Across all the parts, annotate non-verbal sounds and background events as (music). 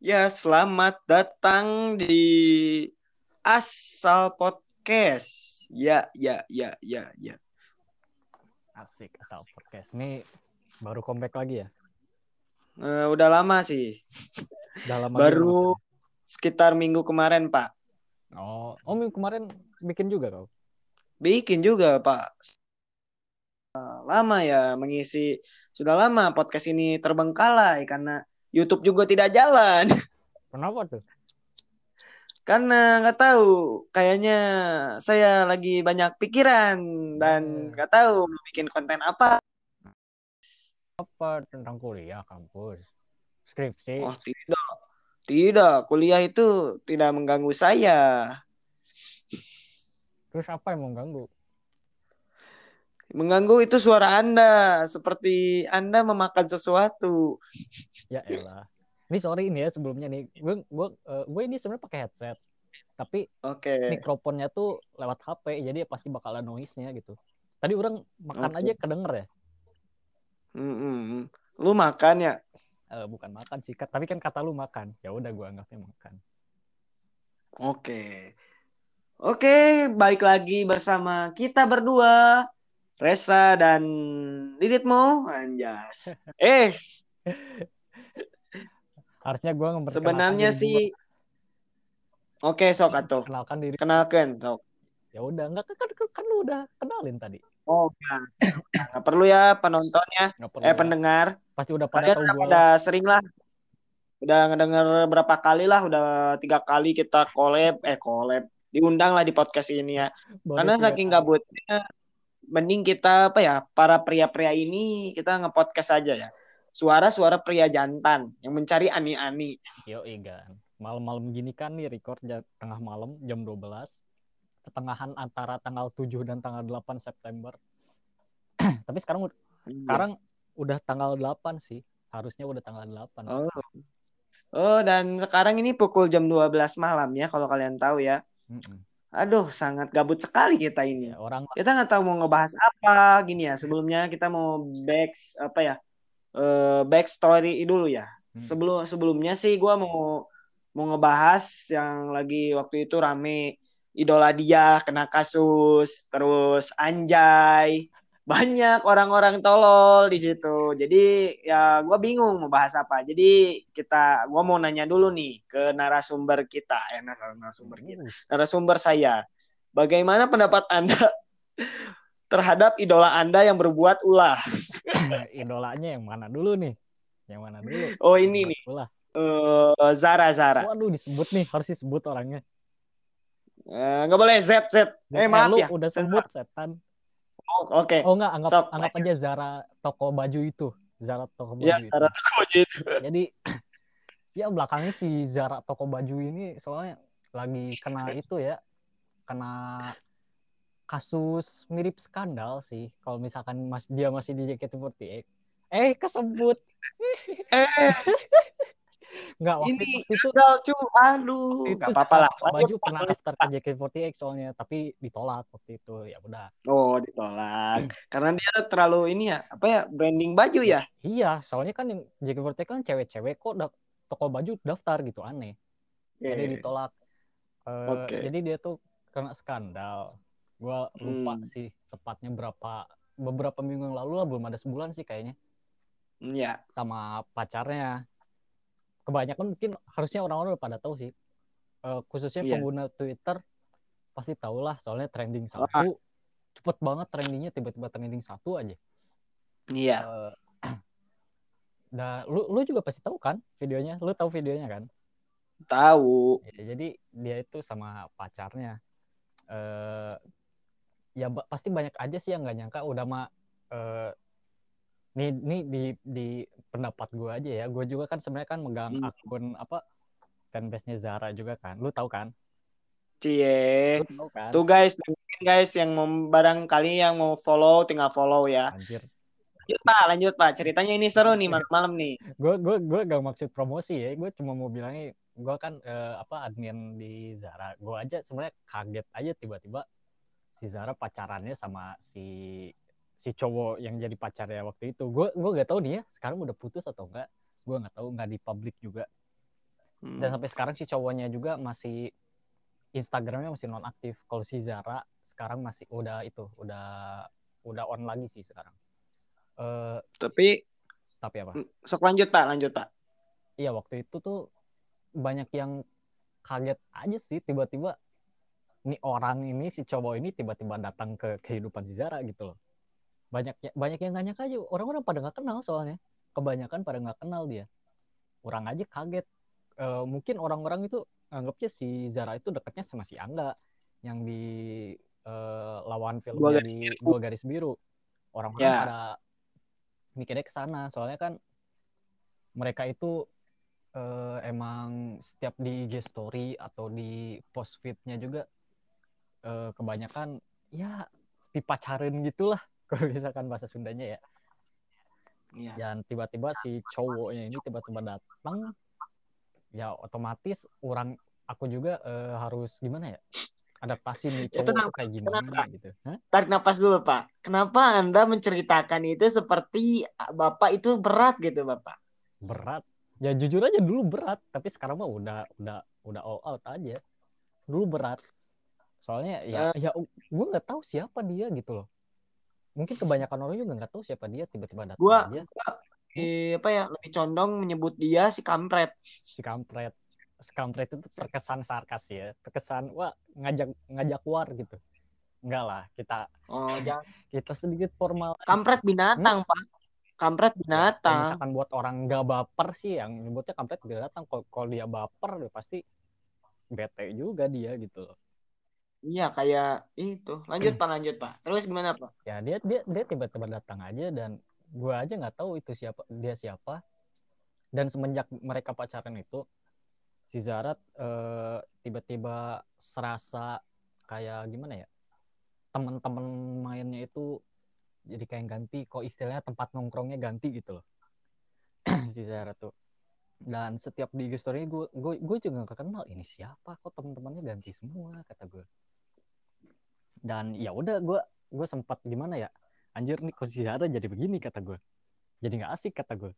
Ya, selamat datang di Asal Podcast. Ya, ya, ya, ya, ya. Asik asal podcast. Ini baru comeback lagi ya? Eh, udah lama sih. Udah lama Baru juga sekitar minggu kemarin, Pak. Oh, oh minggu kemarin bikin juga kau? Bikin juga, Pak. Eh, Lama ya mengisi. Sudah lama podcast ini terbengkalai karena YouTube juga tidak jalan. Kenapa tuh? Karena nggak tahu, kayaknya saya lagi banyak pikiran dan Hmm. nggak tahu mau bikin konten apa. Apa tentang kuliah kampus? Skripsi? Oh, tidak. Tidak, kuliah itu tidak mengganggu saya. Terus apa yang mengganggu? Mengganggu itu suara Anda, seperti Anda memakan sesuatu. Ya elah. Ini sorry ini ya sebelumnya nih. Gue gue eh, gue ini sebenarnya pakai headset. Tapi Oke. mikrofonnya tuh lewat HP, jadi pasti bakal ada noise-nya gitu. Tadi orang makan Oke. aja kedenger ya. Mm-mm. Lu makan ya? Eh, bukan makan sih, tapi kan kata lu makan. Ya udah gue anggapnya makan. Oke. Oke, balik lagi bersama kita berdua. Resa dan Diditmo, anjas. Eh, Harusnya gue memperkenalkan sebenarnya sih Oke, sok atuh. kenalkan diri. Kenalkan, sok. Ya udah, enggak kan, kan, kan lu udah kenalin tadi. Oh, nah. Nggak perlu ya penontonnya, perlu eh ya. pendengar. Pasti udah pada Kalian tahu udah gue pada sering lah. Udah ngedenger berapa kali lah, udah tiga kali kita collab, eh collab. Diundang lah di podcast ini ya. Karena saking gabutnya, mending kita apa ya, para pria-pria ini kita nge-podcast aja ya. Suara-suara pria jantan yang mencari ani-ani. Yo kan. Malam-malam gini kan nih record tengah malam jam 12. Pertengahan antara tanggal 7 dan tanggal 8 September. (clears throat) Tapi sekarang ud- sekarang udah tanggal 8 sih. Harusnya udah tanggal 8. Oh. Oh, dan sekarang ini pukul jam 12 malam ya, kalau kalian tahu ya. Mm-mm. Aduh, sangat gabut sekali kita ini. Ya, orang Kita nggak tahu mau ngebahas apa gini ya. Sebelumnya kita mau back apa ya? Eh back story dulu ya. Hmm. Sebelum sebelumnya sih gua mau mau ngebahas yang lagi waktu itu rame idola dia kena kasus, terus Anjay. Banyak orang-orang tolol di situ. Jadi ya gua bingung mau bahas apa. Jadi kita gua mau nanya dulu nih ke narasumber kita, ya narasumber kita Uh, narasumber saya. Bagaimana pendapat Anda (laughs) terhadap idola Anda yang berbuat ulah? (coughs) idolanya yang mana dulu nih? Yang mana dulu? Oh ini nih, Ulah. eh, Zara Zara. Waduh disebut nih, harus disebut orangnya. Eh, Nggak boleh Z Z. Eh maaf lu ya. udah sebut setan. Oh, Oke. Oh enggak, anggap Sok, anggap aja Zara toko baju itu. Zara toko baju Ya itu. Zara toko baju itu. Jadi (clears throat) ya belakangnya si Zara toko baju ini soalnya lagi kena itu ya, kena kasus mirip skandal sih. Kalau misalkan mas dia masih di JKT48. Eh kesebut. Eh (laughs) Enggak waktu, ini itu gagal cu. Aduh. itu Nggak apa-apa lah. Baju pernah daftar ke JKT48 soalnya tapi ditolak waktu itu. Ya udah. Oh ditolak. (clears throat) Karena dia terlalu ini ya. Apa ya branding baju ya? Iya, soalnya kan yang JKT48 kan cewek-cewek kok da- toko baju daftar gitu aneh. Jadi Oke. ditolak. Eh, Oke. Jadi dia tuh kena skandal. Gua lupa Hmm. sih tepatnya berapa beberapa minggu yang lalu lah belum ada sebulan sih kayaknya Ya. sama pacarnya. Kebanyakan mungkin harusnya orang-orang udah pada tahu sih. Eh, khususnya Iya. pengguna Twitter pasti tahu lah soalnya trending Wah. satu cepet banget trendingnya tiba-tiba trending satu aja. Iya. Eh, Nah, lu lu juga pasti tahu kan videonya? Lu tahu videonya kan? Tahu. Ya, jadi dia itu sama pacarnya. Eh ya ba- pasti banyak aja sih yang nggak nyangka udah mah eh nih nih di di pendapat gue aja ya. Gue juga kan sebenarnya kan megang Hmm. akun apa fanbase-nya Zara juga kan. Lu tahu kan? Cie. Kan? Tuh guys, guys yang mau barangkali yang mau follow tinggal follow ya. Anjir. Lanjut Pak, lanjut Pak. Ceritanya ini seru nih malam-malam nih. Gue gue gue gak maksud promosi ya. Gue cuma mau bilangnya gue kan eh, apa admin di Zara. Gue aja sebenarnya kaget aja tiba-tiba si Zara pacarannya sama si si cowok yang jadi pacarnya waktu itu. Gue gue gak tahu dia sekarang udah putus atau enggak gue nggak tahu nggak di publik juga. Dan sampai sekarang si cowoknya juga masih Instagramnya masih non aktif kalau si Zara sekarang masih udah itu udah udah on lagi sih sekarang. Eh Tapi tapi apa? Sok lanjut Pak, lanjut Pak. iya waktu itu tuh banyak yang kaget aja sih. Tiba-tiba nih orang ini si cowok ini tiba-tiba datang ke kehidupan si Zara gitu loh banyak ya- banyak yang nanya aja. Orang-orang pada nggak kenal soalnya. Kebanyakan pada nggak kenal dia. Orang aja kaget. Eh, mungkin orang-orang itu anggapnya si Zara itu dekatnya sama si Angga yang di eh, lawan Dua filmnya Garis di Biru. dua garis biru. Orang-orang Ya. pada mikirnya ke sana. Soalnya kan mereka itu eh, emang setiap di IG story atau di post feednya juga eh, kebanyakan ya dipacarin gitulah kalau misalkan bahasa Sundanya ya Iya. dan tiba-tiba si cowoknya ini tiba-tiba datang ya otomatis orang aku juga eh, harus gimana ya adaptasi nih Itu cowok kenapa? tuh kayak gimana Kenapa? gitu Hah? Tarik napas dulu Pak. Kenapa Anda menceritakan itu seperti Bapak itu berat gitu Bapak? berat ya jujur aja dulu berat tapi sekarang mah udah udah udah all out aja dulu berat soalnya ya ya gue nggak tahu siapa dia gitu loh mungkin kebanyakan orang juga nggak tahu siapa dia tiba-tiba datang Gua- aja Eh, apa ya lebih condong menyebut dia si kampret. si kampret si kampret itu terkesan sarkas ya terkesan wah ngajak ngajak war gitu enggak lah kita Oh, (laughs) jangan. kita sedikit formal Kampret binatang, Pak. Kampret Kalau binatang. misalkan buat orang nggak baper sih yang nyebutnya kampret binatang kalau kalau dia baper ya pasti bete juga dia gitu loh Iya, kayak itu. Lanjut, Pak, lanjut, Pak. Terus gimana, Pak? ya dia dia dia tiba-tiba datang aja dan gua aja nggak tahu itu siapa dia siapa. Dan semenjak mereka pacaran itu si Zara eh, tiba-tiba serasa kayak gimana ya? Teman-teman mainnya itu jadi kayak ganti kok istilahnya tempat nongkrongnya ganti gitu loh. (clears throat) Si Zara tuh. Dan setiap di story gue gue gue juga gak kenal ini siapa? Kok teman-temannya ganti semua? kata gue dan ya udah gue gue sempat gimana ya anjir nih kok si Zara jadi begini kata gue jadi nggak asik kata gue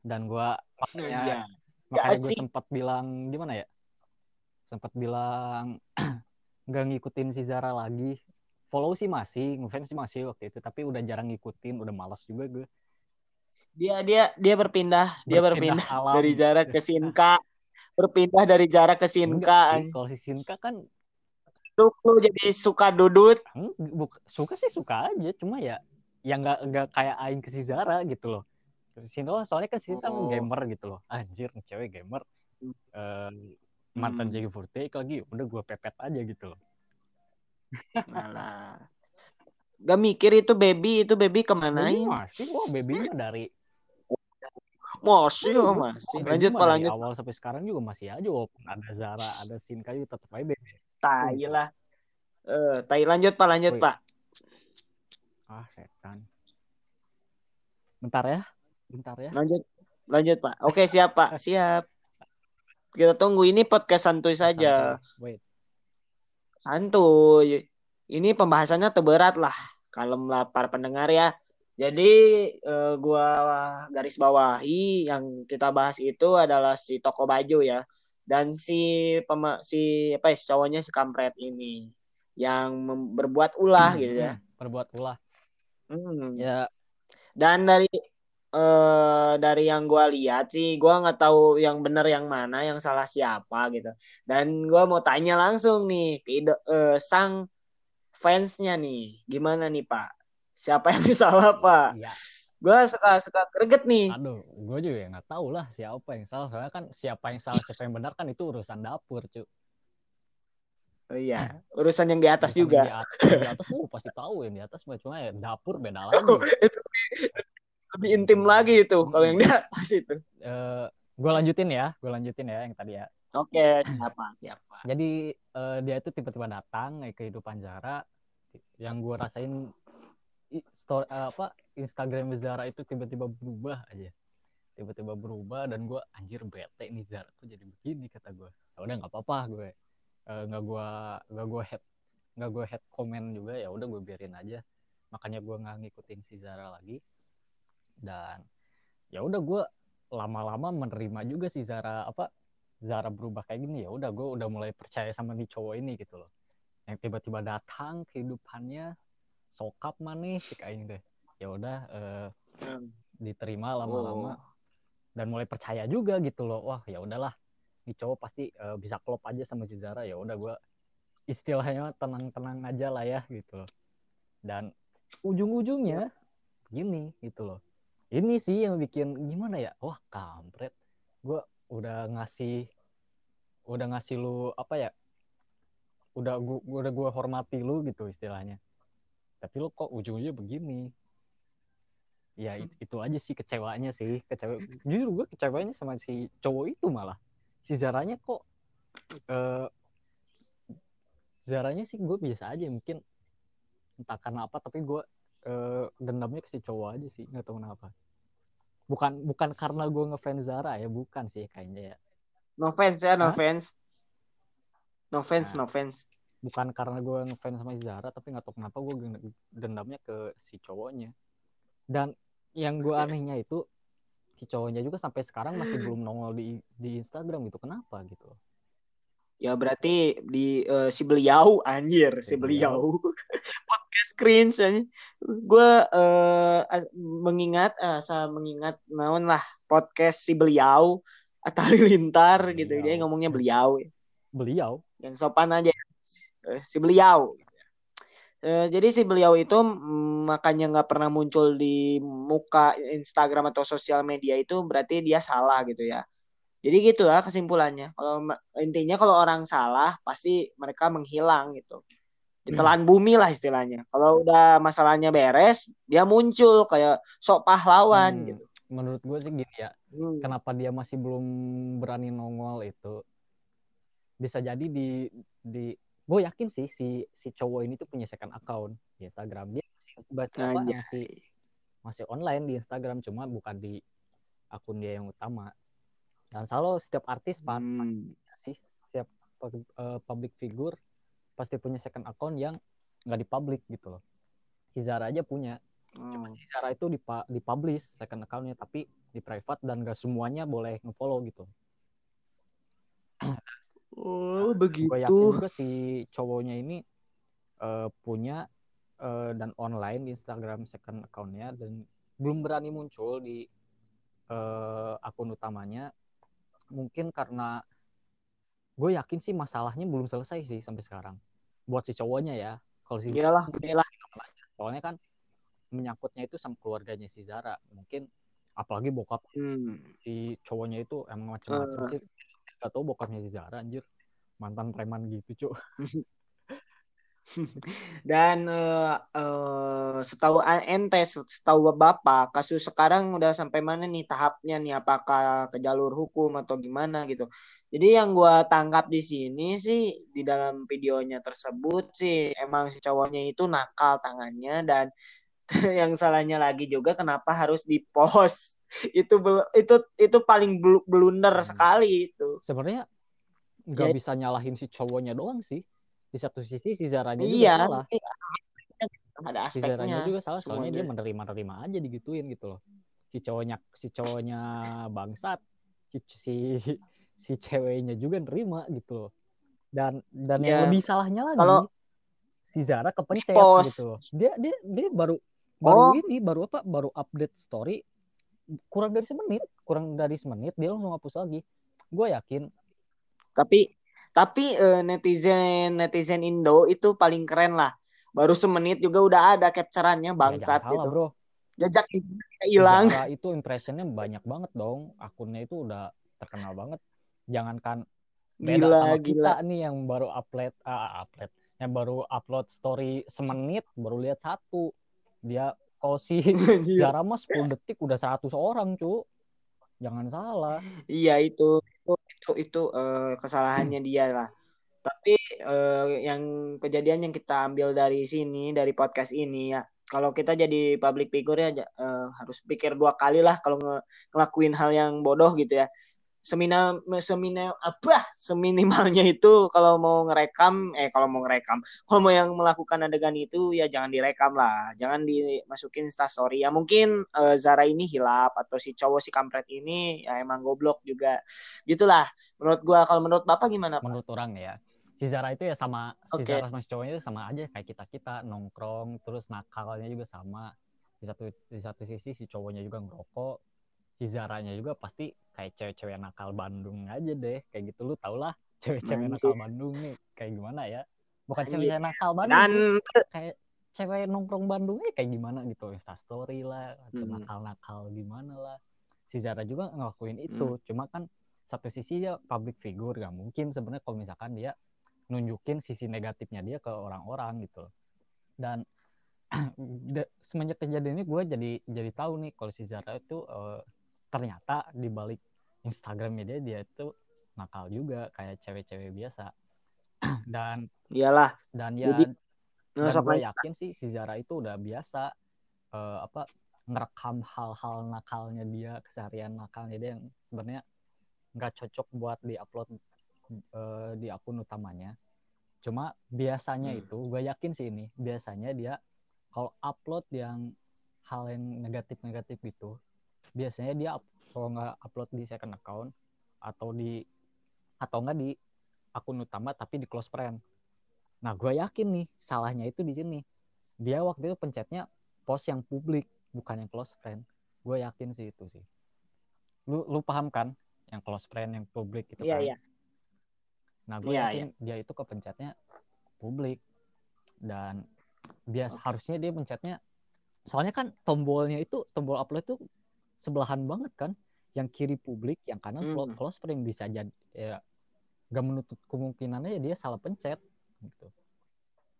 dan gue makanya Iya. makanya gue asik. sempat bilang gimana ya sempat bilang (clears throat) nggak ngikutin si Zara lagi follow sih masih ngefans sih masih waktu itu tapi udah jarang ngikutin udah malas juga gue Dia dia dia berpindah, dia Berpindah berpindah alam. (laughs) dari Zara ke Sinka. Berpindah dari Zara ke Sinka. kalau si Sinka kan Tuh lu jadi suka dudut. buk- suka sih suka aja cuma ya yang nggak nggak kayak aing ke si Zara gitu loh si Sinka soalnya kan si Sinka Oh. gamer gitu loh anjir cewek gamer Eh, mantan Hmm. JKT lagi udah gue pepet aja gitu loh Alah. Gak mikir itu baby, itu baby Baby kemanain? masih wah baby mah dari Masih, oh, masih. Lanjut, Pak, lanjut. awal sampai sekarang juga masih aja walaupun ada Zara ada Sinka juga tetap aja baby Tai lah. Eh, tai lanjut, Pak, lanjut. Pak. ah setan bentar ya bentar ya Lanjut. Lanjut, Pak. Oke, siap, Pak. (laughs) Siap. Kita tunggu ini podcast santuy saja. Santai. wait Santuy. Ini pembahasannya tuh berat lah. Kalem lah para pendengar ya. Jadi eh, gua garis bawahi yang kita bahas itu adalah si toko baju ya. Dan si pema, si apa ya si cowoknya si kampret ini yang berbuat ulah Hmm, gitu ya. hmm, berbuat ulah Hmm. ya Dan dari eh dari yang gua lihat sih, gua nggak tahu yang benar yang mana, yang salah siapa gitu. Dan gua mau tanya langsung nih ke ide- eh, sang fansnya nih, gimana nih Pak? Siapa yang (laughs) salah Pak? ya Gua suka suka greget nih. aduh gue juga ya nggak tahu lah siapa yang salah soalnya kan siapa yang salah siapa yang benar kan itu urusan dapur cu Oh iya, urusan yang di atas Urusan juga. yang di atas, yang di atas pasti tahu yang di atas mah cuma ya dapur beda lagi itu lebih, lebih intim lagi itu kalau yang di atas itu. Eh, gue lanjutin ya gue lanjutin ya yang tadi ya Oke, siapa? Siapa? jadi eh, dia itu tiba-tiba datang eh, kehidupan Zara yang gue rasain story eh, apa Instagram Zara itu tiba-tiba berubah aja. Tiba-tiba berubah dan gue anjir bete nih Zara tuh jadi begini kata gue ya udah nggak apa-apa gue Eh, nggak gue nggak gue head nggak gue head comment juga ya udah gue biarin aja. Makanya gue nggak ngikutin si Zara lagi. Dan ya udah gue lama-lama menerima juga si Zara apa Zara berubah kayak gini. Ya udah gue udah mulai percaya sama nih cowok ini gitu loh. Yang tiba-tiba datang kehidupannya sokap manis sih kayak deh ya udah uh, diterima lama-lama. Oh. dan mulai percaya juga gitu loh. Wah ya udahlah. Nih cowok pasti uh, bisa klop aja sama si Zara. Ya udah gue istilahnya tenang-tenang aja lah ya gitu loh. Dan ujung-ujungnya gini gitu loh. Ini sih yang bikin gimana ya? Wah kampret. Gue udah ngasih udah ngasih lu apa ya? Udah gua udah gua hormati lu gitu istilahnya tapi lu kok ujungnya begini? Ya itu, itu aja sih kecewanya sih kecewa jujur gue kecewanya sama si cowok itu malah. Si Zaranya kok uh, Zaranya sih gue biasa aja mungkin entah karena apa tapi gue uh, dendamnya ke si cowok aja sih nggak tahu kenapa. Bukan bukan karena gue ngefans Zara ya bukan sih kayaknya ya. No fans ya no Hah? fans. No fans, nah, no fans. Bukan karena gue ngefans sama Zara, tapi nggak tahu kenapa gue dendamnya ke si cowoknya. Dan yang gue anehnya itu si cowoknya juga sampai sekarang masih belum nongol di di Instagram gitu. Kenapa gitu? Ya berarti di uh, si beliau anjir, si, beliau. (laughs) podcast screen Gue uh, mengingat uh, saya mengingat naon lah podcast si beliau atau lintar beliau. gitu dia ngomongnya beliau. Beliau yang sopan aja eh, si beliau eh, jadi si beliau itu mm, makanya nggak pernah muncul di muka Instagram atau sosial media itu berarti dia salah gitu ya jadi gitu lah kesimpulannya kalau intinya kalau orang salah pasti mereka menghilang gitu ditelan hmm. bumi lah istilahnya kalau udah masalahnya beres dia muncul kayak sok pahlawan hmm. gitu menurut gue sih gini ya hmm. kenapa dia masih belum berani nongol itu bisa jadi di di gue yakin sih si si cowok ini tuh punya second account di Instagram. Dia masih apa, masih masih online di Instagram cuma bukan di akun dia yang utama. Dan selalu setiap artis hmm. pasti sih setiap uh, public figure pasti punya second account yang nggak dipublik gitu loh. Si Zara aja punya. Cuma hmm. si Zara itu di dipublish second accountnya tapi di private dan gak semuanya boleh ngefollow gitu (clears throat) Oh, begitu. Gue yakin juga si cowoknya ini uh, punya uh, dan online di Instagram second accountnya dan belum berani muncul di uh, akun utamanya. Mungkin karena gue yakin sih masalahnya belum selesai sih sampai sekarang. Buat si cowoknya ya. Kalau si iyalah, iyalah. Soalnya kan menyangkutnya itu sama keluarganya si Zara. Mungkin apalagi bokap hmm. si cowoknya itu emang macam-macam uh. sih gak tau bokapnya si Zara anjir. Mantan preman gitu cuk. (laughs) Dan uh, uh, setahu ente setahu bapak kasus sekarang udah sampai mana nih tahapnya nih? Apakah ke jalur hukum atau gimana gitu? Jadi yang gue tangkap di sini sih di dalam videonya tersebut sih emang si cowoknya itu nakal tangannya dan (laughs) yang salahnya lagi juga kenapa harus dipost (laughs) itu itu itu paling blunder hmm. sekali itu sebenarnya nggak ya. bisa nyalahin si cowoknya doang sih di satu sisi si Zaranya iya, juga salah iya. ada si Zaranya juga salah soalnya dia menerima nerima aja digituin gitu loh si cowoknya si cowoknya bangsat si si si ceweknya juga nerima gitu loh dan dan ya. yang lebih salahnya lagi Kalau si Zara kepencet gitu loh dia dia dia baru baru oh. ini baru apa? Baru update story. Kurang dari semenit kurang dari semenit dia langsung hapus lagi. Gue yakin. Tapi tapi uh, netizen netizen Indo itu paling keren lah. Baru semenit juga udah ada capturannya ya, bangsat ya, gitu. bro. Jejak hilang. Itu impressionnya banyak banget dong. Akunnya itu udah terkenal banget. Jangankan beda gila, sama gila. kita nih yang baru upload uh, upload. Yang baru upload story semenit baru lihat satu dia kalau si (laughs) Zara mas 10 detik udah 100 orang cu. Jangan salah. Iya itu itu itu, itu uh, kesalahannya dia lah. Tapi uh, yang kejadian yang kita ambil dari sini dari podcast ini ya kalau kita jadi public figure ya uh, harus pikir dua kali lah kalau ng ngelakuin hal yang bodoh gitu ya semina semina apa? Seminimalnya itu kalau mau ngerekam eh kalau mau ngerekam kalau mau yang melakukan adegan itu ya jangan direkam lah. Jangan dimasukin story ya mungkin uh, Zara ini hilap atau si cowok si kampret ini ya emang goblok juga. Gitulah. Menurut gua kalau menurut bapak gimana Pak? menurut orang ya si Zara itu ya sama okay. si Zara sama si cowoknya itu sama aja kayak kita kita nongkrong terus nakalnya juga sama. Di satu di satu sisi si cowoknya juga ngerokok si Zaranya juga pasti kayak cewek-cewek nakal Bandung aja deh. Kayak gitu lu tau lah cewek-cewek nakal Bandung. Nih. Kayak gimana ya? Bukan cewek nakal Bandung Dan... kayak cewek nongkrong Bandungnya kayak gimana gitu. Insta story lah atau hmm. nakal-nakal gimana lah. Si Zara juga ngelakuin itu. Hmm. cuma kan satu sisi dia public figure gak mungkin sebenarnya kalau misalkan dia nunjukin sisi negatifnya dia ke orang-orang gitu. Dan (clears throat) semenjak kejadian ini gue jadi jadi tahu nih kalau si Zara itu uh, ternyata di balik Instagramnya dia dia itu nakal juga kayak cewek-cewek biasa. (clears throat) Dan iyalah. dan ya Jadi, dan gue yakin sih si Zara itu udah biasa uh, apa ngerekam hal-hal nakalnya dia keseharian nakalnya dia yang sebenarnya nggak cocok buat diupload uh, di akun utamanya. Cuma biasanya hmm. itu gue yakin sih ini biasanya dia kalau upload yang hal yang negatif-negatif itu biasanya dia kalau nggak upload di second account atau di atau enggak di akun utama tapi di close friend. Nah, gue yakin nih salahnya itu di sini. Dia waktu itu pencetnya post yang publik bukan yang close friend. Gue yakin sih itu sih. Lu lu paham kan yang close friend yang publik itu yeah, kan? Iya. Nah, gue yeah, yakin yeah. dia itu kepencetnya publik dan bias okay. harusnya dia pencetnya soalnya kan tombolnya itu tombol upload itu sebelahan banget kan. Yang kiri publik yang kanan hmm. close friend bisa jadi ya gak menutup kemungkinannya ya dia salah pencet gitu.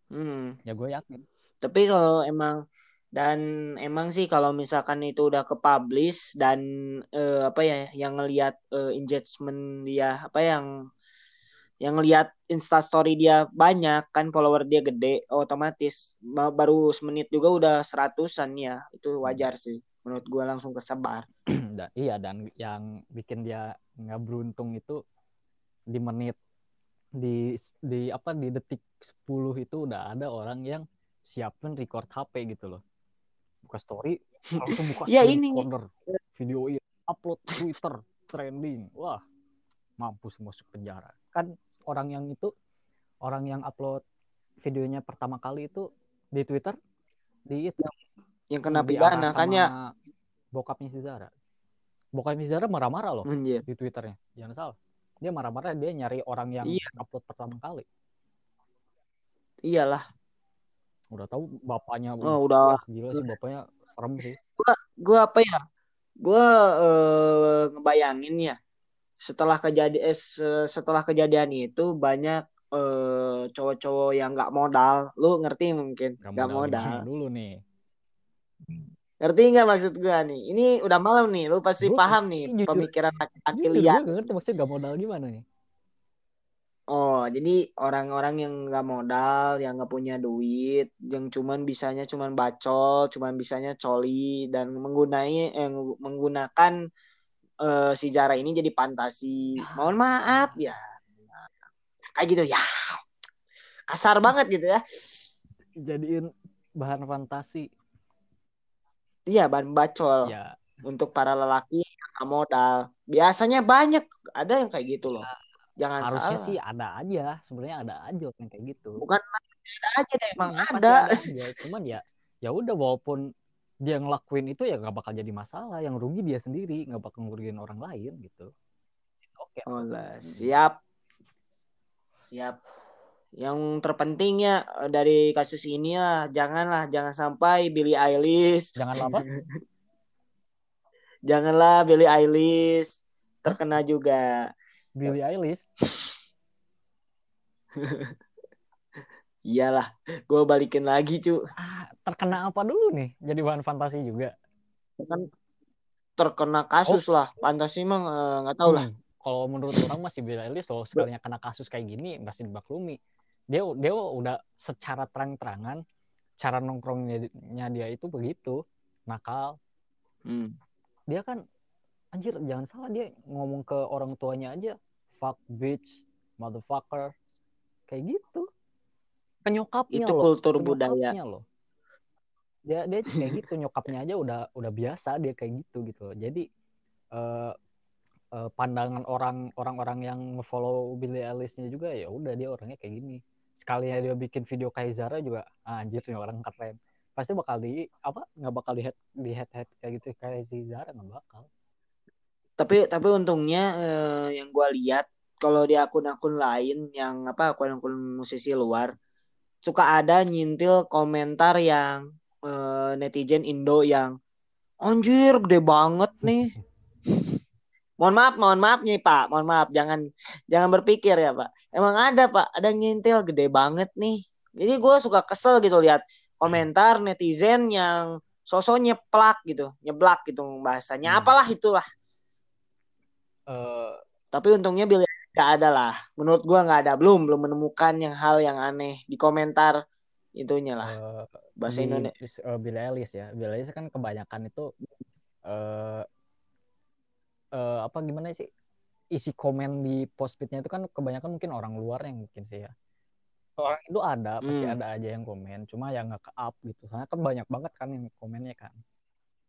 Hmm. ya gue yakin. Tapi kalau emang dan emang sih kalau misalkan itu udah ke publish dan uh, apa ya yang ngelihat uh, engagement dia apa yang yang ngelihat instastory dia banyak kan follower dia gede otomatis baru semenit juga udah seratusan ya itu wajar sih menurut gue langsung kesebar. (clears throat) Dan, iya dan yang bikin dia nggak beruntung itu di menit di di apa di detik 10 itu udah ada orang yang siapin record HP gitu loh. Buka story (laughs) langsung buka ya ini. corner video ini upload Twitter trending. Wah mampus masuk penjara. Kan orang yang itu orang yang upload videonya pertama kali itu di Twitter di itu yang kena pidana makanya bokapnya si Zara. Bokapnya si Zara marah-marah loh Anjir. di twitternya. Jangan salah. Dia marah-marah dia nyari orang yang iya. upload pertama kali. Iyalah. Udah tahu bapaknya oh, udah gila sih bapaknya serem sih. Gua gua apa ya? Gua uh, ngebayangin ya setelah kejadian eh, setelah kejadian itu banyak uh, cowok-cowok yang nggak modal. Lu ngerti mungkin? Nggak modal, modal. dulu nih Ngerti nggak maksud gue nih? Ini udah malam nih, lu pasti gua, paham nih jujur, pemikiran laki-laki liar. Gue ngerti maksudnya gak modal gimana nih? Oh, jadi orang-orang yang nggak modal, yang nggak punya duit, yang cuman bisanya cuman bacol, cuman bisanya coli dan menggunai eh, menggunakan uh, si Jara ini jadi fantasi. Mohon maaf ya. Kayak gitu ya. Kasar banget gitu ya. Jadiin bahan fantasi Iya, ban bacol. Ya. Untuk para lelaki yang modal. Biasanya banyak ada yang kayak gitu loh. Ya, Jangan Harusnya salah. sih ada aja. Sebenarnya ada aja yang kayak gitu. Bukan ada aja deh, emang ya, ada. ada Cuman ya ya udah walaupun dia ngelakuin itu ya nggak bakal jadi masalah. Yang rugi dia sendiri, nggak bakal ngerugiin orang lain gitu. Oke. Oh lah, siap. Siap yang terpentingnya eh, dari kasus ini lah janganlah jangan sampai Billy Eilish. Jangan apa? (laughs) Janganlah Billy Eilish. Terkena juga. Billy Eilish? (laughs) Iyalah gue balikin lagi cu. Ah, terkena apa dulu nih? Jadi bahan fantasi juga. Kan terkena kasus oh. lah. Fantasi emang eh, nggak uh, tahu hmm. lah kalau menurut orang masih Billy Eilish loh sekalinya kena kasus kayak gini masih dibaklumi dia dia udah secara terang-terangan cara nongkrongnya dia itu begitu nakal hmm. dia kan anjir jangan salah dia ngomong ke orang tuanya aja fuck bitch motherfucker kayak gitu ke nyokapnya Itu loh kultur budaya. loh dia dia kayak gitu nyokapnya aja udah udah biasa dia kayak gitu gitu loh. jadi eh, eh, pandangan orang orang-orang yang ngefollow Billie Eilish-nya juga ya udah dia orangnya kayak gini sekalinya dia bikin video kayak Zara juga ah, anjir nih orang keren. Pasti bakal di apa nggak bakal di head di head head kayak gitu. Kayak si Zara nggak bakal. Tapi tapi untungnya eh, yang gua lihat kalau di akun-akun lain yang apa akun-akun musisi luar suka ada nyintil komentar yang eh, netizen Indo yang anjir gede banget nih. (laughs) mohon maaf, mohon maaf nih Pak, mohon maaf jangan jangan berpikir ya Pak. Emang ada Pak, ada nyintil gede banget nih. Jadi gue suka kesel gitu lihat komentar netizen yang sosok nyeplak gitu, nyeblak gitu bahasanya. Hmm. Apalah itulah. Eh, Tapi untungnya Billy nggak ada lah. Menurut gua nggak ada. Belum belum menemukan yang hal yang aneh di komentar itunya lah. eh, Bahasa Indonesia. uh, Billie Eilish ya Billie Eilish kan kebanyakan itu eh eh, apa gimana sih isi komen di postfitnya itu kan kebanyakan mungkin orang luar yang mungkin sih ya orang itu ada pasti Hmm. ada aja yang komen cuma yang nggak ke up gitu soalnya kan banyak banget kan yang komennya kan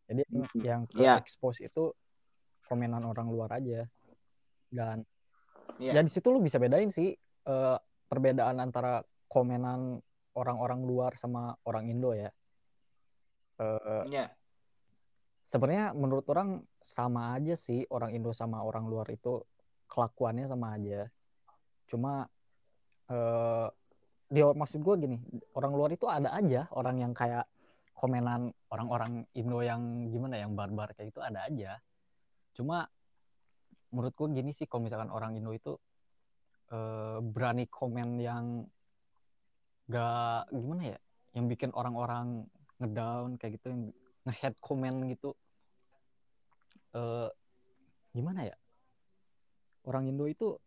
jadi yang- Hmm. yang ke Ya. expose itu komenan orang luar aja dan Ya. ya di situ lu bisa bedain sih eh, perbedaan antara komenan orang-orang luar sama orang Indo ya Eh, Ya. Sebenarnya menurut orang sama aja sih orang Indo sama orang luar itu kelakuannya sama aja. Cuma eh dia maksud gue gini orang luar itu ada aja orang yang kayak komenan orang-orang Indo yang gimana yang barbar kayak itu ada aja. Cuma menurut gue gini sih kalau misalkan orang Indo itu eh, berani komen yang gak gimana ya yang bikin orang-orang ngedown kayak gitu yang nge-head comment gitu eh gimana ya orang Indo itu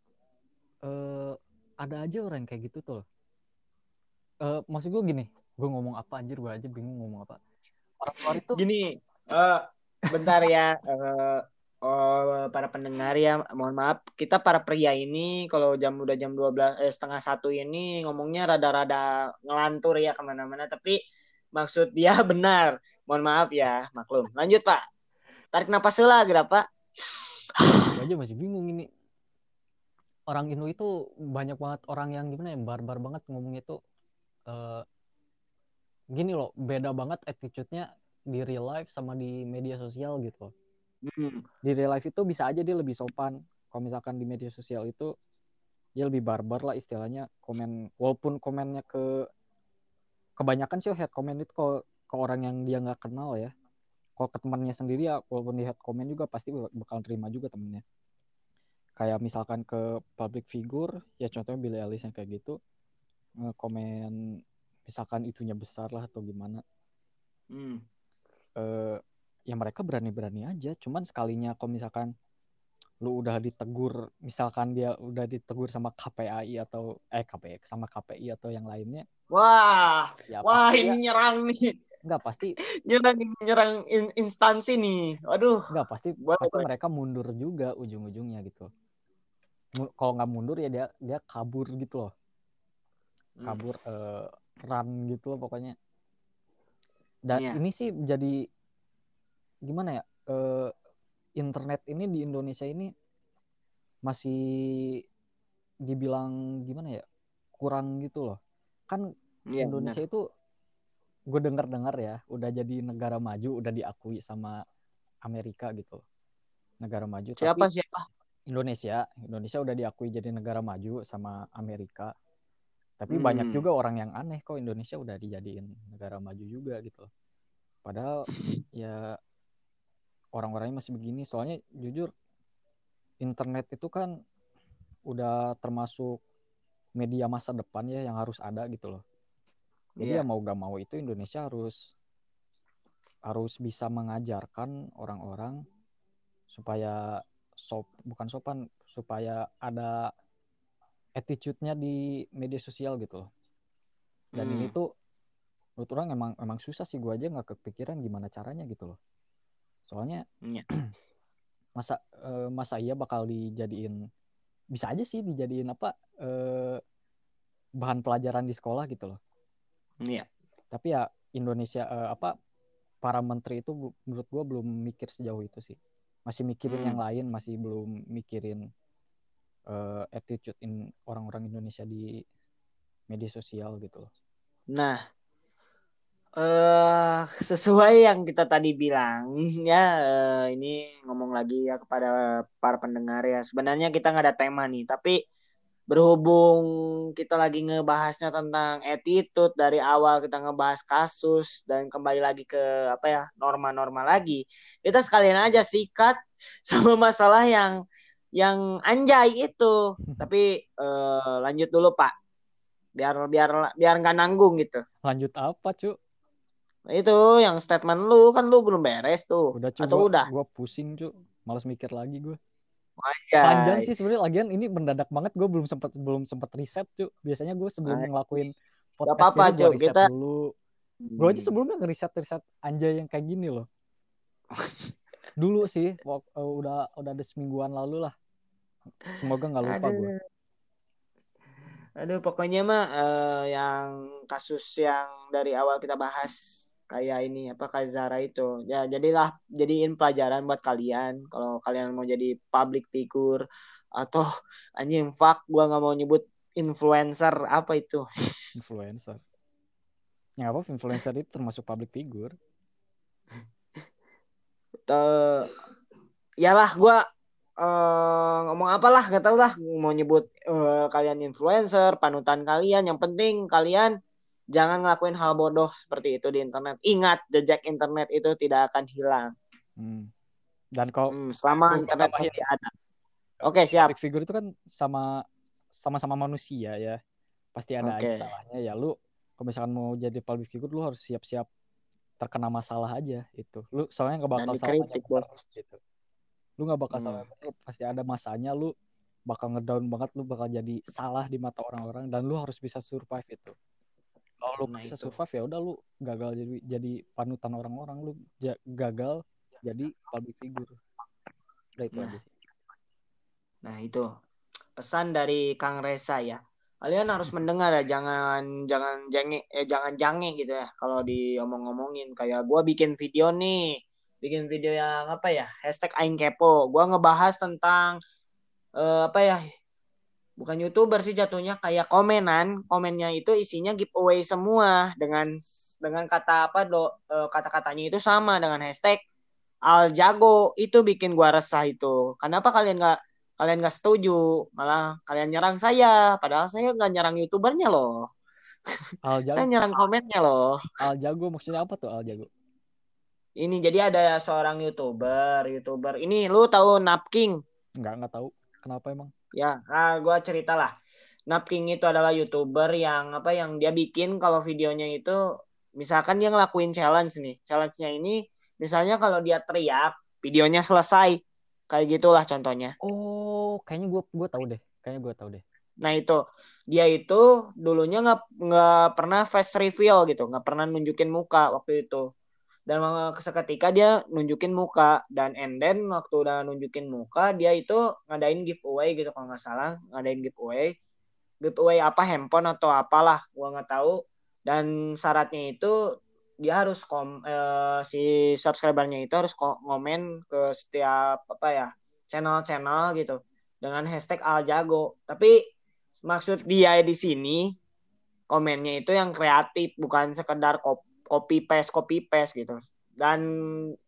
eh ada aja orang kayak gitu tuh eh maksud gue gini gue ngomong apa anjir gue aja bingung ngomong apa orang luar itu Gini, eh bentar ya. eh oh, para pendengar ya, mohon maaf. Kita para pria ini kalau jam udah jam 12 eh, setengah satu ini ngomongnya rada-rada ngelantur ya ke mana-mana. Tapi maksud dia (laughs) benar. Mohon maaf ya, maklum. Lanjut Pak. Tarik napas lah, Pak. gue aja masih bingung ini orang Indo itu banyak banget orang yang gimana ya barbar banget ngomongnya itu eh gini loh beda banget attitude-nya di real life sama di media sosial gitu. Hmm. di real life itu bisa aja dia lebih sopan kalau misalkan di media sosial itu dia lebih barbar lah istilahnya komen walaupun komennya ke kebanyakan sih head comment itu ke, ke orang yang dia nggak kenal ya. Kalau ke temannya sendiri ya walaupun di head comment juga pasti bakal terima juga temennya. Kayak misalkan ke public figure ya contohnya Billie Eilish yang kayak gitu komen misalkan itunya besar lah atau gimana. Hmm. eh ya mereka berani-berani aja cuman sekalinya kalau misalkan lu udah ditegur misalkan dia udah ditegur sama KPAI atau eh KPI sama KPI atau yang lainnya Wah, ya wah ini ya, nyerang nih. nggak pasti Nyerang nyerang in- instansi nih. Aduh. nggak pasti Boleh, pasti mereka mundur juga ujung-ujungnya gitu kalau nggak mundur ya dia dia kabur gitu loh Hmm. kabur eh, run gitu loh pokoknya dan Iya. ini sih jadi gimana ya eh, internet ini di Indonesia ini masih dibilang gimana ya kurang gitu loh kan Iya, Indonesia itu gue dengar-dengar ya udah jadi negara maju udah diakui sama Amerika gitu negara maju. Siapa tapi siapa? Indonesia Indonesia udah diakui jadi negara maju sama Amerika tapi Hmm. banyak juga orang yang aneh kok Indonesia udah dijadiin negara maju juga gitu loh. padahal ya orang-orangnya masih begini soalnya jujur internet itu kan udah termasuk media masa depan ya yang harus ada gitu loh jadi Iya. ya mau gak mau itu Indonesia harus harus bisa mengajarkan orang-orang supaya sop bukan sopan supaya ada attitude-nya di media sosial gitu loh. Dan Hmm. ini tuh menurut orang emang emang susah sih gua aja nggak kepikiran gimana caranya gitu loh. Soalnya Iya. (clears throat) masa eh, masa iya bakal dijadiin bisa aja sih dijadiin apa eh, bahan pelajaran di sekolah gitu loh Iya. tapi ya Indonesia eh, apa para menteri itu menurut gua belum mikir sejauh itu sih masih mikirin Hmm. yang lain masih belum mikirin eh, attitude in orang-orang Indonesia di media sosial gitu loh Nah, eh sesuai yang kita tadi bilang (laughs) ya eh, ini ngomong lagi ya kepada para pendengar ya. Sebenarnya kita nggak ada tema nih, tapi berhubung kita lagi ngebahasnya tentang attitude dari awal kita ngebahas kasus dan kembali lagi ke apa ya norma-norma lagi, kita sekalian aja sikat (laughs) sama masalah yang yang anjay itu. (laughs) Tapi eh, lanjut dulu Pak, biar biar biar nggak nanggung gitu. lanjut apa cu itu yang statement lu kan lu belum beres tuh. udah cu Atau gua, udah? gua pusing cu malas mikir lagi gue panjang sih sebenarnya lagian ini mendadak banget gue belum sempat belum sempat riset cu biasanya gue sebelum Ay. ngelakuin Gak podcast apa-apa, gue Cuk. riset Kita dulu gue aja sebelumnya ngeriset riset anjay yang kayak gini loh (laughs) dulu sih eh, udah udah ada semingguan lalu lah semoga nggak lupa gue Aduh. Pokoknya mah eh, yang kasus yang dari awal kita bahas kayak ini apa kayak Zara itu. Ya, jadilah jadiin pelajaran buat kalian. Kalau kalian mau jadi public figure atau anjing fuck gua nggak mau nyebut influencer apa itu. (laughs) influencer. Yang apa influencer itu termasuk public figure. Eh yalah gua eh ngomong apalah gak tau lah mau nyebut eh, kalian influencer panutan kalian. Yang penting kalian jangan ngelakuin hal bodoh seperti itu di internet. Ingat jejak internet itu tidak akan hilang. Hmm. dan kalau Hmm, selama Aku internet tambahin. pasti ada. Oke siap. Public figure itu kan sama sama-sama manusia ya. Pasti ada Oke. aja salahnya. Ya lu kalau misalkan mau jadi public figure lu harus siap-siap terkena masalah aja itu. Lu soalnya nggak bakal salah gitu. Lu nggak bakal Hmm. salah pasti ada masanya lu bakal ngedown banget lu bakal jadi salah di mata orang-orang dan lu harus bisa survive itu kalau lu Nah, bisa itu. survive ya udah lu gagal jadi jadi panutan orang-orang lu ja- gagal jadi public figure. Udah itu Nah. aja sih. Nah itu. Pesan dari Kang Resa ya. Kalian harus mendengar ya, jangan jangan jange eh jangan jange gitu ya. Kalau diomong-ngomongin kayak gua bikin video nih, bikin video yang apa ya? Hashtag Aing Kepo. Gua ngebahas tentang eh, apa ya bukan youtuber sih jatuhnya kayak komenan. Komennya itu isinya giveaway semua dengan dengan kata apa do eh, kata-katanya itu sama dengan hashtag Al Jago itu bikin gua resah itu. Kenapa kalian nggak kalian nggak setuju? Malah kalian nyerang saya. Padahal saya nggak nyerang youtubernya loh. (laughs) Al saya jago nyerang komennya loh. Al jago maksudnya apa tuh Al jago ini jadi ada seorang youtuber youtuber. Ini lu tahu Napking nggak nggak tahu. Kenapa emang ya ah gua cerita lah Napking itu adalah youtuber yang apa yang dia bikin kalau videonya itu misalkan dia ngelakuin challenge nih challenge-nya ini misalnya kalau dia teriak videonya selesai kayak gitulah contohnya Oh, kayaknya gue gua tahu deh. Kayaknya gue tahu deh. Nah itu dia itu dulunya nggak nggak pernah face reveal gitu, nggak pernah nunjukin muka waktu itu. Dan seketika dia nunjukin muka dan and then waktu udah nunjukin muka dia itu ngadain giveaway gitu kalau nggak salah ngadain giveaway. Giveaway apa handphone atau apalah gua nggak tahu. Dan syaratnya itu dia harus kom eh, si subscribernya itu harus ko- ngomen ke setiap apa ya channel-channel gitu dengan hashtag Aljago. Tapi maksud dia di sini komennya itu yang kreatif bukan sekedar kop- copy paste copy paste gitu. Dan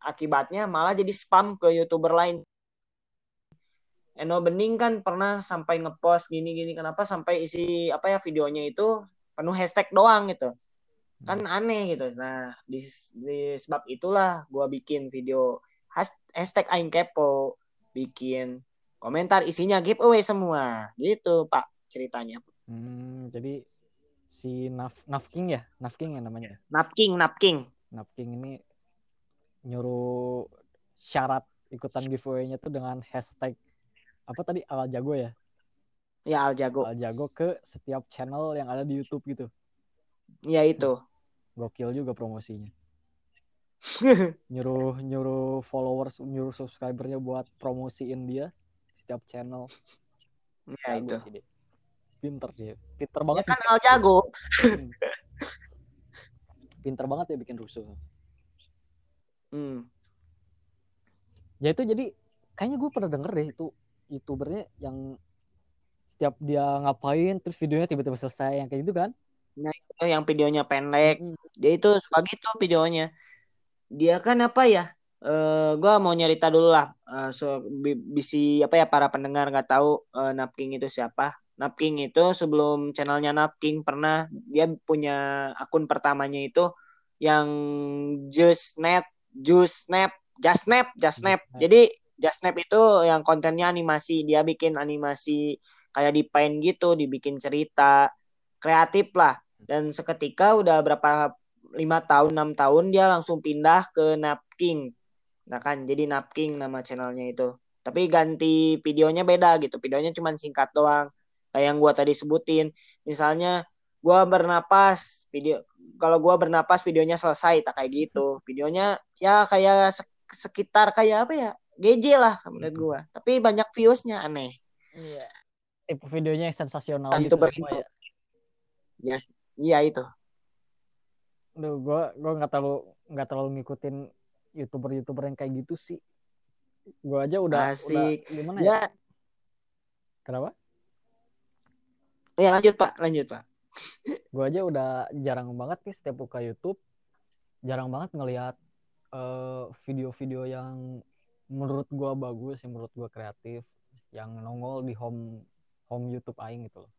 akibatnya malah jadi spam ke youtuber lain. Eno Bening kan pernah sampai ngepost gini-gini kenapa sampai isi apa ya videonya itu penuh hashtag doang gitu. Kan aneh gitu. Nah di, di sebab itulah gua bikin video has- hashtag Aing Kepo. Bikin komentar isinya giveaway semua. Gitu pak ceritanya. Hmm, jadi si Naf Nafking ya, Nafking ya namanya. napking napking Nafking ini nyuruh syarat ikutan giveaway-nya tuh dengan hashtag apa tadi Al Jago ya? ya Aljago Al Jago ke setiap channel yang ada di YouTube gitu. ya itu Gokil juga promosinya. (laughs) nyuruh nyuruh followers nyuruh subscribernya buat promosiin dia setiap channel ya Jago itu sih pinter dia. Pinter ya banget kan bikin Al jago. Rusuh. pinter banget ya bikin rusuh. Hmm. ya itu jadi kayaknya gue pernah denger deh itu youtubernya yang setiap dia ngapain terus videonya tiba-tiba selesai yang kayak gitu kan? Itu yang videonya pendek. Mm. dia itu suka gitu videonya. Dia kan apa ya? Eh gua mau nyerita dulu lah. Eh, so, bi- bisi apa ya para pendengar nggak tahu eh, Napking itu siapa Napking itu sebelum channelnya Napking pernah dia punya akun pertamanya itu yang Just Snap Just Snap Just Snap Just Snap. Jadi Just Snap itu yang kontennya animasi dia bikin animasi kayak di Paint gitu dibikin cerita kreatif lah. Dan seketika udah berapa lima tahun enam tahun dia langsung pindah ke Napking. Nah kan jadi Napking nama channelnya itu. Tapi ganti videonya beda gitu videonya cuma singkat doang kayak yang gua tadi sebutin. Misalnya gua bernapas video kalau gua bernapas videonya selesai tak kayak gitu. Videonya ya kayak sek- sekitar kayak apa ya GJ lah menurut gua. Tapi banyak viewsnya aneh. Iya. Tipe videonya yang sensasional gitu itu semua ya? Yes. Iya itu. Duh, gue gue nggak terlalu nggak terlalu ngikutin youtuber-youtuber yang kayak gitu sih. Gue aja udah, udah Asik. gimana ya? ya. Kenapa? Ya lanjut pak lanjut pak Gue aja udah jarang banget nih setiap buka YouTube, jarang banget ngelihat eh, video-video yang menurut gue bagus, yang menurut gue kreatif, yang nongol di home home YouTube aing gitu loh.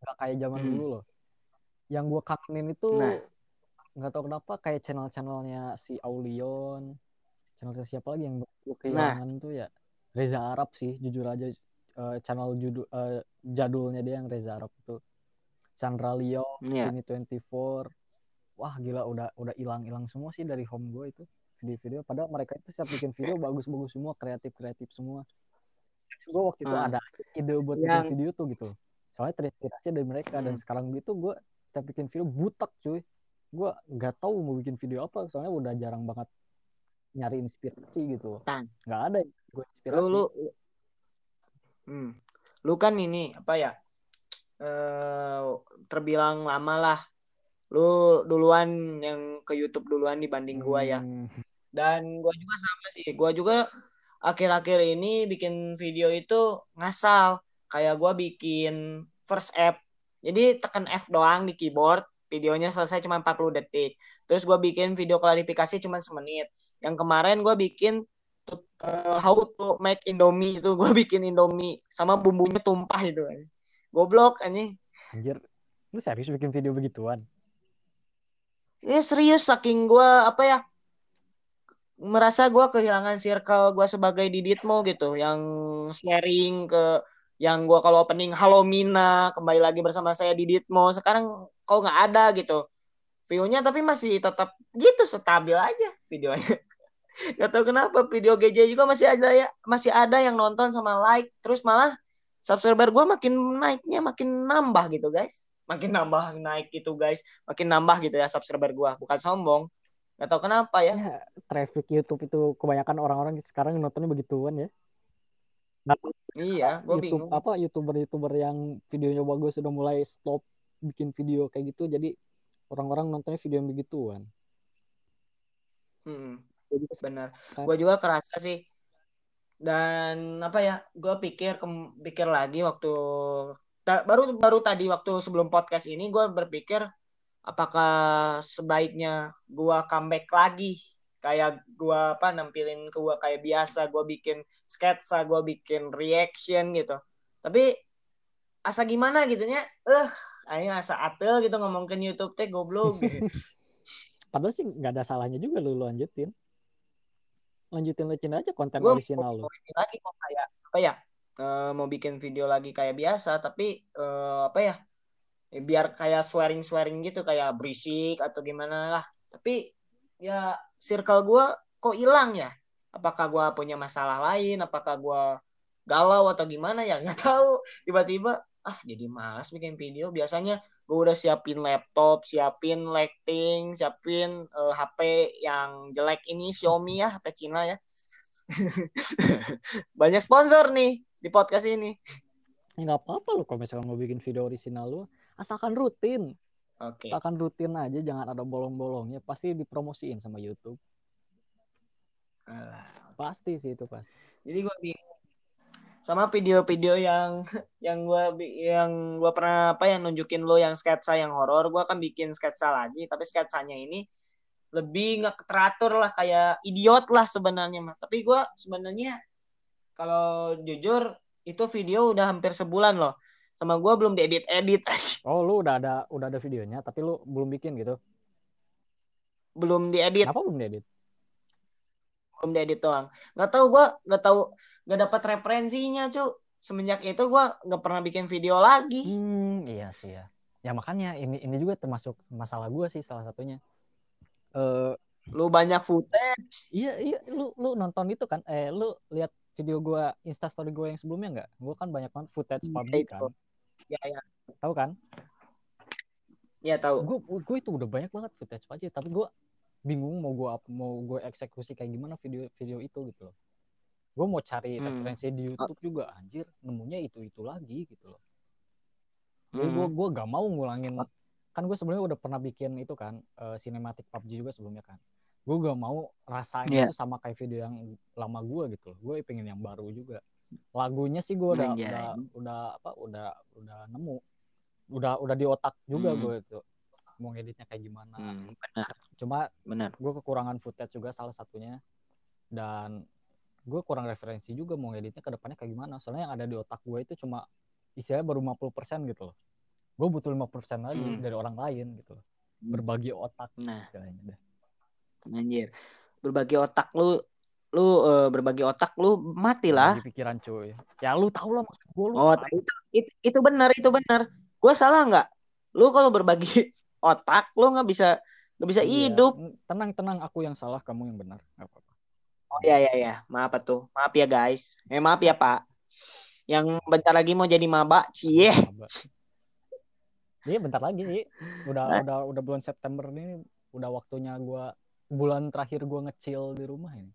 Gak kayak zaman Hmm. dulu loh. Yang gue kangenin itu Nah. nggak tahu kenapa kayak channel-channelnya si Aulion, channel siapa lagi yang gue Nah. kehilangan tuh ya Reza Arab sih jujur aja eh, channel judul eh, jadulnya dia yang Reza Arab itu. Chandra Leo, Iya. ini 24 wah gila udah udah hilang-hilang semua sih dari home gue itu video-video padahal mereka itu setiap bikin video bagus-bagus semua kreatif-kreatif semua. Gue waktu itu Ah. ada ide buat Yang- bikin video tuh gitu. Soalnya terinspirasi dari mereka. Dan Hmm. sekarang gitu gue setiap bikin video butak cuy. Gue nggak tahu mau bikin video apa soalnya udah jarang banget nyari inspirasi gitu Tan. nggak ada gue inspirasi. Lu lu hmm. lu kan ini apa ya eh terbilang lama lah. Lu duluan yang ke YouTube duluan dibanding gua ya. Hmm, dan gua juga sama sih. Gua juga akhir-akhir ini bikin video itu ngasal. Kayak gua bikin first app. Jadi tekan F doang di keyboard. Videonya selesai cuma 40 detik. Terus gua bikin video klarifikasi cuma semenit. Yang kemarin gua bikin eh, how to make indomie itu gua (laughs) bikin indomie sama bumbunya tumpah itu goblok ini anjir lu serius bikin video begituan? Ya serius saking gua apa ya merasa gua kehilangan circle gua sebagai diditmo gitu yang sharing ke yang gua kalau opening halo Mina kembali lagi bersama saya Diditmo sekarang kok nggak ada gitu. View-nya tapi masih tetap gitu stabil aja videonya (laughs) Gak tahu kenapa video GJ juga masih ada ya masih ada yang nonton sama like terus malah subscriber gua makin naiknya makin nambah gitu guys. Makin nambah naik gitu guys. Makin nambah gitu ya subscriber gua. Bukan sombong. Gak tahu kenapa ya. Ya traffic YouTube itu kebanyakan orang-orang sekarang nontonnya begituan ya. Nah, iya YouTube bingung. apa youtuber-youtuber yang videonya bagus sudah mulai stop bikin video kayak gitu jadi orang-orang nontonnya video yang begituan. Hmm, benar. gua juga kerasa sih. Dan apa ya gua pikir pikir lagi waktu ta- baru baru tadi waktu sebelum podcast ini gua berpikir apakah sebaiknya gua comeback lagi? Kayak gua apa nampilin ke gua kayak biasa gua bikin sketsa gua bikin reaction gitu. Tapi asa gimana gitu nya? Eh ayo asa atel gitu ngomong ke YouTube teh goblok gitu. (laughs) padahal sih nggak ada salahnya juga lu lanjutin lanjutin lanjutin aja konten Gua original lu. lagi mau kayak apa ya eh, mau bikin video lagi kayak biasa tapi eh, apa ya eh, biar kayak swearing swearing gitu kayak berisik atau gimana lah. Tapi ya circle gue kok hilang ya? Apakah gue punya masalah lain? Apakah gue galau atau gimana ya? Nggak tahu. Tiba-tiba ah jadi malas bikin video. Biasanya gue udah siapin laptop siapin lighting siapin uh, HP yang jelek ini Xiaomi ya HP Cina ya. (laughs) Banyak sponsor nih di podcast ini. Nggak apa-apa lo kalau misalkan mau bikin video original lu asalkan rutin. Oke. Okay. asalkan rutin aja jangan ada bolong-bolongnya pasti dipromosiin sama YouTube. Alah. pasti sih itu pasti. Jadi gue bingung sama video-video yang (laughs) yang gua yang gua pernah apa yang nunjukin lo yang sketsa yang horor gua akan bikin sketsa lagi tapi sketsanya ini lebih nggak teratur lah kayak idiot lah sebenarnya mah tapi gua sebenarnya kalau jujur itu video udah hampir sebulan loh. Sama gua belum diedit edit (laughs) oh lu udah ada udah ada videonya tapi lu belum bikin gitu? Belum diedit. Apa belum diedit? Belum diedit doang. Nggak tahu gua nggak tahu gak dapat referensinya cu. Semenjak itu gue nggak pernah bikin video lagi. Hmm, iya sih ya. Ya makanya ini ini juga termasuk masalah gue sih salah satunya. Uh, lu banyak footage. Iya iya. Lu lu nonton itu kan? Eh lu lihat video gue instastory gue yang sebelumnya nggak? Gue kan banyak banget footage iya, public kan. Ya ya tahu kan? Iya tahu. Gue gue itu udah banyak banget footage aja, tapi gue bingung mau gue mau gue eksekusi kayak gimana video video itu gitu loh gue mau cari hmm. referensi di YouTube juga anjir nemunya itu itu lagi gitu loh. Jadi gue hmm. gue gak mau ngulangin kan gue sebelumnya udah pernah bikin itu kan uh, cinematic PUBG juga sebelumnya kan. Gue gak mau rasanya yeah. itu sama kayak video yang lama gue gitu loh. Gue pengen yang baru juga. Lagunya sih gue udah, udah udah apa udah udah nemu. Udah udah di otak juga hmm. gue itu. Mau ngeditnya kayak gimana. Hmm, benar. cuma benar. gue kekurangan footage juga salah satunya. Dan gue kurang referensi juga mau editnya ke depannya kayak gimana. Soalnya yang ada di otak gue itu cuma istilahnya baru 50% gitu loh. Gue butuh 50% lagi hmm. dari orang lain gitu loh. Hmm. berbagi otak nah. istilahnya deh. Anjir. Berbagi otak lu lu uh, berbagi otak lu mati lah. Di pikiran cuy. Ya lu tau lah maksud gue lu oh itu, itu itu benar itu benar. Gue salah nggak? Lu kalau berbagi (laughs) otak lu nggak bisa nggak bisa iya. hidup. Tenang tenang. Aku yang salah kamu yang benar. Gak apa-apa Oh iya iya iya, maaf tuh. Maaf ya guys. Eh maaf ya Pak. Yang bentar lagi mau jadi maba, cie. Iya bentar lagi sih. Udah nah. udah udah bulan September ini udah waktunya gua bulan terakhir gua ngecil di rumah ini.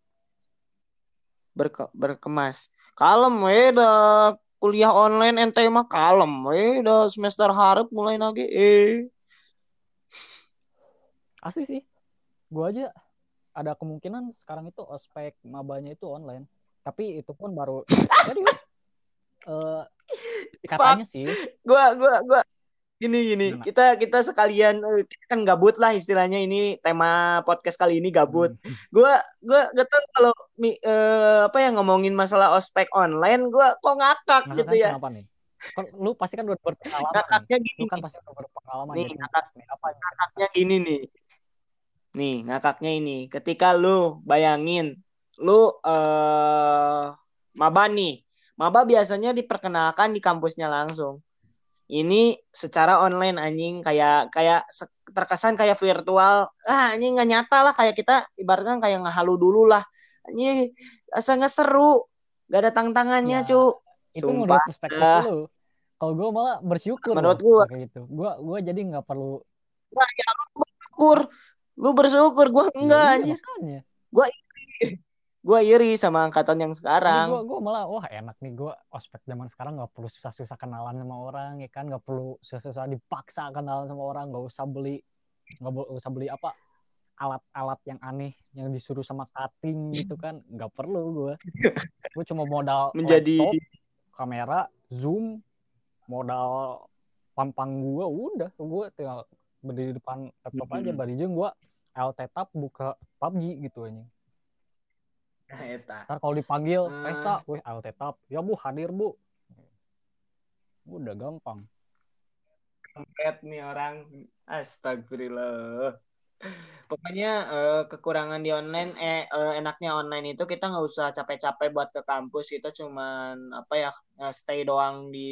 Berke, berkemas. Kalem we dah kuliah online ente mah kalem we dah semester harap mulai lagi eh. Asli sih. Gua aja ada kemungkinan sekarang itu ospek mabanya itu online. Tapi itu pun baru (laughs) serius. Uh, katanya sih. Gua gua gua gini gini. Gimana? kita kita sekalian eh, kita kan gabut lah istilahnya. Ini tema podcast kali ini gabut. Hmm. gua gua gak tau kalau uh, apa yang ngomongin masalah ospek online gua kok ngakak nah, gitu kan, ya? kenapa nih? Kan lu pasti kan udah berpengalaman ngakaknya gini lu kan pasti udah berpengalaman nih, ngakak, apa ngakaknya gini nih Nih, ngakaknya ini. Ketika lu bayangin lu uh, maba nih. Maba biasanya diperkenalkan di kampusnya langsung. Ini secara online anjing kayak kayak terkesan kayak virtual. Ah, ini nggak nyata lah kayak kita ibaratkan kayak ngehalu dulu lah. Ini asa nggak seru. Gak ada tantangannya, ya, cu. Itu Sumpah. perspektif lu. Kalau gue malah bersyukur menurut gue kayak gitu. Gue gue jadi nggak perlu Nah, ya bersyukur Lu bersyukur, gue iya, enggak iya, aja. Gue gue iri. Sama angkatan yang sekarang. Gue gue malah wah enak nih. Gue ospek zaman sekarang nggak perlu susah-susah kenalan sama orang ya kan? Nggak perlu susah-susah dipaksa kenalan sama orang. Nggak usah beli nggak usah beli apa alat-alat yang aneh yang disuruh sama cutting gitu kan? Nggak perlu gue (laughs) gue cuma modal menjadi laptop, kamera zoom modal pampang gue udah. Gue tinggal berdiri depan laptop mm -hmm. aja barijeng gua LT tab buka PUBG gitu aja Ntar kalau dipanggil uh. Resa, wih LT tab, ya bu hadir bu. Udah gampang. Kampret nih orang, astagfirullah. Pokoknya uh, kekurangan di online, eh uh, enaknya online itu kita nggak usah capek-capek buat ke kampus, kita cuman apa ya stay doang di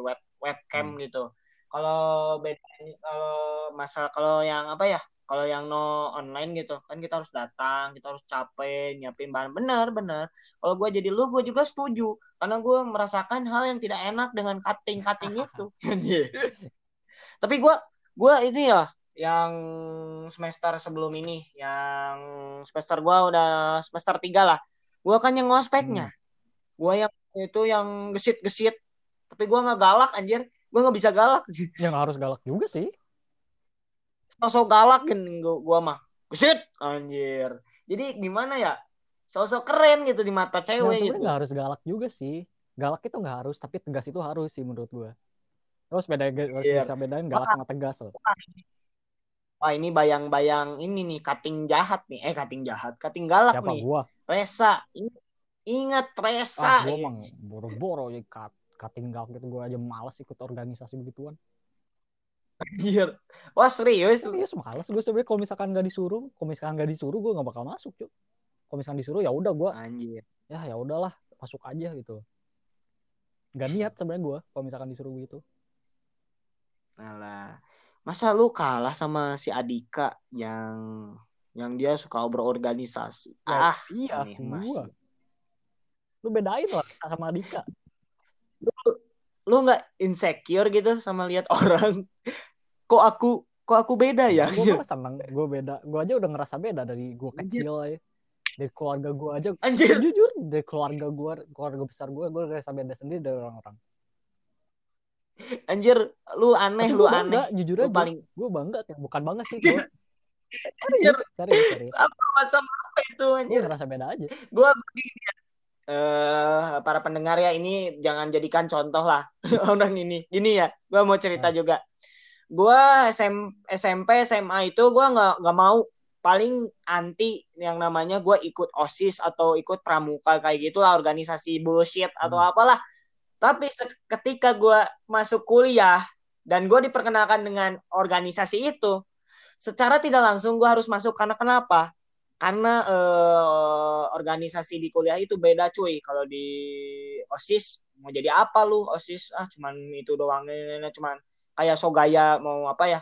web webcam hmm. gitu kalau beda kalau masa kalau yang apa ya kalau yang no online gitu kan kita harus datang kita harus capek nyiapin bahan benar benar kalau gue jadi lu gue juga setuju karena gue merasakan hal yang tidak enak dengan cutting cutting (laughs) itu (laughs) Tapi gue gue ini ya yang semester sebelum ini, yang semester gue udah semester tiga lah. Gue kan yang ngospeknya. Hmm. Gue yang itu yang gesit-gesit. Tapi gue nggak galak anjir. Gue nggak bisa galak. Yang harus galak juga sih. Sosok galak kan gue mah. Gesit anjir. Jadi gimana ya? Sosok keren gitu di mata cewek gitu. Gak harus galak juga sih. Galak itu nggak harus, tapi tegas itu harus sih menurut gue. Terus beda harus yeah. bisa bedain galak sama tegas loh. Wah ini bayang-bayang ini nih cutting jahat nih. Eh cutting jahat, cutting galak Siapa, nih. Gua? Resa. Ingat Resa. Ah, gue emang boro-boro ya cut, cutting galak gitu. Gue aja males ikut organisasi begituan. Anjir. Wah serius? Serius males gue sebenernya kalau misalkan gak disuruh, kalau misalkan gak disuruh gue gak bakal masuk cuy. Kalau misalkan disuruh ya udah gue. Anjir. Ya ya udahlah masuk aja gitu. Gak niat sebenarnya gue kalau misalkan disuruh gitu. Alah masa lu kalah sama si Adika yang yang dia suka berorganisasi ya, ah iya gua. lu bedain lah sama Adika lu nggak insecure gitu sama lihat (laughs) orang kok aku kok aku beda ya gue seneng gue beda gue aja udah ngerasa beda dari gue kecil ya dari keluarga gue aja Anjir. jujur dari keluarga gue keluarga besar gue gue ngerasa beda sendiri dari orang-orang Anjir, lu aneh, lu bangga, aneh. Jujur lu aja, paling gue bangga ya. Bukan bangga sih gue. Serius, serius, serius. Apa macam apa itu anjir? Gue ngerasa beda aja. Gue begini Uh, para pendengar ya ini jangan jadikan contoh lah (laughs) orang ini. Gini ya, gue mau cerita nah. juga. Gue SM, SMP SMA itu gue nggak nggak mau paling anti yang namanya gue ikut osis atau ikut pramuka kayak gitulah organisasi bullshit atau hmm. apalah tapi ketika gue masuk kuliah dan gue diperkenalkan dengan organisasi itu, secara tidak langsung gue harus masuk karena kenapa? Karena eh, organisasi di kuliah itu beda cuy. Kalau di osis mau jadi apa lu osis? Ah cuman itu doang. Cuman kayak so gaya mau apa ya?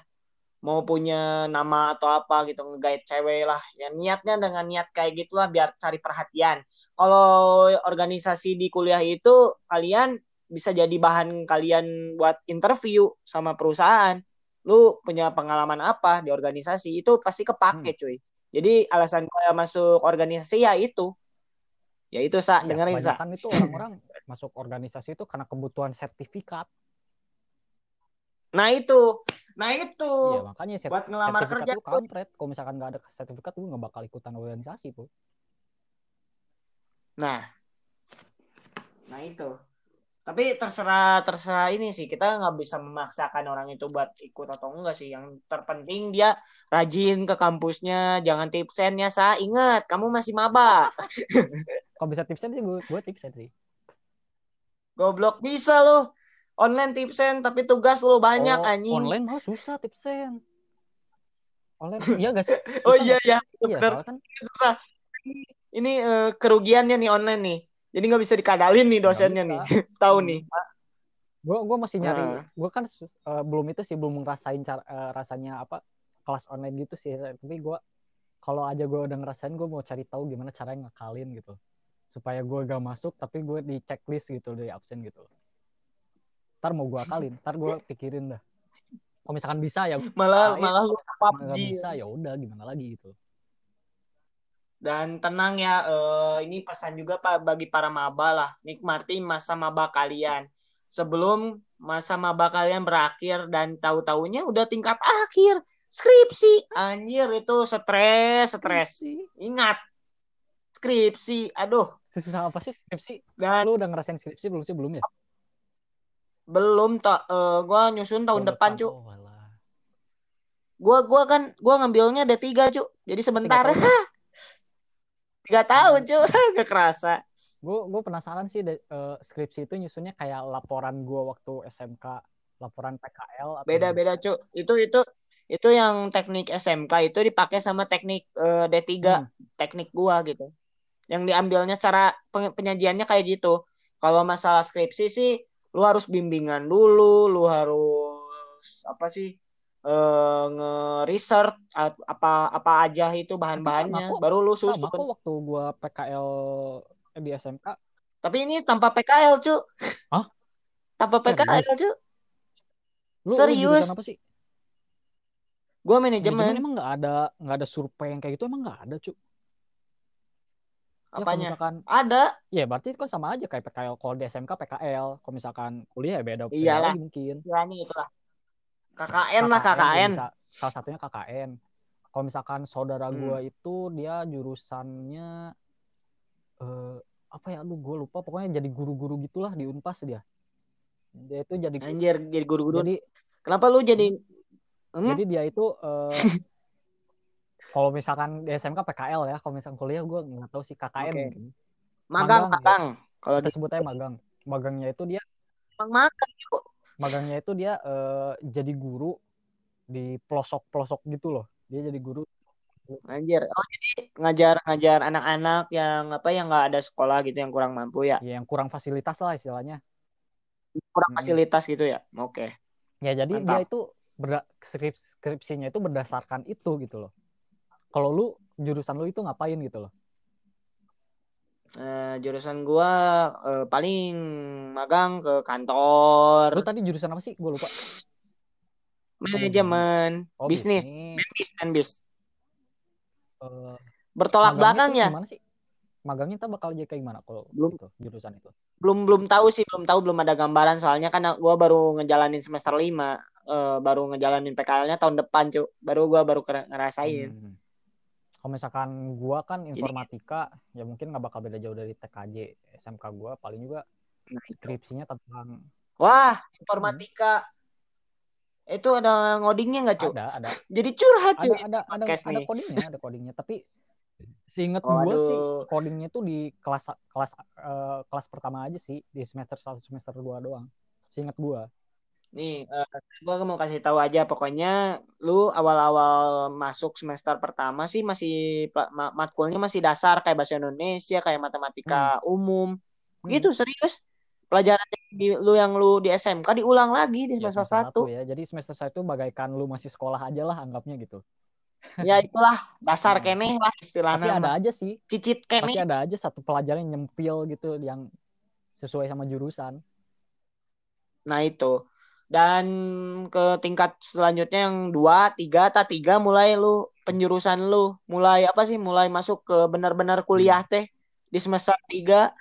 Mau punya nama atau apa gitu ngegait cewek lah. Ya niatnya dengan niat kayak gitulah biar cari perhatian. Kalau organisasi di kuliah itu kalian bisa jadi bahan kalian buat interview sama perusahaan. Lu punya pengalaman apa di organisasi? Itu pasti kepake hmm. cuy jadi alasan gue masuk organisasi ya itu. Ya itu sa. Ya, dengerin sa. kan itu orang-orang (laughs) masuk organisasi itu karena kebutuhan sertifikat. Nah itu. Nah itu. Ya, makanya sert buat ngelamar kerja itu kampret. Kalau misalkan nggak ada sertifikat lu nggak bakal ikutan organisasi tuh nah. Nah itu tapi terserah terserah ini sih kita nggak bisa memaksakan orang itu buat ikut atau enggak sih. Yang terpenting dia rajin ke kampusnya jangan tipsen ya sa ingat kamu masih maba. (laughs) Kalau bisa tipsen sih gue gue tipsen sih. Goblok bisa lo online tipsen tapi tugas lo banyak oh, anjing. online mah susah tipsen. Online iya gak sih? (laughs) Oh iya iya iya kan susah ini uh, kerugiannya nih online nih jadi nggak bisa dikadalin nih dosennya nih. (laughs) Tahu nih. Gue gue masih nyari. Uh. Gue kan uh, belum itu sih belum ngerasain cara, uh, rasanya apa kelas online gitu sih. Tapi gue kalau aja gue udah ngerasain gue mau cari tahu gimana caranya ngakalin gitu. Supaya gue gak masuk tapi gue di checklist gitu dari absen gitu. Ntar mau gue akalin, ntar gue pikirin dah. Kalau misalkan bisa ya malah malah lu PUBG. bisa ya udah gimana lagi gitu. Dan tenang ya, uh, ini pesan juga Pak bagi para maba lah, nikmati masa maba kalian. Sebelum masa maba kalian berakhir dan tahu-taunya udah tingkat akhir skripsi. Anjir itu stres, stres. Ingat skripsi. Aduh. Susah apa sih skripsi? Dan lu udah ngerasain skripsi belum sih belum ya? Belum tak uh, gua nyusun tahun, tahun depan, depan, Cuk. Oh, gua gua kan gua ngambilnya D3, Cuk. Jadi sebentar. (laughs) Tiga tahun cuy, (laughs) gak kerasa. Gue gue penasaran sih de, uh, skripsi itu nyusunnya kayak laporan gue waktu SMK, laporan PKL. Atau beda beda cuy. Itu itu itu yang teknik SMK itu dipakai sama teknik uh, D3, hmm. teknik gua gitu. Yang diambilnya cara penyajiannya kayak gitu. Kalau masalah skripsi sih lu harus bimbingan dulu, lu harus apa sih? Uh, nge-research apa apa aja itu bahan-bahannya baru lu susun. Sama kok waktu gua PKL eh, di SMK. Tapi ini tanpa PKL, cu. Hah? Tanpa PKL, cu. Lu, Serius? Lu apa sih? Gua manajemen manajemen. emang nggak ada nggak ada survei yang kayak gitu emang nggak ada cu Ya, Apanya? misalkan Ada. ya berarti kan sama aja kayak PKL kalau di SMK PKL kalau misalkan kuliah ya beda Iyalah. mungkin Istilahnya itulah. KKN lah KKN. bisa. salah satunya KKN kalau misalkan saudara Hmm. gua itu dia jurusannya eh apa ya aduh gue lupa pokoknya jadi guru-guru gitulah di Unpas dia dia itu jadi Anjir, jadi guru-guru. jadi Kenapa lu jadi Hmm? jadi dia itu eh, (laughs) kalau misalkan di SMK PKL ya kalau misalkan kuliah gue nggak tahu sih KKN Oke. mungkin magang, magang, magang. Kalau kita di sebutnya magang magangnya itu dia magang, Cuk. Magangnya itu dia eh, jadi guru di pelosok-pelosok gitu loh dia jadi guru Anjir. Oh, jadi ngajar-ngajar anak-anak yang apa yang nggak ada sekolah gitu yang kurang mampu ya. ya, yang kurang fasilitas lah istilahnya Kurang Mm-mm. fasilitas gitu ya. Oke. ya jadi Mantap. dia itu berda- skrip skripsinya itu berdasarkan itu gitu loh kalau lu jurusan lu itu ngapain gitu loh Eh, jurusan gua eh, paling magang ke kantor. Lu tadi jurusan apa sih? Gue lupa. Manajemen Oh, bisnis bisnis. bisnis. Dan bis Eh, bertolak belakang ya gimana sih? Magangnya tuh bakal jadi kayak gimana kalau Belum. itu jurusan itu? Belum belum tahu sih belum tahu belum ada gambaran. Soalnya kan gua baru ngejalanin semester 5 eh, baru ngejalanin PKL-nya tahun depan cuy baru gua baru ngerasain. Hmm. Kalau misalkan gua kan informatika, ya mungkin nggak bakal beda jauh dari TKJ SMK gua, paling juga skripsinya tentang wah informatika itu ada ngodingnya nggak cuy ada ada jadi curhat ada cuy ada ada ada nih. codingnya, ada codingnya. Tapi seingat Oh, gua sih codingnya tuh di kelas kelas eh, kelas pertama aja sih, di semester 1 semester 2 doang. Seingat gua. Nih, eh, gua mau kasih tahu aja pokoknya lu awal-awal masuk semester pertama sih masih ma- matkulnya masih dasar kayak bahasa Indonesia, kayak matematika umum. Hmm. Gitu serius. Pelajaran yang di, lu yang lu di SMK diulang lagi di Ya, semester semester 1. satu ya. Jadi semester 1 itu bagaikan lu masih sekolah aja lah anggapnya gitu. Ya itulah dasar (laughs) Hmm. keneh lah Tapi istilahnya. ada mah. aja sih Cicit pasti keneh. ada aja satu pelajaran yang nyempil gitu yang sesuai sama jurusan. Nah itu. Dan ke tingkat selanjutnya yang dua, tiga, tak tiga mulai lu penjurusan lu mulai apa sih? Mulai masuk ke benar-benar kuliah Hmm. teh di semester tiga.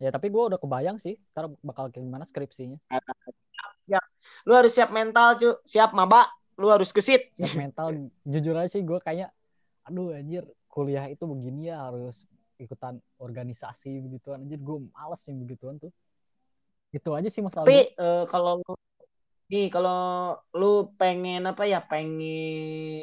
Ya tapi gue udah kebayang sih, ntar bakal gimana skripsinya. (laughs) Lu harus siap mental cu, siap maba. Lu harus gesit. (laughs) Siap mental, jujur aja sih gue kayak, aduh anjir kuliah itu begini ya harus ikutan organisasi begituan anjir gue males sih begituan tuh. Itu aja sih masalah Tapi eh, kalau nih kalau lu pengen apa ya? Pengen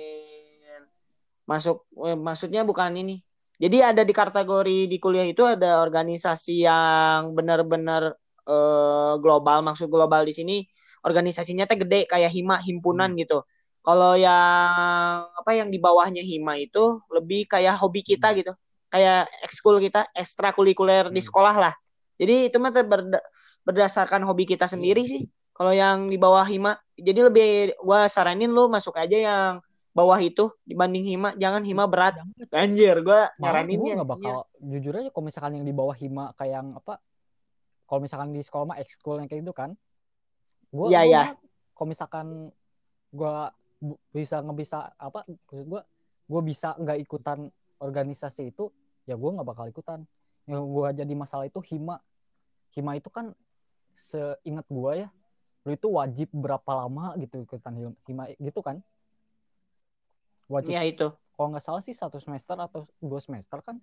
masuk eh, maksudnya bukan ini. Jadi ada di kategori di kuliah itu ada organisasi yang benar-benar eh, global. Maksud global di sini organisasinya teh gede kayak hima himpunan Hmm. gitu. Kalau yang apa yang di bawahnya hima itu lebih kayak hobi kita Hmm. gitu. Kayak ekskul kita, ekstrakurikuler di Hmm. sekolah lah. Jadi itu mah berda- berdasarkan hobi kita sendiri Iya. sih. Kalau yang di bawah hima, jadi lebih gua saranin lu masuk aja yang bawah itu dibanding hima. Jangan hima berat. Anjir, gua Malah gue nyaraninnya. nggak bakal jujur aja kalau misalkan yang di bawah hima kayak yang apa kalau misalkan di sekolah mah ekskul yang kayak itu kan gue Iya, iya. kalau misalkan gue bisa nggak bisa apa maksud gue gue bisa nggak ikutan organisasi itu ya gue nggak bakal ikutan yang gue jadi masalah itu hima hima itu kan seingat gue ya lu itu wajib berapa lama gitu ikutan hima gitu kan wajib Iya itu. kalau nggak salah sih satu semester atau dua semester kan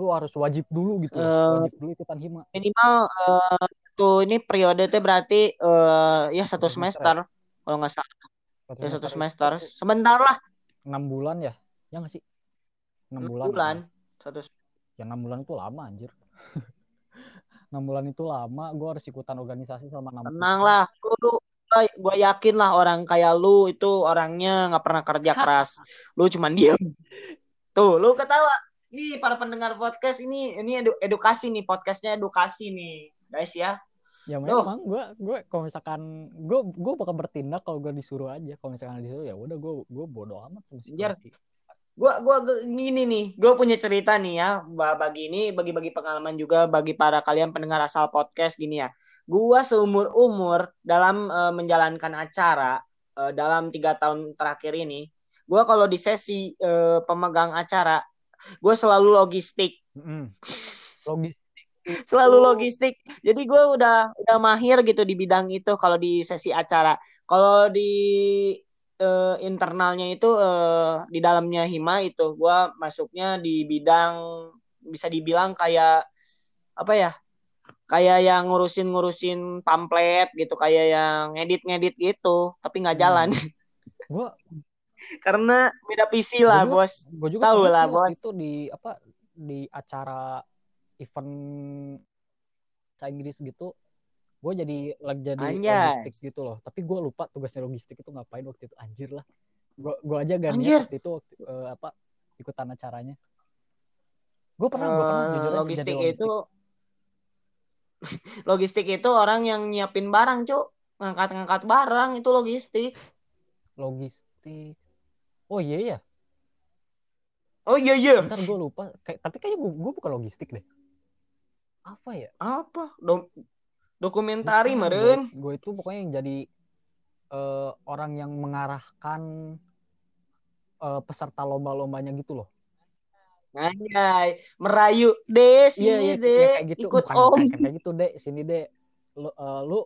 lu harus wajib dulu gitu Eh, wajib dulu ikutan hima Minimal eh, tuh ini periode teh berarti eh, ya satu Satu semester semester. Kalau nggak salah ya satu itu semester. Sebentar lah. enam bulan ya ya nggak sih enam bulan, bulan. ya. Satu ya enam bulan itu lama anjir (laughs) enam bulan itu lama gue harus ikutan organisasi selama enam tenang lah. Lu gue yakin lah orang kayak lu itu orangnya nggak pernah kerja keras. Lu cuman diem. Tuh, lu ketawa. Nih para pendengar podcast ini ini edu- edukasi nih podcastnya edukasi nih guys ya. ya memang gue gue kalau misalkan gue gue bakal bertindak kalau gue disuruh aja kalau misalkan disuruh ya udah gue gue bodoh amat sama situasi Gua gua gua- gini nih, gua punya cerita nih ya, ba- bagi ini bagi-bagi pengalaman juga bagi para kalian pendengar asal podcast gini ya. Gua seumur umur dalam eh, menjalankan acara uh, dalam tiga tahun terakhir ini, gue kalau di sesi uh, pemegang acara, gue selalu logistik. Mm. Logistik. selalu logistik. Jadi gue udah udah mahir gitu di bidang itu kalau di sesi acara. Kalau di uh, internalnya itu uh, di dalamnya hima itu gue masuknya di bidang bisa dibilang kayak apa ya kayak yang ngurusin ngurusin pamflet gitu kayak yang ngedit ngedit gitu tapi nggak hmm. jalan hmm. gua (laughs) karena beda PC lah juga, bos gua juga tahu lah bos itu di apa di acara event Inggris gitu gue jadi lagi jadi Anjas. logistik gitu loh. Tapi gue lupa tugasnya logistik itu ngapain waktu itu. Anjir lah. Gue gue aja gak niat waktu itu waktu, uh, apa ikutan acaranya. Gue pernah uh, gue pernah jujur logistik, logistik. itu (laughs) logistik itu orang yang nyiapin barang cuk. Ngangkat-ngangkat barang itu logistik. Logistik. Oh iya ya oh iya iya. Ntar gue lupa. Kayak tapi kayaknya gue, gue bukan logistik deh. Apa ya? Apa? Do dokumentari meren gue itu pokoknya yang jadi uh, orang yang mengarahkan uh, peserta lomba-lombanya gitu loh Anjay, merayu deh iya, sini iya, iya, deh. Kayak gitu. Ikut Bukan, om. Kayak, kayak gitu deh, sini deh. Lu uh, lu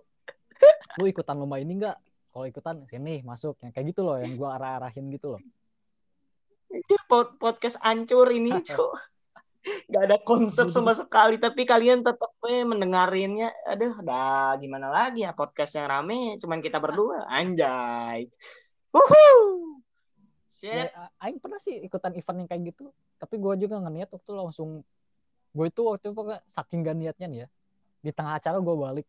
(laughs) lu ikutan lomba ini enggak? Kalau ikutan sini masuk yang kayak gitu loh yang gua arah-arahin gitu loh. Ini podcast ancur ini, (laughs) Cuk. Gak ada konsep sama (laughs) sekali tapi kalian tetap eh, mendengarinnya. Aduh, dah gimana lagi ya podcast yang rame cuman kita berdua. Anjay. Wuhu. Ya, Aing pernah sih ikutan event yang kayak gitu tapi gue juga nggak niat waktu langsung gue itu waktu itu saking gak niatnya nih ya di tengah acara gue balik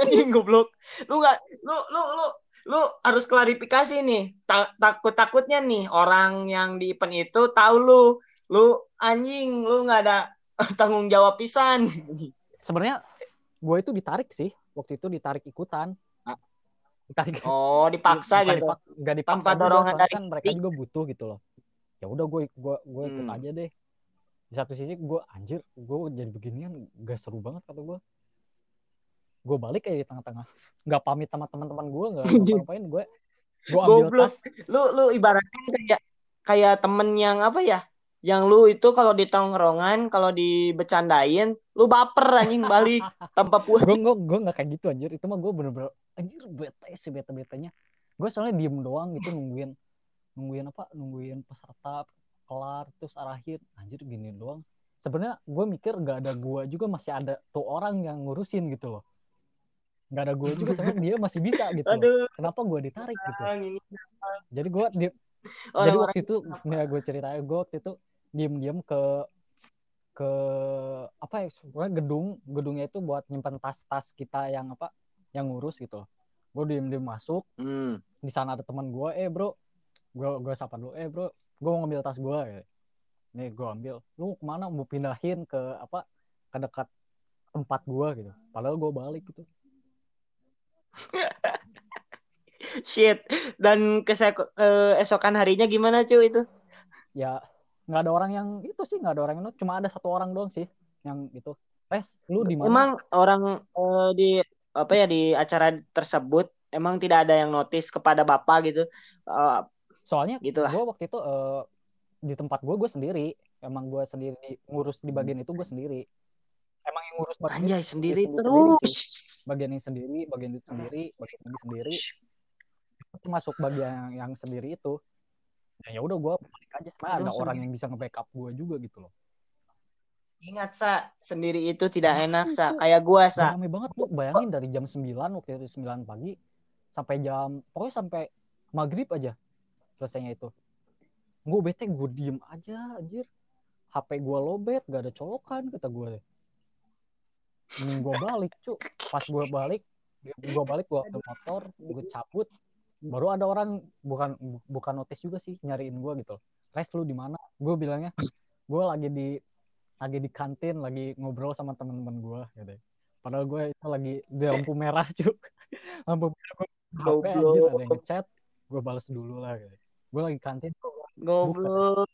anjing goblok lu nggak lu lu lu lu harus klarifikasi nih Ta takut takutnya nih orang yang di event itu tahu lu lu anjing lu nggak ada (laughs) tanggung jawab pisan. Sebenarnya gue itu ditarik sih. Waktu itu ditarik ikutan. Ditarik. Oh dipaksa gitu? dipak gak dipaksa dorongan dari kan mereka juga butuh gitu loh. Ya udah gue gue gue ikut hmm. aja deh. Di satu sisi gue anjir gue jadi beginian gak seru banget kata gue gue balik kayak di tengah-tengah. Nggak pamit sama teman-teman gue nggak ngapain gue gue ambil Goblok. tas. Lu lu ibaratnya kayak kayak temen yang apa ya yang lu itu kalau di tongkrongan kalau dibecandain lu baper anjing balik. Tanpa puas. gue gue gue nggak kayak gitu anjir. Itu mah gue bener-bener anjir bete sih bete betenya gue soalnya diem doang gitu nungguin nungguin apa nungguin peserta kelar terus arahin anjir gini doang. Sebenarnya gue mikir gak ada gue juga masih ada tuh orang yang ngurusin gitu loh. Nggak ada gue juga sebenarnya (laughs) dia masih bisa gitu Aduh. kenapa gue ditarik gitu? Jadi gue di oh, jadi waktu itu ya gue ceritain gue waktu itu diem diem ke ke apa ya gedung gedungnya itu buat nyimpan tas-tas kita yang apa yang ngurus gitu. Gue diem diem masuk hmm. di sana ada teman gue eh bro gue gue sapa dulu eh bro gue mau ngambil tas gue ya. nih gue ambil lu ke mana? Mau pindahin ke apa ke dekat tempat gue gitu. Padahal gue balik gitu. (laughs) Shit. Dan keesokan harinya gimana cuy itu? Ya nggak ada orang yang itu sih nggak ada orang yang cuma ada satu orang doang sih yang itu. Res lu di mana? Emang orang uh, di apa ya di acara tersebut emang tidak ada yang notice kepada bapak gitu? Uh, soalnya gitu gue waktu itu uh, di tempat gue gue sendiri. Emang gue sendiri ngurus di bagian itu gue sendiri. Emang yang ngurus bagian Anjay, sendiri terus. sendiri bagian yang sendiri bagian itu sendiri bagian ini sendiri. Itu masuk bagian yang sendiri itu ya udah gue balik aja. Sebenarnya ada orang yang bisa nge-backup gue juga gitu loh. Ingat sa, sendiri itu tidak nah, enak sa, kayak gue sa. Rame banget lu, bayangin dari jam 9 waktu itu 9 pagi sampai jam pokoknya sampai maghrib aja selesainya itu. Gue bete gue diem aja anjir. HP gue lobet gak ada colokan kata gue Mending gue balik cu pas gue balik gue balik gue ke motor gue cabut baru ada orang bukan bukan notice juga sih nyariin gue gitu. Res lu di mana? Gue bilangnya gue lagi di lagi di kantin lagi ngobrol sama teman-teman gue gitu. Padahal gue itu lagi di lampu merah (laughs) cuk. Lampu merah gue HP anjir ada yang ngechat gue balas dulu lah gitu. Gue lagi kantin goblok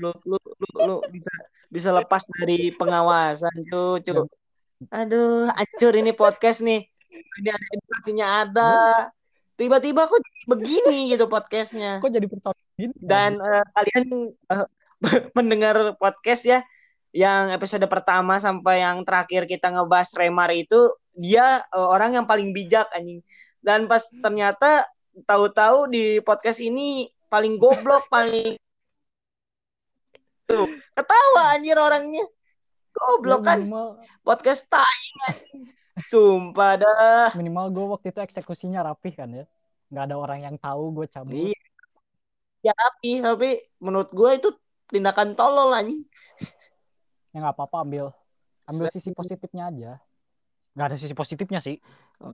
lu, lu lu bisa bisa lepas dari pengawasan cuy cuy aduh hancur ini podcast nih. Ini ada edukasinya ada tiba-tiba kok begini gitu podcastnya. Kok jadi gini? dan eh, kalian eh, (laughs) mendengar podcast ya yang episode pertama sampai yang terakhir kita ngebahas Remar itu dia eh, orang yang paling bijak anjing. Dan pas ternyata tahu-tahu di podcast ini paling goblok (laughs) paling tuh ketawa anjir orangnya. Goblok kan? Podcast tai anjing. Sumpah dah minimal gue waktu itu eksekusinya rapih kan ya. Nggak ada orang yang tahu gue cabut. iya ya tapi tapi menurut gue itu tindakan tolol anjing Ya nggak apa-apa ambil ambil sisi positifnya aja. Nggak ada sisi positifnya sih. Oh.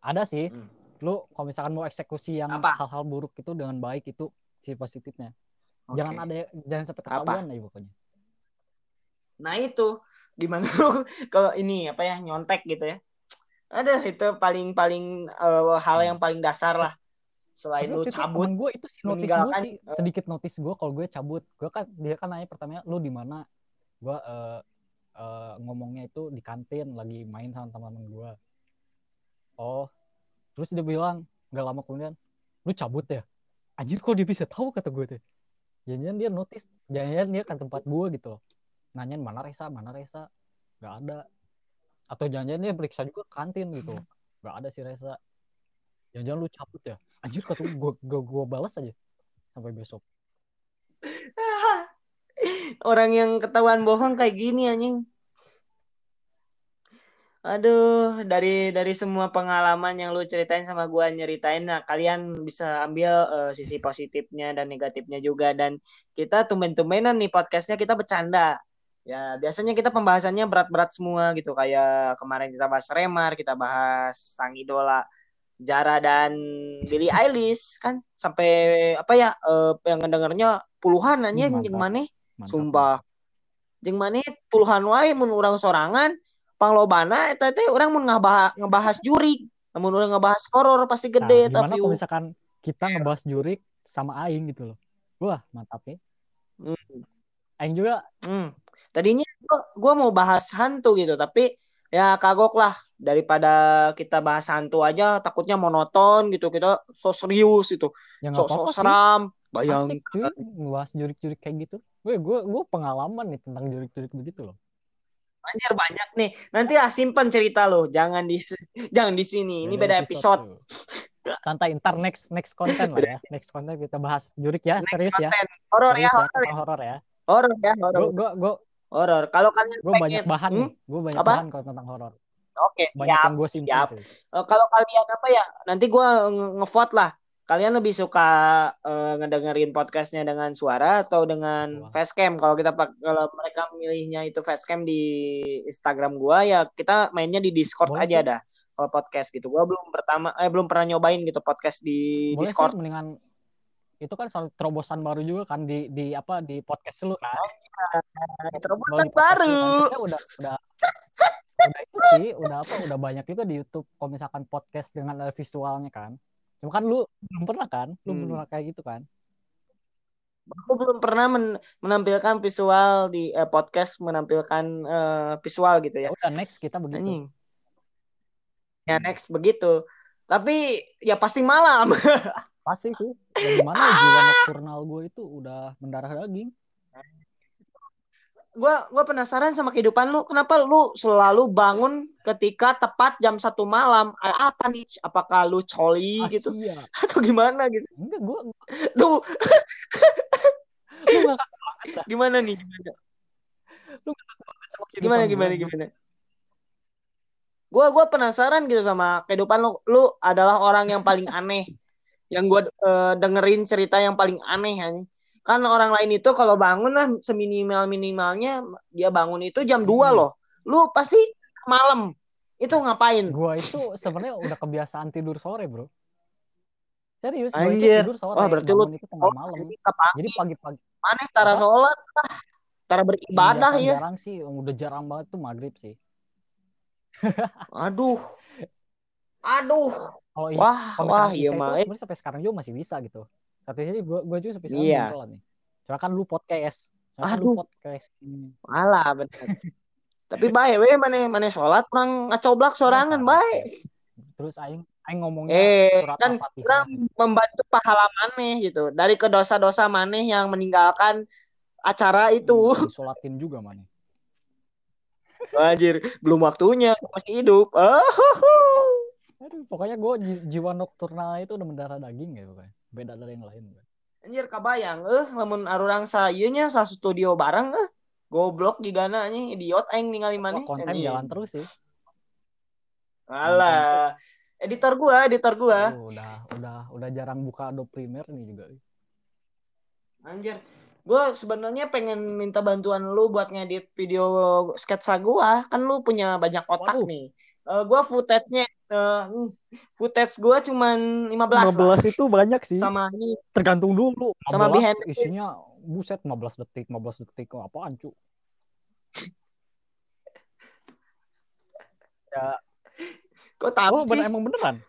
Ada sih. Hmm. Lu kalau misalkan mau eksekusi yang hal-hal buruk itu dengan baik itu sisi positifnya. Oke. Jangan ada jangan sampai ketahuan aja pokoknya. Nah itu gimana lu (laughs) kalau ini apa ya nyontek gitu ya? Ada itu paling paling eh, hal yang paling dasar lah. Selain lu cabut, gue itu sih notis gue sih sedikit notis gue kalau gue cabut. Gue kan dia kan nanya pertamanya lu di mana? Gue eh, eh, ngomongnya itu di kantin lagi main sama teman-teman gue oh terus dia bilang nggak lama kemudian lu cabut ya? Anjir kok dia bisa tahu kata gue tuh. Jangan dia notis jangan dia ke tempat gue gitu loh nanyain mana Resa mana Resa nggak ada. Atau jangan dia periksa juga kantin gitu. Nggak ada si Resa jangan-jangan lu cabut ya? Anjir kata gue gue gue balas aja sampai besok. (laughs) Orang yang ketahuan bohong kayak gini anjing. Aduh, dari dari semua pengalaman yang lu ceritain sama gua nyeritain, nah kalian bisa ambil eh, sisi positifnya dan negatifnya juga. Dan kita tumben-tumbenan nih podcastnya kita bercanda. Ya, biasanya kita pembahasannya berat-berat semua gitu. Kayak kemarin kita bahas Remar, kita bahas sang idola Jara dan Billie Eilish kan? Sampai apa ya eh, yang ngedengernya puluhan aja mana Mantap. sumpah. jeung mana puluhan wae mun urang sorangan. Panglobana eta teh urang mun ngabah, ngebahas jurik. Namun urang ngebahas horor pasti Nah, gede gimana view. kalau misalkan kita ngebahas jurik sama Aing gitu loh. Wah mantap ya. Hmm. Aing juga Hmm. Tadinya gua mau bahas hantu gitu, tapi ya kagok lah daripada kita bahas hantu aja takutnya monoton gitu kita so serius itu, ya so, so seram. Bayang asik cuy ngebahas jurik-jurik kayak gitu gue gue gue pengalaman nih tentang jurik-jurik begitu loh anjir banyak nih. Nanti ah simpen cerita lo, jangan di jangan di sini. Ini beda episode. tuh. santai ntar next next konten lah ya next konten kita bahas jurik ya Next serius ya. Horor ya, serius ya horor ya. horor ya Horor ya, gue horor. gue gue Horor. Kalau kalian gue banyak pengen- bahan Hmm? gue banyak Apa? bahan kalau tentang horor Oke, banyak siap. yang gue simpan siap. tuh. Eh, kalau kalian apa ya nanti gue ngevote lah kalian lebih suka eh, ngedengerin podcastnya dengan suara atau dengan Wah. facecam kalau kita pak- kalau mereka milihnya itu facecam di Instagram gue ya kita mainnya di Discord Boleh aja sih. dah kalau podcast gitu gue belum pertama eh belum pernah nyobain gitu podcast di boleh Discord sih mendingan itu kan terobosan baru juga kan di di apa di podcast lu kan Nah, terobosan baru kan, udah udah udah itu sih udah apa udah banyak juga di YouTube kalau misalkan podcast dengan ada visualnya kan cuma kan lu belum pernah kan lu Hmm. belum pernah kayak gitu kan aku belum pernah men- menampilkan visual di eh, podcast menampilkan eh, visual gitu ya ya udah next kita begitu. Ya next begitu. Tapi ya pasti malam. (laughs) pasti sih gimana jiwa nokturnal gue itu udah mendarah daging gua gua penasaran sama kehidupan lu. Kenapa lu selalu bangun ketika tepat jam satu malam? Apa nih? Apakah lu coli gitu Asia (laughs) atau gimana gitu? Ah, enggak gue Tuh, (laughs) lu gak gimana nih? Gimana? sama kehidupan Gimana gimana gimana? Gua gua penasaran gitu sama kehidupan lu. Lu adalah orang yang paling aneh. Yang gua eh, dengerin cerita yang paling aneh anjing. Kan orang lain itu kalau bangun lah seminimal minimalnya dia bangun itu jam 2 Hmm. loh. Lu pasti malam. Itu ngapain? Gua itu sebenarnya udah kebiasaan tidur sore, Bro. Serius, gua Anjir. tidur sore, Wah, berarti lu- itu tengah Oh, malam. ke pagi. Jadi pagi-pagi Maneh tara Apa? sholat. Tara beribadah iya, ya. jarang sih, udah jarang banget tuh maghrib sih. (laughs) Aduh. Aduh. Kalau Wah, kalau wah iya mah. sebenarnya sampai sekarang juga masih bisa gitu. Satu sisi gua gua juga sampai sekarang Iya. belum sholat nih. Kan lu podcast. Soalnya kan lu Aduh. podcast. Hmm. Alah bener. Tapi baik we mana mana sholat orang ngacoblak sorangan Biasa, baik. terus aing aing ngomongnya Eh, surat kan orang membantu pahala maneh gitu. Dari ke dosa-dosa maneh yang meninggalkan acara itu. Hmm, disolatin juga mana Anjir, belum waktunya, masih hidup. Oh. Aduh, pokoknya gue jiwa nokturnal itu udah mendarah daging ya pokoknya. Beda dari yang lain. Anjir kabayang eh lamun arurang sayeunya sa studio bareng eh. Goblok gigana nih idiot aing ningali maneh. Konten Anjing. jalan terus sih. Alah. Editor gua, editor gua. Aduh, udah udah udah jarang buka Adobe Premiere nih juga. Anjir. Gua sebenarnya pengen minta bantuan lu buat ngedit video sketsa gua. Kan lu punya banyak otak Waduh. nih. Eh, gua footage-nya hmm, footage gua cuman 15, lah. 15 itu banyak sih. Sama ini Tergantung dulu. Sama 15 behind the isinya buset 15 detik, 15 detik kok apaan, cu? (laughs) Ya, kok tahu oh bener, emang beneran.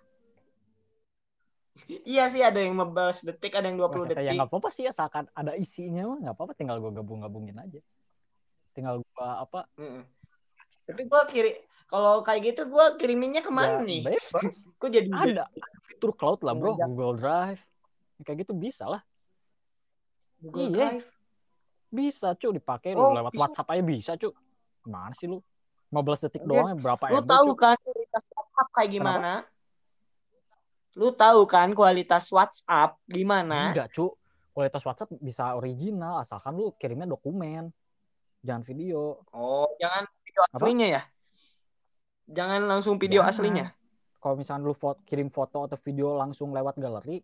Iya sih ada yang 15 detik, ada yang 20 Maksudnya detik. ya nggak apa-apa sih asalkan ada isinya mah nggak apa-apa tinggal gue gabung-gabungin aja. Tinggal gua apa? Mm-mm. Tapi gua kiri kalau kayak gitu gua kiriminnya ke mana ya, nih? Bebas. (laughs) Gua jadi ada fitur cloud lah bro, Ya. Google Drive. Kayak gitu bisa lah. Google Iya. Drive. Bisa cu dipakai Oh, lu lewat bisa. WhatsApp aja bisa cu. Gimana sih lu? 15 detik doang ya berapa Lu MB, tahu Cu? kan kualitas WhatsApp kayak gimana? Lu tahu kan kualitas WhatsApp gimana? Enggak cu. Kualitas WhatsApp bisa original asalkan lu kirimnya dokumen. Jangan video. Oh, jangan video Apa? aslinya ya? Jangan langsung video Jangan. aslinya. Kalau misalnya lu fo- kirim foto atau video langsung lewat galeri,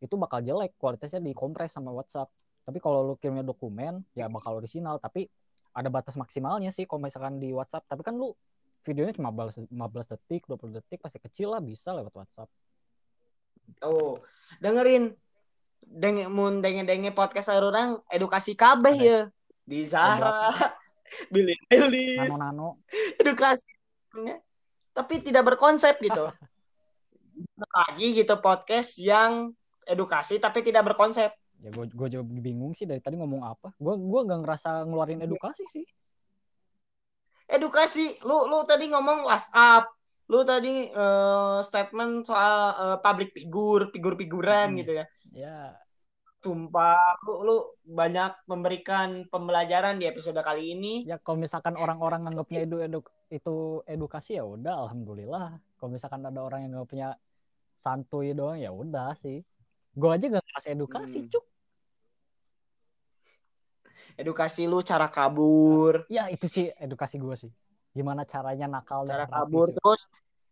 itu bakal jelek. Kualitasnya dikompres sama WhatsApp. Tapi kalau lu kirimnya dokumen, ya bakal original. Tapi ada batas maksimalnya sih kalau misalkan di WhatsApp. Tapi kan lu videonya cuma 15 15 detik, 20 detik, pasti kecil lah bisa lewat WhatsApp. Oh, dengerin deng mun denge-denge podcast orang edukasi kabeh ya. Di Zahra, (laughs) Billy Eilish, Nano-nano. edukasi. Tapi tidak berkonsep gitu. (laughs) Lagi gitu podcast yang edukasi tapi tidak berkonsep. Ya gue gue juga bingung sih dari tadi ngomong apa. Gue gue gak ngerasa ngeluarin edukasi sih. edukasi lu lu tadi ngomong WhatsApp lu tadi eh, statement soal eh, public figure figur-figuran Hmm. gitu ya Ya sumpah lu lu banyak memberikan pembelajaran di episode kali ini ya kalau misalkan orang-orang nganggapnya edu, edu itu edukasi ya udah alhamdulillah. Kalau misalkan ada orang yang nggak punya santuy doang ya udah sih. Gue aja gak ngerasa edukasi Hmm. cuk. edukasi lu cara kabur Ya itu sih edukasi gue sih. Gimana caranya nakal dan cara rapi, kabur Cuk. terus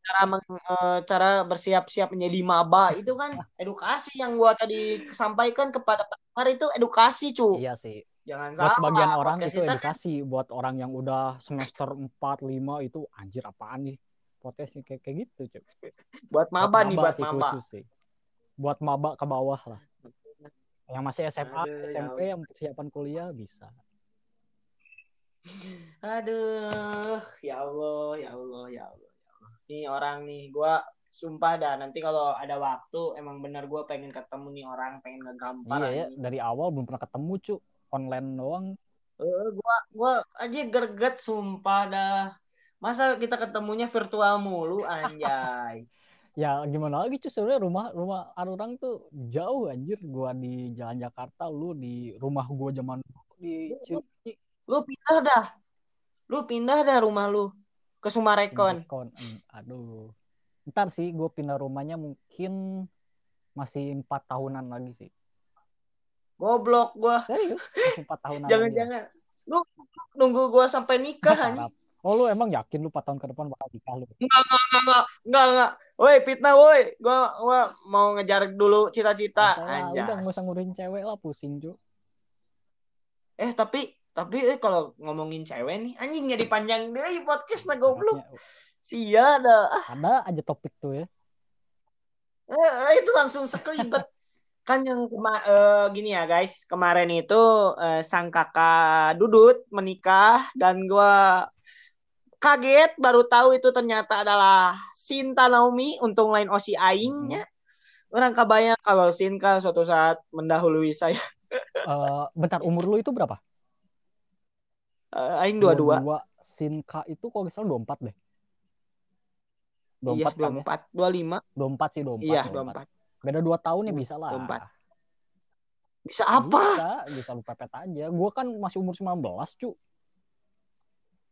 cara meng- eh, cara bersiap-siap menjadi maba itu kan edukasi yang gua tadi sampaikan kepada pendengar itu edukasi cu Iya sih. jangan Buat salah sebagian orang podcast itu kan edukasi. Buat orang yang udah semester 4, 5 itu anjir apaan nih. Nih kayak, kayak gitu cuk. buat maba nih buat sih maba khusus sih. Buat maba ke bawah lah. Yang masih SMA, Aduh, ya SMP yang persiapan kuliah bisa. Aduh, ya ya Allah, ya Allah, ya Allah. Nih orang nih, gua sumpah dah nanti kalau ada waktu emang benar gua pengen ketemu nih orang, pengen ngegampar iya ya, anjing. dari awal belum pernah ketemu cuk. Online doang. Eh, gua gua aja gerget sumpah dah. Masa kita ketemunya virtual mulu anjay. (laughs) Ya gimana lagi cuy sebenarnya rumah rumah orang tuh jauh anjir gua di Jalan Jakarta lu di rumah gua zaman di Cileunyi Lu pindah dah. Lu pindah dah rumah lu ke Sumarekon. Kon. Aduh. Ntar sih gue pindah rumahnya mungkin masih empat tahunan lagi sih. Goblok gua. Serius? (laughs) Empat tahunan ya. Jangan-jangan lu nunggu gua sampai nikah. Harap. Oh lu emang yakin lu 4 tahun ke depan bakal nikah lu? Enggak, enggak, enggak, enggak, enggak, enggak. Woi, fitnah, woi. Gua, gua mau ngejar dulu cita-cita. Anjas. udah nggak usah ngurusin cewek lah pusing cu. Eh, tapi, tapi eh, kalau ngomongin cewek nih, anjing jadi panjang deh podcast nah goblok. Syaratnya, Sia dah. Ada aja topik tuh ya. Eh, itu langsung sekelibet. (laughs) kan yang kema- eh, gini ya guys, kemarin itu eh, sang kakak Dudut menikah dan gua kaget baru tahu itu ternyata adalah Sinta Naomi untung lain Osi Aingnya. Orang kabayang kalau Sinta suatu saat mendahului saya. Eh, bentar umur lu itu berapa? Eh, Aing dua-dua. Dua Sinka itu kalau nggak salah 24 deh. Iya, 24 kan ya? 24, 25. 24 sih 24. Iya, 24. 24. Beda 2 tahun ya bisa lah. 24. Bisa apa? Bisa, bisa lu pepet aja. Gua kan masih umur 19, cu.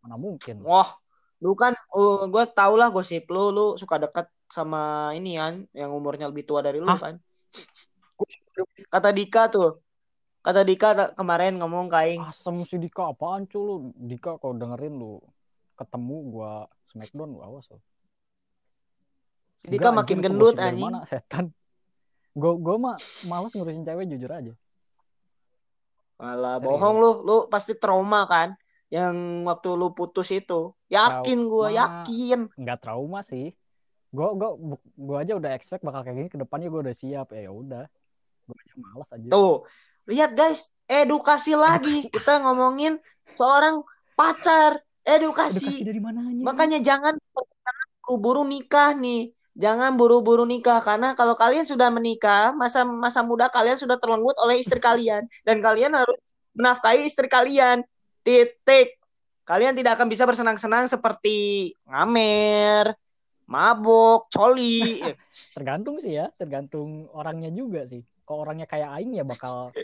Mana mungkin. Wah, lu kan uh, gue tau lah gosip lu, lu suka deket sama ini kan, yang umurnya lebih tua dari lu Hah? kan. Kata Dika tuh. Kata Dika kemarin ngomong kaing. Asem si Dika apaan cu lu? Dika kalau dengerin lu ketemu gua Smackdown lu awas lu. Si Dika Enggak, makin gendut anjing. Mana setan? Gue gue mah malas ngurusin cewek jujur aja. Malah bohong lu, lu pasti trauma kan yang waktu lu putus itu. Yakin gue, Trauma. yakin. Nggak trauma sih. Gue gue gue aja udah expect bakal kayak gini ke depannya gue udah siap ya udah. Gue aja malas aja. Tuh, lihat guys, edukasi lagi. Edukasi. Kita ngomongin seorang pacar, Edukasi edukasi. dari mananya? Makanya jangan buru-buru nikah nih. Jangan buru-buru nikah karena kalau kalian sudah menikah, masa masa muda kalian sudah terlenggut oleh istri kalian dan kalian harus menafkahi istri kalian. Titik. Kalian tidak akan bisa bersenang-senang seperti ngamer, mabok, coli. (laughs) Tergantung sih ya, tergantung orangnya juga sih. Kalau orangnya kayak Aing ya bakal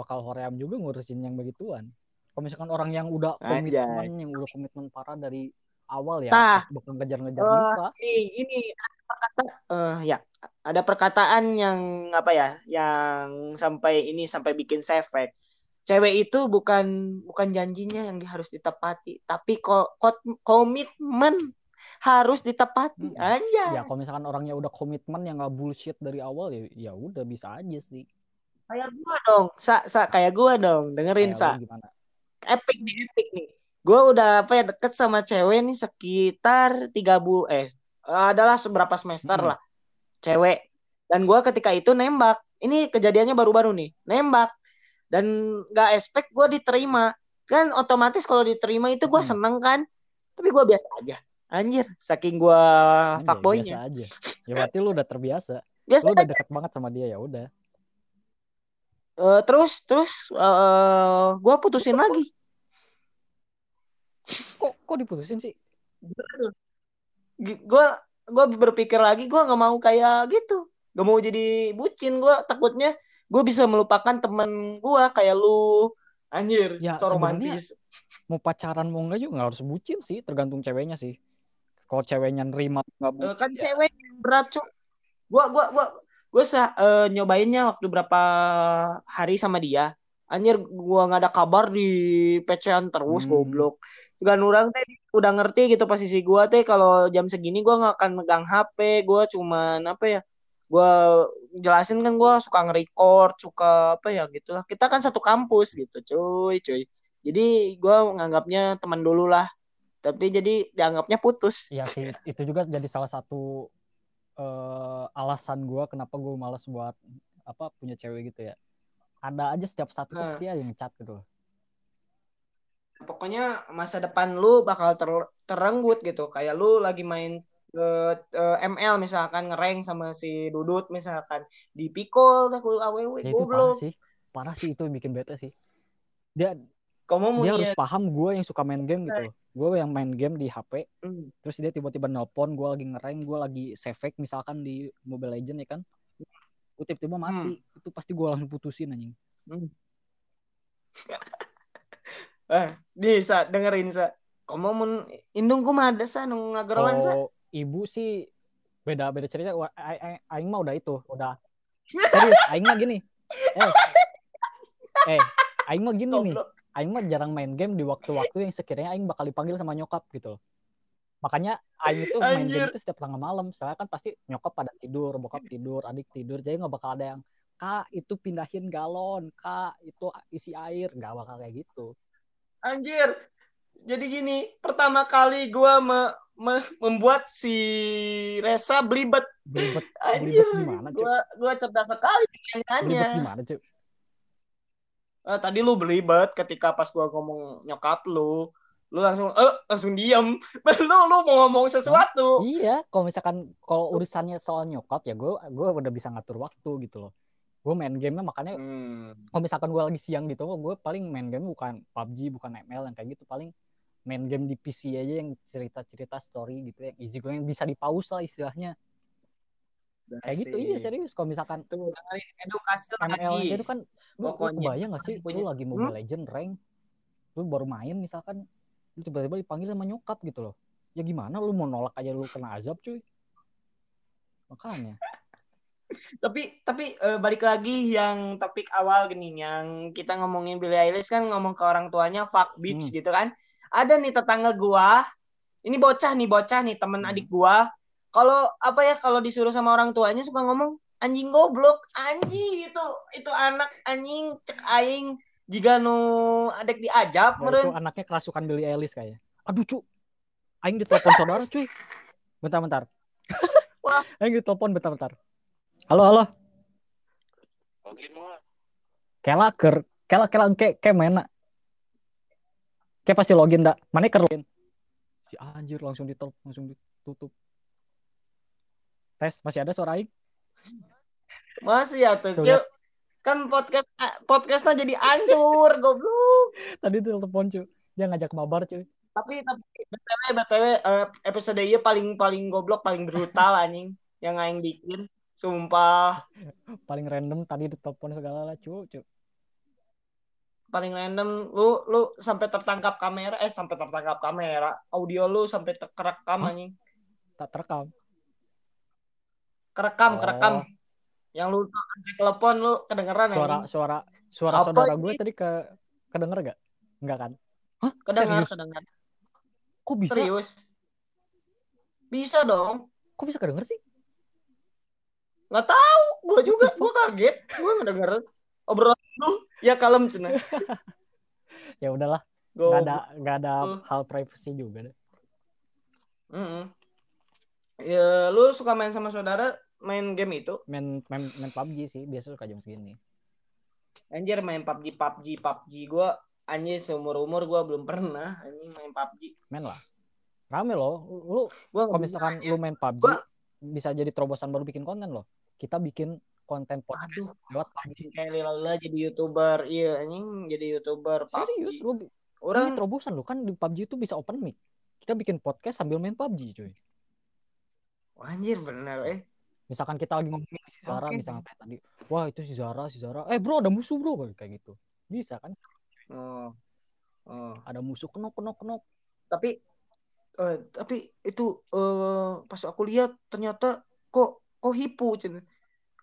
bakal hoream juga ngurusin yang begituan. Kalau misalkan orang yang udah Anjay. komitmen, yang udah komitmen parah dari awal ya, pasti bakal ngejar-ngejar nikah. ini ini ada perkata eh ya ada perkataan yang apa ya yang sampai ini sampai bikin sefek cewek itu bukan bukan janjinya yang harus ditepati tapi ko, ko- komitmen harus ditepati aja Ya kalau misalkan orangnya udah komitmen yang nggak bullshit dari awal ya ya udah bisa aja sih. Kayak gua dong sa, sa kayak gua dong dengerin Kayak sa gimana? epic nih epic nih gue udah apa ya deket sama cewek nih sekitar tiga bu eh adalah seberapa semester Mm-mm. lah cewek dan gue ketika itu nembak ini kejadiannya baru-baru nih nembak dan gak expect gue diterima kan otomatis kalau diterima itu gue Hmm. seneng kan tapi gue biasa aja anjir saking gue fuckboynya biasa aja. Ya berarti lu udah terbiasa. biasa Lu udah aja. deket banget sama dia ya udah. Eh, terus terus eh gue putusin lagi. Kok kok diputusin sih? gue gue berpikir lagi gue nggak mau kayak gitu. Gak mau jadi bucin gue takutnya gue bisa melupakan temen gue kayak lu. Anjir Ya, so romantis. Mau pacaran mau enggak juga nggak harus bucin sih, tergantung ceweknya sih. Kalau ceweknya nerima nggak Eh, bucin, kan ya. cewek berat cuk. Gue gue gue gue eh, nyobainnya waktu berapa hari sama dia. Anjir gue nggak ada kabar di PC-an terus Hmm. goblok. Juga orang teh udah ngerti gitu posisi gue teh. Kalau jam segini gue nggak akan megang HP gue cuman apa ya gue jelasin kan gue suka nge-record suka apa ya gitu lah kita kan satu kampus gitu cuy cuy. Jadi gue nganggapnya teman dulu lah. Tapi jadi dianggapnya putus. Iya sih, itu juga jadi salah satu eh, alasan gue kenapa gue malas buat apa punya cewek gitu ya. Ada aja setiap satu Nah. pasti ada yang ngechat gitu. pokoknya masa depan lu bakal ter- terenggut gitu kayak lu lagi main eh, eh, ML misalkan ngereng sama si Dudut misalkan di pikol tak lu awewe Ya itu parah sih, parah sih itu yang bikin bete sih. Dia kamu dia harus paham gue yang suka main game gitu. Gue yang main game di HP, Hmm. terus dia tiba-tiba nelpon, gue lagi ngereng, gue lagi save misalkan di Mobile Legend ya kan. Gue tiba-tiba mati, itu pasti gue langsung putusin anjing. (laughs) eh bisa dengerin sa kamu mun indung ku mah ada sa nu ngageroan sa ibu sih beda beda cerita. Aing mah udah itu, udah (laughs) serius. Aing mah gini. Eh, eh, Aing mah gini nih. Aing mah jarang main game di waktu-waktu yang sekiranya Aing bakal dipanggil sama nyokap gitu. loh. Makanya Aing itu main game Anjir. itu setiap tengah malam. Soalnya kan pasti nyokap pada tidur, bokap tidur, adik tidur. Jadi nggak bakal ada yang kak itu pindahin galon, kak itu isi air, nggak bakal kayak gitu. anjir jadi gini pertama kali gua me- me- membuat si Resa belibet Belibet, anjir belibet gimana cuy? gua gua cerdas sekali pertanyaannya Belibet gimana cuy? Eh, tadi lu belibet ketika pas gua ngomong nyokap lu lu langsung eh langsung diam (laughs) lu lu mau ngomong sesuatu Iya, kalau misalkan kalau urusannya soal nyokap ya gue gue udah bisa ngatur waktu gitu loh. Gue main gamenya makanya hmm. kalau misalkan gue lagi siang gitu gue paling main game bukan PUBG bukan ML yang kayak gitu paling main game di PC aja yang cerita-cerita story gitu yang easy going yang bisa di pause lah istilahnya kayak gitu iya serius kalau misalkan Tuh, edukasi ML lagi. itu kan lu, lu Pokoknya. kebayang gak sih Punya- lu lagi Mobile Legend rank lu baru main misalkan lu tiba-tiba dipanggil sama nyokap gitu loh ya gimana lu mau nolak aja lu kena azab cuy makanya (laughs) Tapi tapi eh, balik lagi yang topik awal gini yang kita ngomongin Billie Eilish kan ngomong ke orang tuanya fuck bitch Hmm. gitu kan. Ada nih tetangga gua. Ini bocah nih bocah nih temen Hmm. adik gua. Kalau apa ya kalau disuruh sama orang tuanya suka ngomong anjing goblok, anjing itu itu anak anjing cek aing jika nu adek diajak Ya, meureun. itu anaknya kerasukan Billie Eilish kayaknya. Aduh cu aing ditelepon saudara cuy. Bentar bentar. (laughs) Wah. aing ditelepon bentar bentar. Halo halo. Kela ker kela kela engke ke mana? Ke pasti login dak mana ker login? Si anjir langsung ditelepon langsung ditutup tes masih ada suara aing? Masih ya tuh. Cuk. Kan podcast podcastnya jadi hancur (laughs) goblok. tadi telepon cuy dia ngajak mabar cuy. Tapi tapi btw btw eh, episode ini paling paling goblok paling brutal anjing. Yang aing bikin sumpah. Paling random tadi ditelepon segala lah cuy cuy paling random lu lu sampai tertangkap kamera eh sampai tertangkap kamera. Audio lu sampai ter- kerekam Hah? anjing. Tak terekam kerekam Oh. kerekam yang lu angkat telepon lu kedengeran suara anjing suara suara Apa saudara ini? gue tadi ke kedenger gak? Enggak kan? Hah? kedengar Serius? kedengar Kok bisa? serius bisa dong Kok bisa kedenger sih? nggak tahu gua juga gua kaget gua ngedenger obrolan lu ya kalem cina (laughs) Ya udahlah, nggak ada nggak ada Oh. hal privacy juga deh. Mm-mm. Ya, lu suka main sama saudara main game itu? Main main, main PUBG sih, biasa suka jam segini. Anjir main PUBG, PUBG, PUBG gua anjir seumur umur gua belum pernah anjing main PUBG. Main lah. Rame loh. Lu Gua kalau misalkan lu main PUBG Gua- bisa jadi terobosan baru bikin konten loh. Kita bikin konten podcast buat anjing PUBG. kayak lila jadi youtuber, iya anjing jadi youtuber Serius, PUBG. lu ini Orang terobosan lo kan di PUBG itu bisa open mic. Kita bikin podcast sambil main PUBG, cuy. Anjir bener eh. Misalkan kita lagi ngomongin si Zara, Oke. misalnya kayak tadi, wah itu si Zara, si Zara, eh bro ada musuh bro, kayak gitu. Bisa kan? Oh. Oh. Ada musuh kenok kenok kenok. Tapi eh tapi itu eh pas aku lihat ternyata kok kok hipu cen.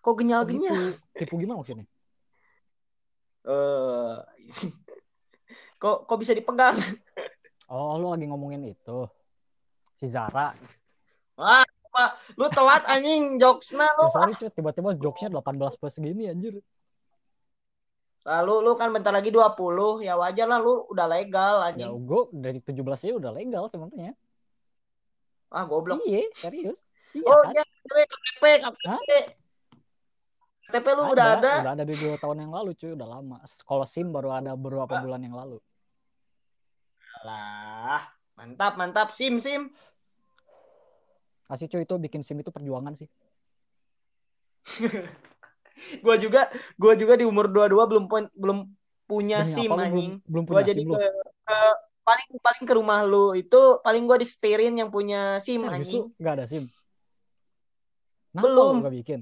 Kok Kok genyal-genyal. gitu? Tipu gimana maksudnya? (laughs) Eh kok kok bisa dipegang? Oh, lu lagi ngomongin itu. Si Zara. Lu telat anjing jokesna Ya, lu. sorry cuy, tiba-tiba jokesnya 18 plus segini anjir. Lalu lu kan bentar lagi 20, ya wajar lah lu udah legal Ya anjing. gue dari 17 ya udah legal sebenarnya. Ah goblok. Iya, serius. Iya Oh kan? iya, KTP, KTP. KTP lu udah ada. Udah ada di dua tahun yang lalu cuy, udah lama. Kalau SIM baru ada beberapa bulan yang lalu. Lah, mantap mantap sim sim. Asli cuy itu bikin SIM itu perjuangan sih. (laughs) Gua juga gua juga di umur 22 belum pun- belum punya Demi sim anjing. belum, belum Gua punya jadi SIM ke, ke- paling paling ke rumah lu itu paling gua disetirin yang punya sim Serius anjing. lu gak ada SIM? Kenapa Belum. lu gak bikin?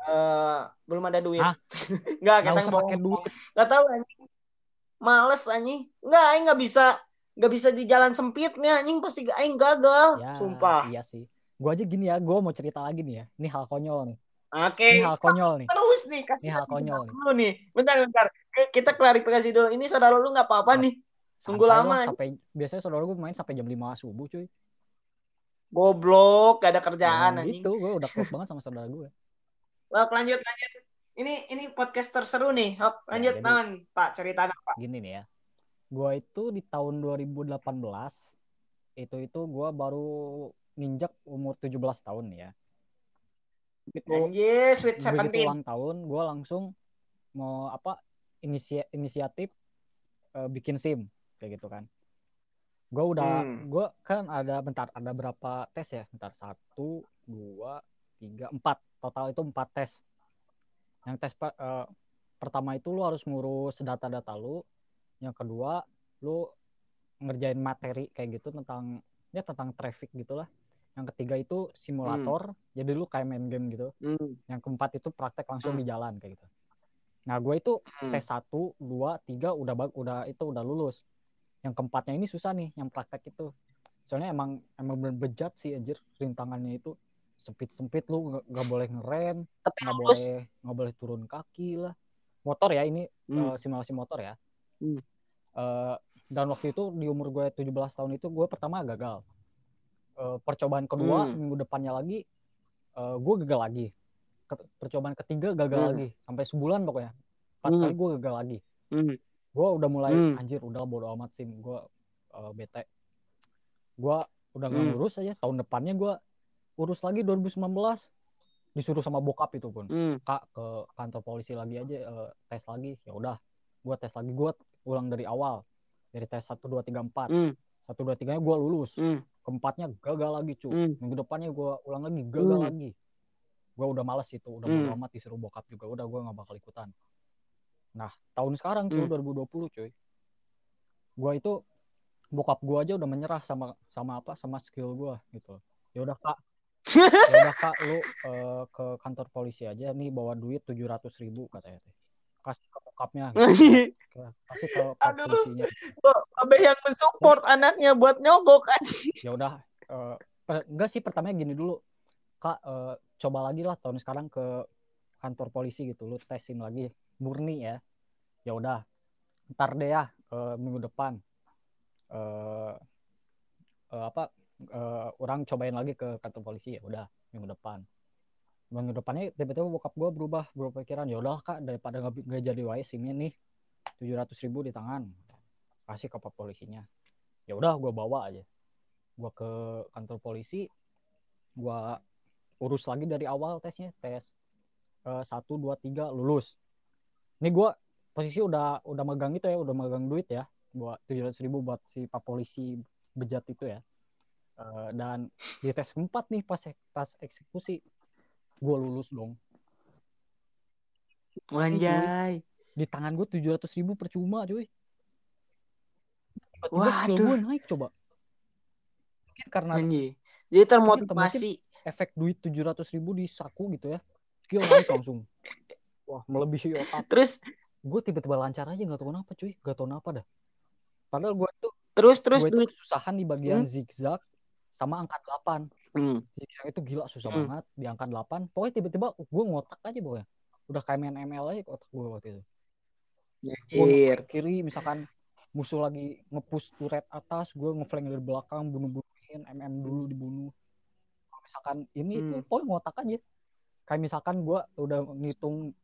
Eh, belum ada duit. Enggak, (laughs) usah bohong. pakai duit. Gak tahu anjing. Males anjing. Enggak, aing nggak bisa nggak bisa di jalan sempitnya anjing pasti aing gagal. Ya, Sumpah. Iya sih. Gue aja gini ya, gue mau cerita lagi nih ya. Ini hal konyol nih. Oke. Ini hal konyol nih. Terus nih kasih Ini hal konyol nih. dulu nih. Bentar bentar. Ke- Kita klarifikasi dulu. Ini saudara lu nggak apa-apa nih. Sungguh lama. lah, sampai biasanya saudara gue main sampai jam 5 subuh cuy. Goblok, gak ada kerjaan Nah, anjing. gitu, gue udah klop banget sama saudara gue. Hok, lanjut lanjut. Ini ini podcast terseru nih. Hok, lanjut jadi- naon, Pak, cerita Pak. Gini nih ya. Gue itu di tahun 2018 itu itu gue baru ninjak umur 17 tahun ya. Begitu, Anjir, sweet begitu ulang tahun, gue langsung mau apa inisia- inisiatif eh, bikin SIM kayak gitu kan. Gue udah, Hmm. gue kan ada bentar ada berapa tes ya? Bentar satu, dua, tiga, empat total itu empat tes. Yang tes eh, pertama itu lu harus ngurus data-data lu. Yang kedua lu ngerjain materi kayak gitu tentang ya tentang traffic gitulah yang ketiga itu simulator jadi lu kayak main game gitu Hmm. yang keempat itu praktek langsung Hmm. di jalan kayak gitu nah gue itu Hmm. tes satu dua tiga udah bag- udah itu udah lulus yang keempatnya ini susah nih yang praktek itu soalnya emang emang bener bejat sih anjir rintangannya itu sempit sempit lu nggak- boleh ngerem nggak boleh nggak boleh turun kaki lah motor ya ini Hmm. eh, simulasi motor ya Hmm. Eh, dan waktu itu di umur gue 17 tahun itu gue pertama gagal Eh, percobaan kedua Hmm. minggu depannya lagi eh, gue gagal lagi percobaan ketiga gagal Hmm. lagi sampai sebulan pokoknya empat Hmm. kali gue gagal lagi Hmm. gue udah mulai Hmm. anjir udah bodo amat sih gue eh, bete gue udah nggak Hmm. ngurus aja tahun depannya gue urus lagi 2019 disuruh sama bokap itu pun Hmm. kak ke kantor polisi lagi aja eh, tes lagi ya udah gue tes lagi gue ulang dari awal dari tes satu dua tiga empat Hmm. satu dua tiganya gue lulus Hmm. keempatnya gagal lagi cu Hmm. minggu depannya gue ulang lagi gagal Hmm. lagi gue udah males itu udah Hmm. bodo amat disuruh bokap juga udah gue nggak bakal ikutan nah tahun sekarang cuy Hmm. 2020 cuy gue itu bokap gue aja udah menyerah sama sama apa sama skill gue gitu ya udah kak (laughs) ya udah kak lu eh, ke kantor polisi aja nih bawa duit tujuh ratus ribu katanya kasih ke bokapnya (laughs) gitu. kasih ke, polisinya. Abe yang mensupport anaknya buat nyogok aja. ya udah per- enggak sih pertamanya gini dulu. Kak eh, coba lagi lah tahun sekarang ke kantor polisi gitu. Lu tesin lagi. Murni ya. Ya udah. Ntar deh ya eh, minggu depan. Eh eh, apa eh, orang cobain lagi ke kantor polisi. Ya udah minggu depan minggu depannya tiba-tiba bokap gue berubah berubah pikiran. Ya udah kak daripada nggak jadi wae simnya nih tujuh ratus ribu di tangan. Kasih ke pak polisinya. Ya udah gue bawa aja. Gue ke kantor polisi gue urus lagi dari awal tesnya. Tes eh, satu dua tiga lulus. Ini gue posisi udah udah megang itu ya udah megang duit ya. Buat tujuh ratus ribu buat si pak polisi bejat itu ya. Eh, dan di tes keempat nih pas pas eksekusi gue lulus dong. Wanjay. di tangan gue tujuh ratus ribu percuma cuy. Tiba-tiba skill Waduh. gue naik coba. Mungkin karena Anjir. Jadi termotivasi. efek duit tujuh ratus ribu di saku gitu ya. Skill naik langsung. (laughs) Wah melebihi otak. Terus? Gue tiba-tiba lancar aja nggak tahu kenapa cuy. Nggak tahu kenapa dah. Padahal gue tuh terus terus gue itu duit. kesusahan di bagian zigzag sama angka 8 Hmm. zigzag itu gila susah Hmm. banget. Di angka 8 pokoknya tiba-tiba gue ngotak aja pokoknya. Udah kayak main ML aja otak gue waktu itu. Gue kiri misalkan musuh lagi ngepush turret atas gue ngeflank dari belakang bunuh-bunuhin MM dulu dibunuh. Kalau misalkan ini itu Hmm. pokoknya ngotak aja. Kayak misalkan gue udah ngitung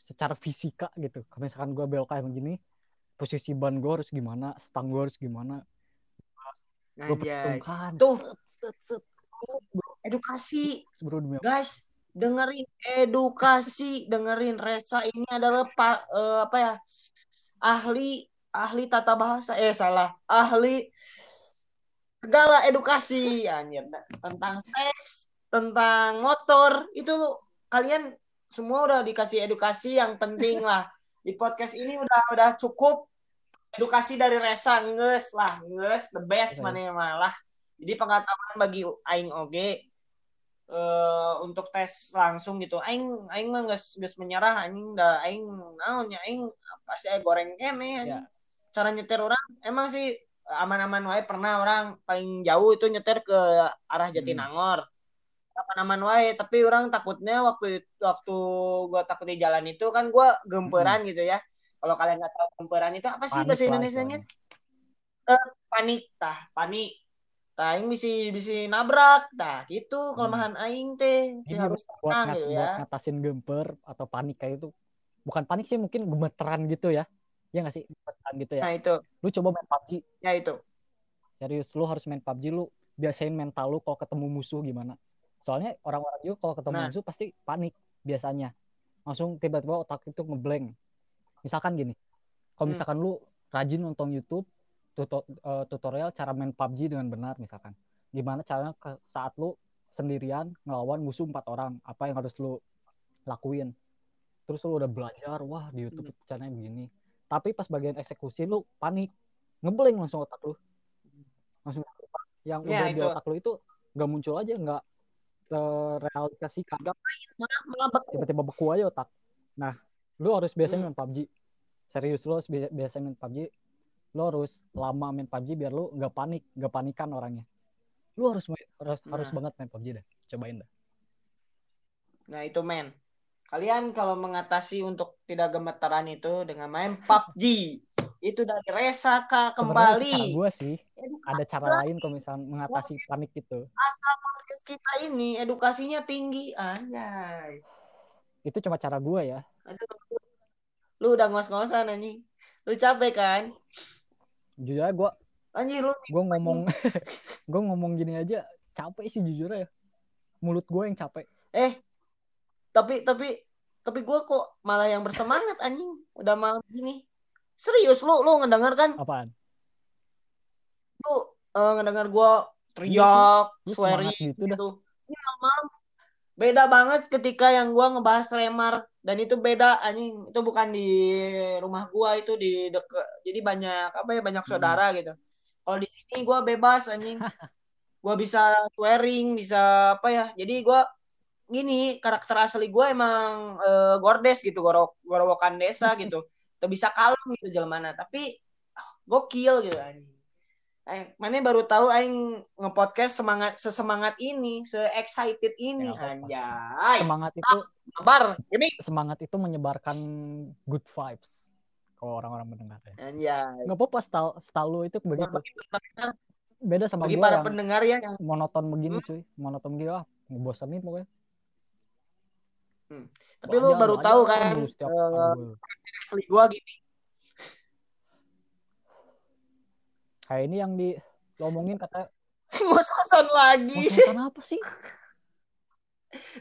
secara fisika gitu. Misalkan gue belok kayak begini posisi ban gue harus gimana stang gue harus gimana gue perhitungkan. Tuh. set set set. Edukasi. Guys, dengerin. Edukasi, dengerin. Resa ini adalah pa- eh, apa ya? Ahli ahli tata bahasa. Eh salah, ahli segala edukasi. Anjir. Tentang tes, tentang motor. Itu lu kalian semua udah dikasih edukasi yang penting lah. Di podcast ini udah udah cukup edukasi dari Resa nges lah, nges the best Iya. mana malah. Jadi pengetahuan bagi aing oge eh untuk tes langsung gitu. Aing aing mah geus geus menyerah anjing da aing naon ya aing pasti aya goreng kene anjing. Ya. Cara nyetir orang emang sih aman-aman wae pernah orang paling jauh itu nyetir ke arah Jatinangor. Aman-aman wae, tapi orang takutnya waktu waktu gua takut di jalan itu kan gua gemperan gitu ya. Kalau kalian nggak tahu gemperan itu apa sih Panik bahasa Indonesianya? istilahnya. panik. Tah panik. Tah aing bisa bisa nabrak. Tah gitu kelemahan aing teh. Ini harus buat, tenang gitu buat ya ngatasin gemper atau panik kayak itu. Bukan panik sih mungkin gemeteran gitu ya. Ya nggak sih? Gemeteran gitu ya. Nah itu. Lu coba main PUBG ya itu. Serius lu harus main PUBG lu biasain mental lu kalau ketemu musuh gimana. Soalnya orang-orang juga kalau ketemu Nah. musuh pasti panik biasanya. Langsung tiba-tiba otak itu ngeblank misalkan gini kalau Hmm. misalkan lu rajin nonton YouTube tuto- eh, tutorial cara main PUBG dengan benar misalkan. Gimana caranya ke saat lu sendirian ngelawan musuh empat orang apa yang harus lu lakuin. Terus lu udah belajar wah di YouTube caranya begini. Tapi pas bagian eksekusi lu panik ngeblank langsung otak lu. Langsung yang Ya, udah di otak lu itu nggak muncul aja nggak terrealisasikan tiba-tiba beku aja otak. Nah lu harus biasanya Hmm. main PUBG serius lu harus bi- biasa main PUBG lu harus lama main PUBG biar lu nggak panik nggak panikan orangnya lu harus main- harus harus Nah. banget main PUBG deh cobain dah Nah itu men. Kalian kalau mengatasi untuk tidak gemetaran itu dengan main PUBG. Itu dari Resaka Sebenarnya itu kembali. cara gue sih ada cara lain kalau misalnya mengatasi panik gitu asal podcast kita ini edukasinya tinggi anjay. Itu cuma cara gue ya. Aduh. Lu udah ngos-ngosan anjing. Lu capek kan? jujur aja gue Anjir lu gue ngomong (laughs) gue ngomong gini aja capek sih jujur ya mulut gue yang capek. Eh tapi tapi tapi gue kok malah yang bersemangat anjing. Udah malam gini. Serius lu lu ngedenger kan? Apaan? Lu eh, ngedenger gue teriak swearing gitu dah. gitu. Ini malam beda banget ketika yang gua ngebahas remar. Dan itu beda anjing. Itu bukan di rumah gua itu di deket jadi banyak apa ya banyak Hmm. saudara gitu. Kalau di sini gua bebas anjing. Gua bisa swearing bisa apa ya. Jadi gua gini karakter asli gua emang eh, gordes gitu goro gorowokan desa gitu. Tuh bisa kalem gitu jelmana tapi ah, gokil gitu anjing Eh, mana baru tahu aing ngepodcast semangat sesemangat ini, se-excited ini Ya, anjay. semangat itu Kabar, ini semangat itu menyebarkan good vibes kalau orang-orang mendengar ya anjay. nggak apa-apa style style lu itu begitu beda sama bagi gue para yang pendengar ya yang monoton begini Hmm. cuy monoton gitu ah ngebosenin pokoknya tapi lu baru tahu kan kan setiap eh, gue. asli gua gini. Kayak ini yang di lo omongin kata Ngos-ngosan lagi. ngos-ngosan apa sih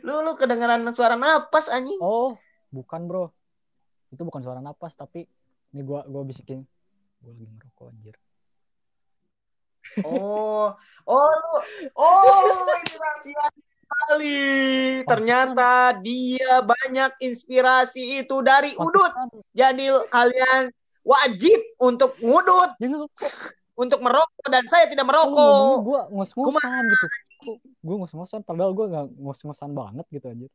Lu lu kedengeran suara napas anjing. oh bukan bro itu bukan suara napas tapi ini gua gua bisikin gua lagi ngerokok anjir Oh, oh lu, oh ini rahasia kali. Ternyata dia banyak inspirasi itu dari udut. Jadi kalian wajib untuk ngudut, untuk merokok dan saya tidak Kok ngomongnya merokok. gua ngos-ngosan gitu gua ngos-ngosan padahal gua nggak ngos-ngosan banget gitu anjir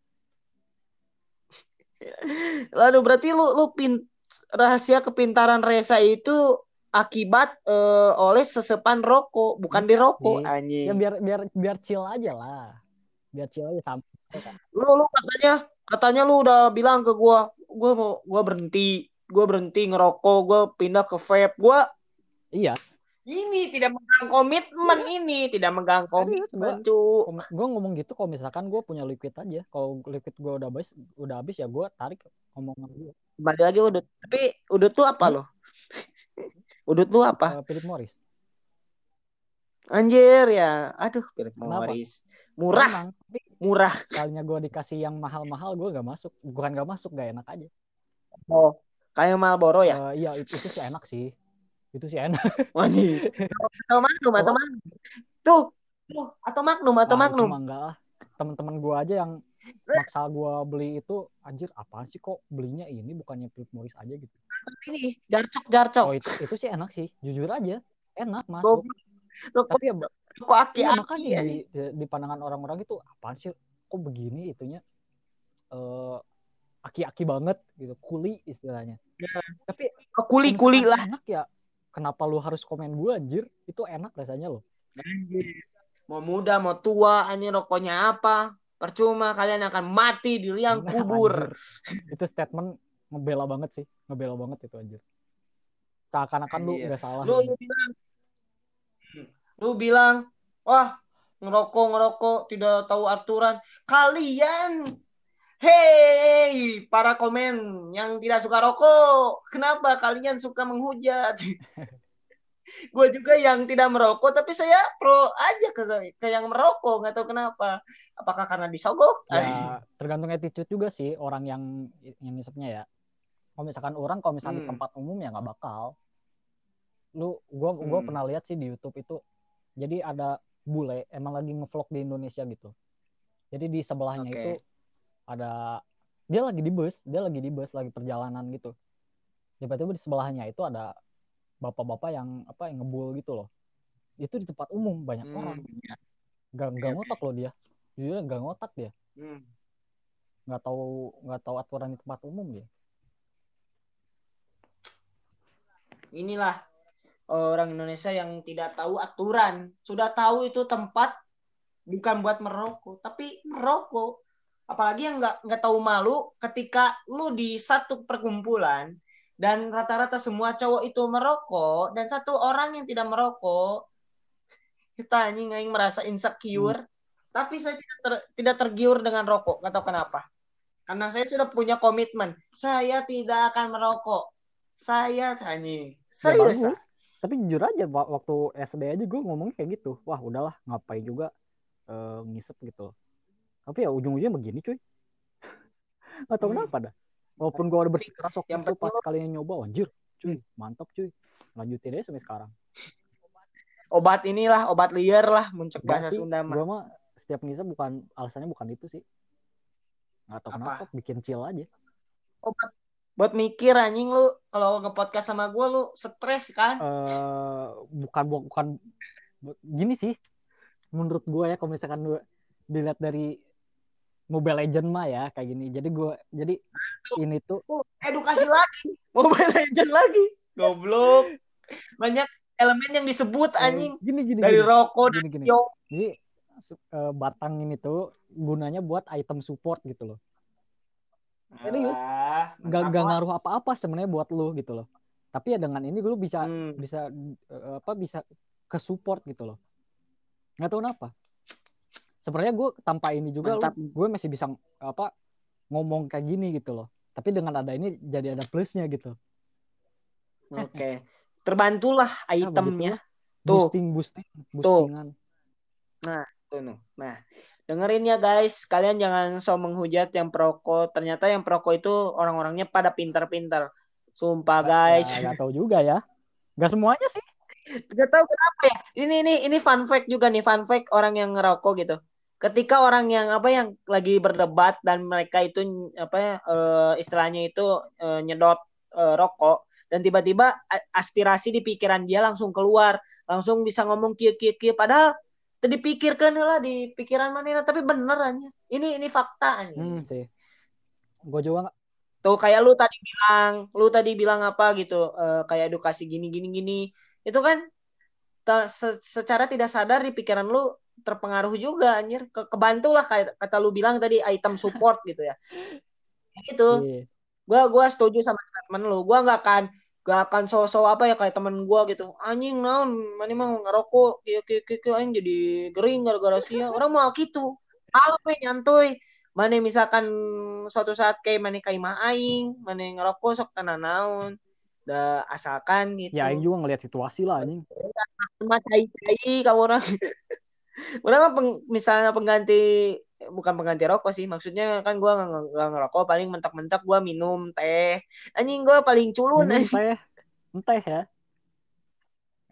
(laughs) Lalu berarti lu lu pin rahasia kepintaran Reza itu akibat eh, oleh sesepan rokok, bukan di rokok Iya. anjing. ya biar biar biar chill aja lah biar chill aja sampai Lu lu katanya katanya lu udah bilang ke gua, gua mau gua berhenti, gua berhenti ngerokok, gua pindah ke vape. Gua iya ini tidak megang komitmen ini, tidak megang Serius, komitmen, gue ngomong gitu kalau misalkan gue punya liquid aja kalau liquid gue udah habis udah habis ya gue tarik omongan gue Kembali lagi udut. Tapi udut tuh apa lo? (laughs) udut tuh apa? uh, Philip Morris Anjir ya. Aduh, Philip Kenapa? Morris. Murah, Emang, tapi murah. kalinya gue dikasih yang mahal-mahal gue gak masuk bukan gak masuk gak enak aja Oh, kayak Marlboro ya? Eh, iya itu, itu sih enak sih itu sih enak (laughs) Wah nih. Atau Magnum, atau Magnum. Tuh, tuh, atau Magnum, atau Ah, Magnum. mah enggak lah teman-teman gue aja yang maksa gue beli itu anjir apaan sih kok belinya ini bukannya Philip Morris aja gitu Ini jarcok, jarcok. oh itu itu sih enak sih jujur aja enak masuk Rokok, tapi ya rokok aki Iya aki. makanya di, di pandangan orang-orang itu apaan sih kok begini itunya eh aki-aki banget gitu kuli istilahnya tapi Kuli kalau kuli misalkan lah. enak ya kenapa lu harus komen gue anjir itu enak rasanya loh Mau muda, mau tua, anjing rokoknya apa? Percuma kalian akan mati di liang (laughs) kubur. anjir. itu statement ngebela banget sih ngebela banget itu anjir seakan-akan lu Anjir. nggak salah Lu, lu bilang, lu bilang, wah ngerokok ngerokok tidak tahu aturan. Kalian, hei para komen yang tidak suka rokok, kenapa kalian suka menghujat? (laughs) gue juga yang tidak merokok tapi saya pro aja ke ke yang merokok nggak tahu kenapa apakah karena disogok ya tergantung attitude juga sih orang yang yang ya kalau misalkan orang kalau misalnya di Hmm. tempat umum ya nggak bakal lu gua gua Hmm. pernah lihat sih di YouTube itu jadi ada bule emang lagi ngevlog di Indonesia gitu jadi di sebelahnya Oke. itu ada dia lagi di bus dia lagi di bus lagi perjalanan gitu tiba-tiba di sebelahnya itu ada bapak-bapak yang apa yang ngebul gitu loh itu di tempat umum banyak Hmm, orang iya. gak, gak oke. ngotak loh dia jujur gak ngotak dia Hmm. nggak tahu nggak tahu aturan di tempat umum dia Inilah orang Indonesia yang tidak tahu aturan. Sudah tahu itu tempat bukan buat merokok, tapi merokok. Apalagi yang nggak nggak tahu malu ketika lu di satu perkumpulan dan rata-rata semua cowok itu merokok dan satu orang yang tidak merokok kita anjing aing merasa insecure. Tapi saya tidak ter- tidak tergiur dengan rokok nggak tahu kenapa. Karena saya sudah punya komitmen saya tidak akan merokok. Saya anjing ya serius bagus. Tapi jujur aja waktu SD aja gue ngomongnya kayak gitu. Wah udahlah ngapain juga eh, ngisep gitu tapi ya ujung-ujungnya begini cuy. (laughs) Atau Hmm. kenapa dah. Walaupun gue udah bersikeras waktu Yang itu pas kalian nyoba anjir. Cuy mantap cuy. Lanjutin aja sampai sekarang. Obat inilah obat liar lah muncul bahasa Sunda mah. gue mah setiap ngisep bukan alasannya bukan itu sih. Nggak tahu Apa? kenapa bikin chill aja. Obat buat mikir anjing lu. Kalau nge-podcast sama gue lu stres kan? Eh bukan bu- bukan bu- gini sih. Menurut gue ya kalau misalkan dilihat dari Mobile Legend mah ya kayak gini. Jadi gue jadi ini tuh Uh, edukasi lagi. (laughs) Mobile Legend lagi. Goblok. Banyak elemen yang disebut anjing. gini gini dari gini, rokok gini, gini. yo jadi eh, batang ini tuh gunanya buat item support gitu loh. Serius? Ah, nggak Bos. ngaruh apa-apa sebenarnya buat lu gitu loh. Tapi ya dengan ini lu bisa Hmm. bisa eh, apa bisa ke support gitu loh. Nggak tahu kenapa sebenarnya gue tanpa ini juga Mantap. gue masih bisa apa ngomong kayak gini gitu loh tapi dengan ada ini jadi ada plusnya gitu Oke. Terbantulah Ya, (laughs) itemnya. begitulah. Tuh. boosting boosting boostingan Tuh, Nuh. Nah, dengerin ya guys. Kalian jangan so menghujat yang perokok. Ternyata yang perokok itu orang-orangnya pada pintar-pintar. Sumpah guys. nggak tahu juga ya nggak semuanya sih Gak tahu kenapa ya. Ini ini ini fun fact juga nih, fun fact orang yang ngerokok gitu. Ketika orang yang apa yang lagi berdebat dan mereka itu apa ya eh, istilahnya itu eh, nyedot eh, rokok dan tiba-tiba aspirasi di pikiran dia langsung keluar, langsung bisa ngomong kieu kieu kieu padahal tadi dipikirkan lah di pikiran mana tapi bener aja. Ini ini fakta aja. hmm, sih gue juga nggak Tuh kayak lu tadi bilang, lu tadi bilang apa gitu, eh, kayak edukasi gini gini gini. Itu kan se- secara tidak sadar di pikiran lu terpengaruh juga anjir. Ke kebantu lah kayak kata lu bilang tadi item support gitu ya. Itu iya. gua gua setuju sama temen lu. Gua nggak akan gak akan sosok apa ya kayak temen gua gitu. Anjing naon, mana mau ngerokok, kieu kieu kieu, anjing jadi gering gara-gara sia. Orang mau gitu. Kalau we nyantuy, mana misalkan suatu saat kayak mana kayak mah aing, mana ngerokok sok tanah naon. Da asalkan gitu. ya Aing juga ngelihat situasi lah anjing mah cai-cai kamu orang. (laughs) orang peng- misalnya pengganti bukan pengganti rokok sih maksudnya kan gua nggak nggak ngerokok paling mentak-mentak gua minum teh. Anjing gua paling culun minum anjing. teh teh ya.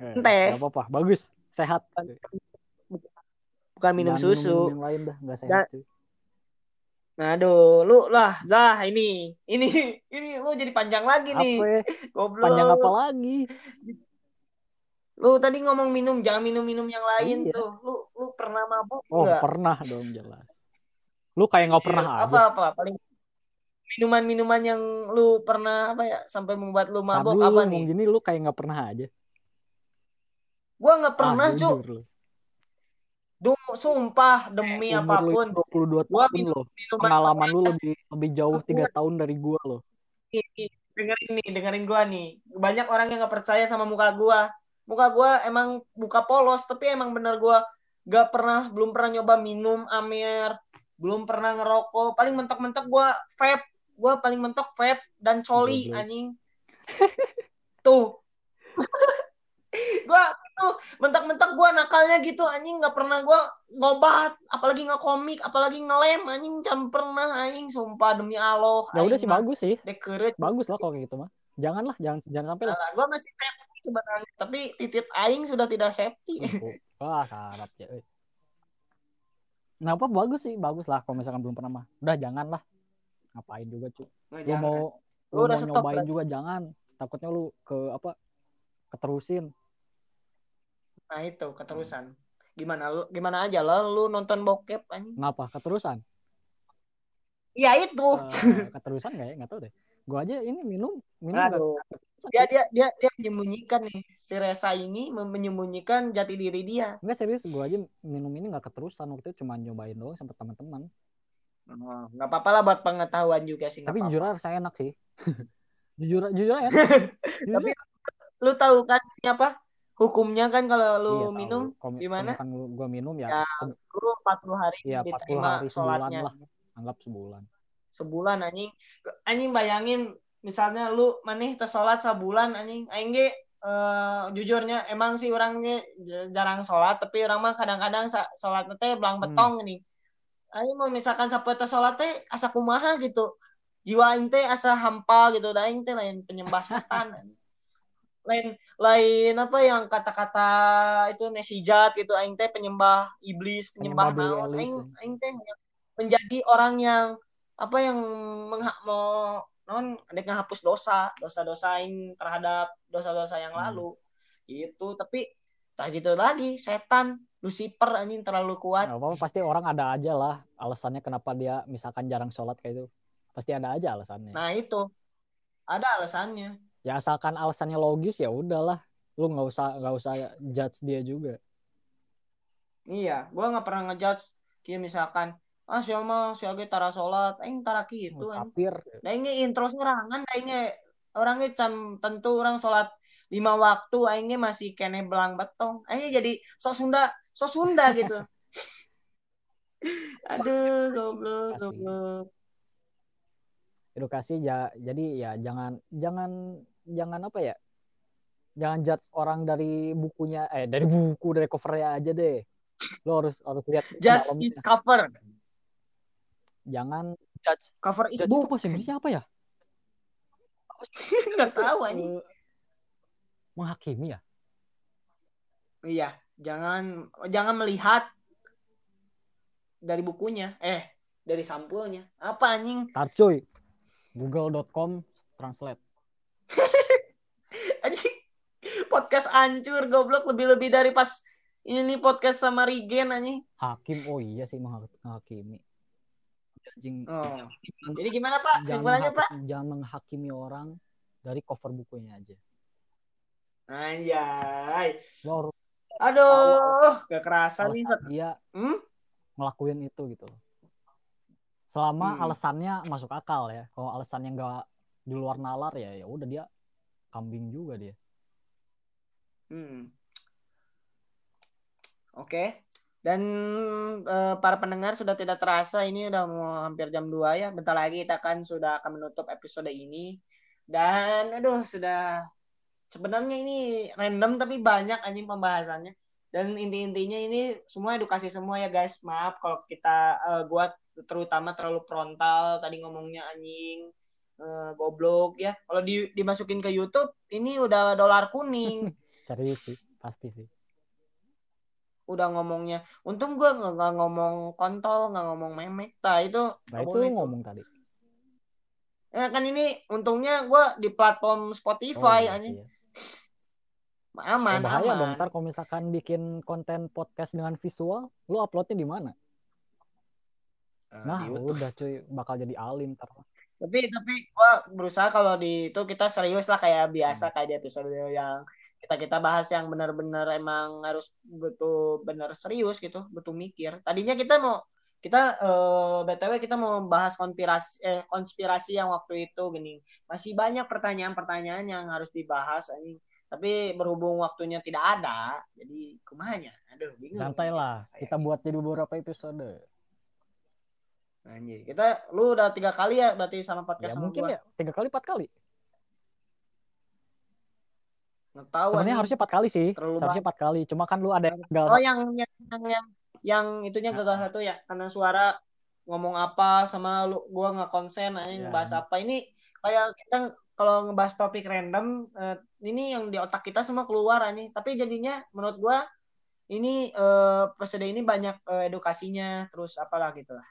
Eh, Teh. nggak apa-apa. Bagus. Sehat. Bukan minum susu. minum yang lain dah. Nggak sehat Dan- nah aduh lu lah lah ini. Ini (laughs) ini lu jadi panjang lagi nih. Apa ya? goblok. Panjang apa lagi lu tadi ngomong minum jangan minum-minum yang lain Iya. tuh. Lu lu pernah mabuk oh nggak? pernah dong jelas. Lu kayak nggak pernah Iya, aja apa apa paling minuman-minuman yang lu pernah apa ya sampai membuat lu mabok dulu, apa lu nih? gini lu kayak nggak pernah aja. Gua nggak pernah ah, cuk. Duh, sumpah demi umur apa pun. lu 22 Gua tahun lo minuman pengalaman lu lebih lebih jauh tiga tahun dari gua lo nih, nih, dengerin nih dengerin gua nih. Banyak orang yang nggak percaya sama muka gua muka gua emang muka polos tapi emang bener gua gak pernah belum pernah nyoba minum amer belum pernah ngerokok. Paling mentok-mentok gua vape gua paling mentok vape dan coli Goblok. anjing. Tuh. (laughs) Gua tuh mentok-mentok gua nakalnya gitu anjing. Nggak pernah gua ngobat apalagi ngekomik apalagi ngelem anjing. Jam pernah anjing. Sumpah demi Allah ya udah sih bagus sih. Bagus lah kalau kayak gitu mah. Janganlah jangan jangan sampai lah. Nah, gue masih sebenarnya, tapi titit aing sudah tidak safety. wah sarap ya. Kenapa bagus sih bagus lah kalau misalkan belum pernah mah udah jangan lah ngapain juga cu lu mau Lu lu udah mau stop, nyobain berarti. juga jangan takutnya lu ke apa keterusin Nah itu keterusan. Gimana lu gimana aja lah lu nonton bokep anjing. kenapa keterusan Ya itu. Eh, keterusan nggak ya nggak tahu deh gua aja ini minum minum Aduh. keterusan Dia dia dia dia menyembunyikan nih. Si Resa ini menyembunyikan jati diri dia. Enggak serius, gue aja minum ini nggak keterusan waktu itu cuma nyobain doang sama teman-teman. Oh, nggak apa-apa lah buat pengetahuan juga sih. Tapi jujur aja saya enak sih. (laughs) jujur jujur aja. (laughs) Jujur Tapi lu tahu kan apa? Hukumnya kan kalau lu Iya, minum Kalau- gimana? Misalkan gue minum ya, Ya, lu 40 hari Iya, 40 diterima hari, sebulan sholatnya. lah. anggap sebulan. Sebulan anjing. Anjing bayangin misalnya lu maneh teu sholat sebulan anjing. Aing ge eh, jujurnya emang sih orangnya jarang sholat tapi orang mah kadang-kadang sholat teh belang Hmm. betong nih. Aing mau misalkan sapoe teh sholat teh asa kumaha gitu. Jiwa aing teh asa hampa gitu. Da aing teh lain penyembah setan. lain lain apa yang kata-kata itu nesijat gitu aing teh penyembah iblis, penyembah, Penyembah naon. Aing ya. aing teh menjadi orang yang apa yang mengha mau non adek ngehapus dosa, dosa-dosa aing terhadap dosa-dosa yang Hmm. lalu. Itu tapi tak gitu lagi setan Lucifer anjing terlalu kuat. Nggak apa-apa, pasti orang ada aja lah alasannya kenapa dia misalkan jarang sholat kayak itu. Pasti ada aja alasannya. Nah itu ada alasannya. Ya asalkan alasannya logis ya udahlah. Lu nggak usah nggak usah judge dia juga. Iya, gua nggak pernah ngejudge kayak misalkan ah si mah si age tara sholat, aing tara kitu anjing. Kafir. Da ini intro serangan, da ini orangnya can tentu orang sholat lima waktu, aingnya masih kene belang betong. Aingnya jadi sok Sunda, sok Sunda (laughs) gitu. Aduh, goblok, goblok. edukasi ya jadi ya jangan jangan jangan apa ya jangan judge orang dari bukunya eh dari buku dari covernya aja deh lo harus harus lihat Just is cover. Jangan judge Cover is book. bahasa Inggrisnya apa ya (laughs) Enggak tahu anjing. Eh, menghakimi ya Iya, jangan jangan melihat dari bukunya, eh dari sampulnya. Apa anjing? tar cuy google.com translate (laughs) Anjing. Podcast hancur goblok lebih-lebih dari pas ini podcast sama Rigen anjing. hakim oh iya sih menghak- menghakimi Anjing, Oh. Jadi gimana Pak? Simpulannya Pak? jangan menghakimi orang dari cover bukunya aja Anjay. lo harus Aduh, gak kerasa nih. dia Hmm? ngelakuin itu gitu. Selama Hmm. alasannya masuk akal ya. Kalau alasannya nggak di luar nalar ya ya udah dia kambing juga dia. Hmm. Oke. Dan eh, para pendengar sudah tidak terasa ini udah mau hampir jam 2 ya. Bentar lagi kita kan sudah akan menutup episode ini. Dan aduh sudah sebenarnya ini random tapi banyak anjing pembahasannya. Dan inti-intinya ini semua edukasi semua ya guys. Maaf kalau kita eh, gua terutama terlalu frontal tadi ngomongnya anjing eh, goblok ya. Kalau di, dimasukin ke YouTube ini udah dolar kuning. (laughs) Serius sih, pasti sih. Udah ngomongnya untung gue nggak ngomong kontol nggak ngomong memek nah itu Nah itu ngomong tadi. ya kan ini untungnya gue di platform Spotify iya anjing sih ya. aman bahaya aman dong ntar kalau misalkan bikin konten podcast dengan visual, lu uploadnya di mana? Eh, Nah di udah cuy, bakal jadi alim ntar. tapi tapi gue berusaha kalau di itu kita serius lah kayak Hmm. biasa kayak di episode yang kita kita bahas yang benar-benar emang harus betul benar serius gitu betul mikir tadinya kita mau kita eh, btw kita mau bahas konspirasi eh, konspirasi yang waktu itu gini masih banyak pertanyaan-pertanyaan yang harus dibahas anjing tapi berhubung waktunya tidak ada jadi kumanya aduh bingung Santai lah, Saya. kita buat jadi beberapa episode. anjing kita lu udah tiga kali ya berarti sama Ya podcast sama mungkin gua ya tiga kali, empat kali. Tahu Sebenarnya harusnya empat kali sih, Terlalu harusnya empat kali. Cuma kan lu ada yang gagal. Oh yang yang yang yang, yang itunya gagal Ah. satu ya. Karena suara ngomong apa sama lu gua nggak konsen aja Ya. ngebahas apa. Ini kayak kita kalau ngebahas topik random eh, ini yang di otak kita semua keluar ini tapi jadinya menurut gua ini eh, episode ini banyak eh, edukasinya terus apalah gitu lah.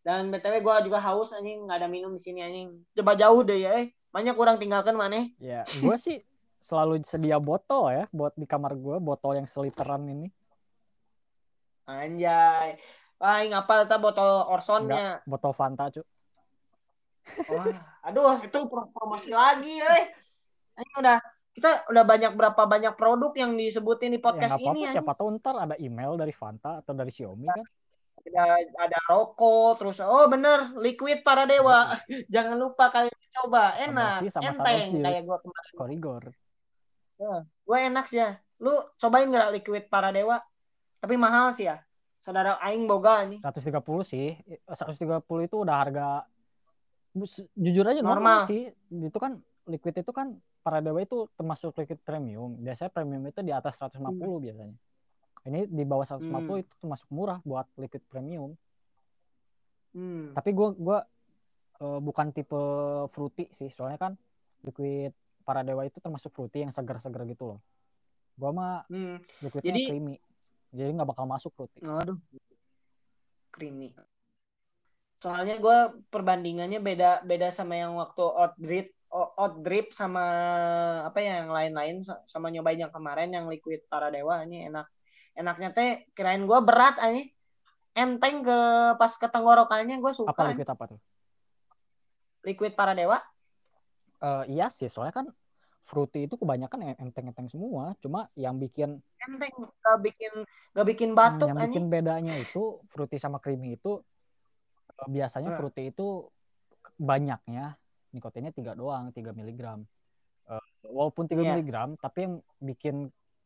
Dan btw gua juga haus anjing. Nggak ada minum di sini anjing. Coba jauh deh ya eh. Banyak kurang tinggalkan mana Ya, gue sih selalu sedia botol ya buat di kamar gue botol yang seliteran ini Anjay. Yang apa tuh botol Orsonnya? botol Fanta cu Wah, aduh, itu pro- promosi lagi, eh. Ini udah kita udah banyak berapa banyak produk yang disebutin di ya podcast nggak apa-apa ini. siapa tahu ntar ada email dari Fanta atau dari Xiaomi kan Ada, ada rokok, terus oh bener, liquid para dewa. (laughs) Jangan lupa kalian coba, enak, sama enteng kayak gua kemarin. korigor Gue enak sih ya. Lu cobain nggak liquid para dewa? Tapi mahal sih ya. Saudara Aing boga nih. 130 sih 130 itu udah harga jujur aja Normal. normal, sih itu kan liquid itu kan para dewa itu termasuk liquid premium biasanya premium itu di atas 150 biasanya ini di bawah 150 Hmm. itu termasuk murah buat liquid premium Hmm. tapi gue gua eh, bukan tipe fruity sih soalnya kan liquid para dewa itu termasuk fruity yang segar-segar gitu loh gue mah Hmm. liquidnya Jadi- creamy jadi nggak bakal masuk fruity Aduh. Creamy. Soalnya gue perbandingannya beda beda sama yang waktu out drip out drip sama apa ya yang lain-lain sama nyobain yang kemarin yang liquid para dewa ini enak. Enaknya teh kirain gue berat aja. Enteng ke pas ke tenggorokannya gue suka. apa liquid apa tuh Liquid para dewa. Eh, iya sih soalnya kan fruity itu kebanyakan yang enteng-enteng semua cuma yang bikin Enteng gak bikin gak bikin batuk yang anjing. bikin bedanya itu fruity sama creamy itu eh, biasanya Eh. fruity itu banyaknya nikotinnya tiga doang 3 miligram Eh, walaupun 3 Iya. miligram tapi yang bikin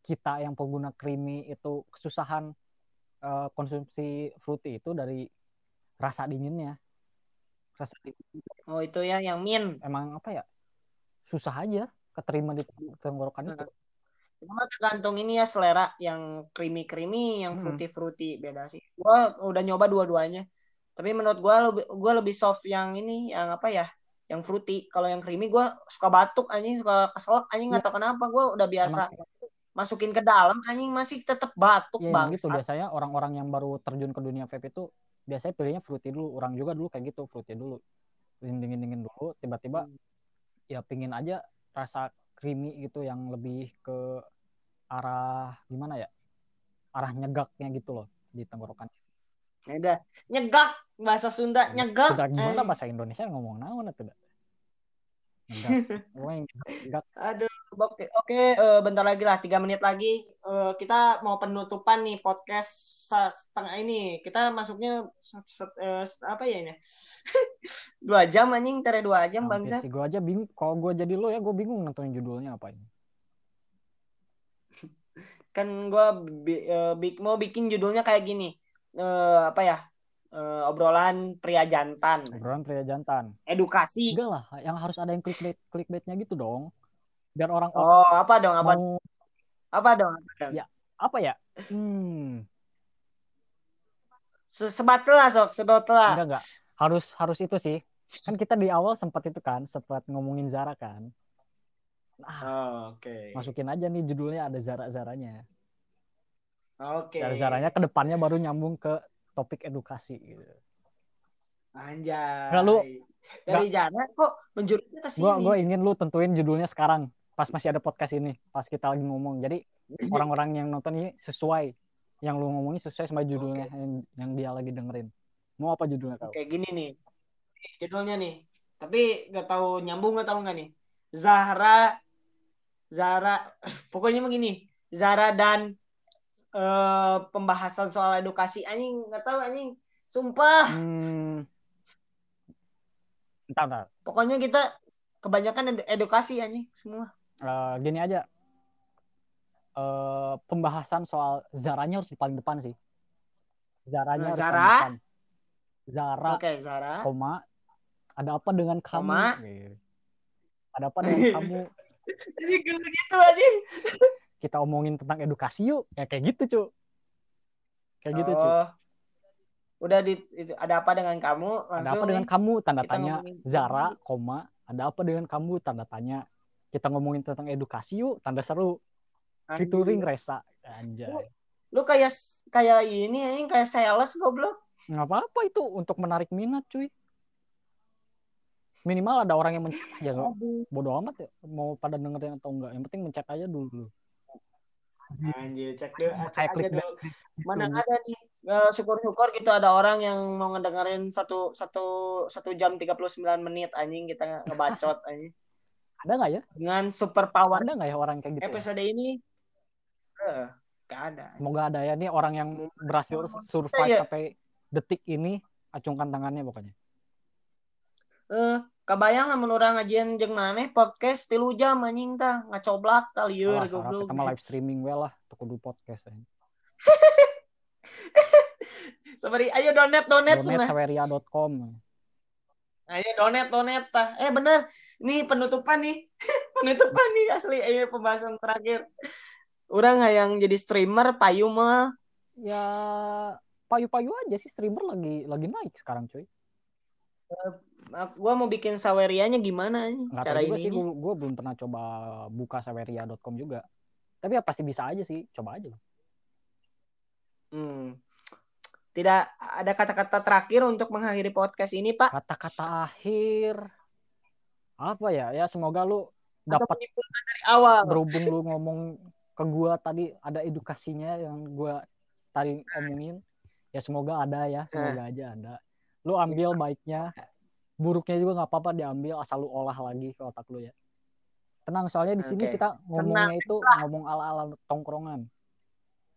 kita yang pengguna creamy itu kesusahan eh, konsumsi fruity itu dari rasa dinginnya rasa dingin Oh itu ya yang min. emang apa ya susah aja keterima di tenggorokan itu Cuma tergantung ini ya selera yang creamy creamy, yang Hmm. fruity fruity beda sih. Gua udah nyoba dua-duanya. Tapi menurut gua lebih gua lebih soft yang ini, yang apa ya? Yang fruity. Kalau yang creamy gua suka batuk anjing, suka keselak anjing nggak Iya. tahu kenapa. Gua udah biasa emang, masukin ke dalam anjing masih tetap batuk ya, emang gitu bang. biasanya orang-orang yang baru terjun ke dunia vape itu biasanya pilihnya fruity dulu orang juga dulu kayak gitu fruity dulu dingin dingin dulu tiba-tiba Hmm. Ya pingin aja rasa creamy gitu yang lebih ke arah gimana ya? Arah nyegaknya gitu loh di tenggorokan. Ya udah nyegak bahasa Sunda nyegak. Gimana bahasa Indonesia ngomong naon itu dah nyegak. (laughs) Aduh, oke, oke, eh, bentar lagi lah, tiga menit lagi. Eh, kita mau penutupan nih podcast setengah ini. Kita masuknya set- set- set- apa ya ini? (laughs) dua jam anjing, tere dua jam bangsa. sih gue aja bingung kalau gue jadi lo ya gue bingung nentuin judulnya apa ini Kan gua bi- eh, bi- mau bikin judulnya kayak gini. Eh, apa ya? Eh, obrolan pria jantan, obrolan pria jantan edukasi. enggak lah yang harus ada yang clickbait clickbaitnya gitu dong biar orang Oh, apa dong? Apa mau apa dong? Apa dong? Ya. apa ya hmm Se- Sebat lah sok, sedot lah. Enggak, enggak. harus harus itu sih kan kita di awal sempat itu kan sempat ngomongin Zara kan ah Oh, oke. masukin aja nih judulnya ada Zara Zaranya Oke. Zara Zaranya ke depannya baru nyambung ke topik edukasi gitu. Anjay. Lu- dari Jana kok menjurusnya ke sini. Gua gue ingin lu tentuin judulnya sekarang pas masih ada podcast ini pas kita lagi ngomong jadi orang-orang yang nonton ini sesuai yang lu ngomongin sesuai sama judulnya yang, yang dia lagi dengerin mau apa judulnya kau Kayak gini nih. Judulnya nih. Tapi gak tahu nyambung gak tahu nggak nih. Zahra Zara (laughs) pokoknya begini. Zara dan eh, pembahasan soal edukasi anjing nggak tahu anjing. Sumpah. hmm. Bentar, bentar. Pokoknya kita kebanyakan edu- edukasi anjing semua. Eh, gini aja Eh, pembahasan soal Zaranya harus di paling depan sih Zaranya Nah, Zara? Zara Oke, Zara. koma ada apa dengan kamu Koma. Gitu. ada apa dengan kamu (laughs) gitu. (laughs) kita omongin tentang edukasi yuk. Ya kayak gitu cu kayak gitu cu Oh. Udah di itu, ada apa dengan kamu? ada Langsung apa dengan kamu? Tanda tanya Zara koma. Ada apa dengan kamu? Tanda tanya. Kita ngomongin tentang edukasi yuk. Tanda seru. Featuring Resa. Anjay. Lu kayak kayak ini anjing kayak sales goblok. nggak apa-apa itu untuk menarik minat cuy. Minimal ada orang yang mencet aja nggak Aduh. bodo amat ya. Mau pada dengerin atau enggak yang penting mencet aja dulu Anjir, cek deh, Kayak cek aja klik dulu. Mana ada nih? Eh, syukur-syukur gitu ada orang yang mau ngedengerin satu satu satu jam 39 menit anjing kita ngebacot (laughs) anjing. Ada nggak ya? Dengan super power ada nggak ya orang kayak gitu ya? episode ini? Eh gak ada. Semoga ada ya. Nih orang yang berhasil survive sampai detik ini acungkan tangannya pokoknya. Eh kebayang lamun orang ngajian jeung maneh podcast tilu jam anjing tah. Ngacoblak tah lieur Alah, sarap goblok. Kita mah live streaming we lah tuh kudu podcast ya. (laughs) Sabari ayo donet donet cenah saweria.com ayo donet donet tah. Eh bener. Ini penutupan nih. (laughs) Penutupan nih asli. Ayo pembahasan terakhir. Orang yang jadi streamer payu mah. Ya payu-payu aja sih streamer lagi lagi naik sekarang cuy gua mau bikin sawerianya gimana nih nggak cara ini sih gue, gue belum pernah coba buka saweria.com juga. Tapi ya pasti bisa aja sih coba aja Hmm. Tidak ada kata-kata terakhir untuk mengakhiri podcast ini, Pak. kata-kata akhir. Apa ya? Ya semoga lu dapat dari awal. berhubung lu ngomong ke gua tadi ada edukasinya yang gua tadi omongin. Ya semoga ada ya semoga aja ada. Lu ambil baiknya buruknya juga nggak apa-apa diambil asal lu olah lagi ke otak lu ya tenang soalnya di sini Oke. kita ngomongnya itu ngomong ala-ala tongkrongan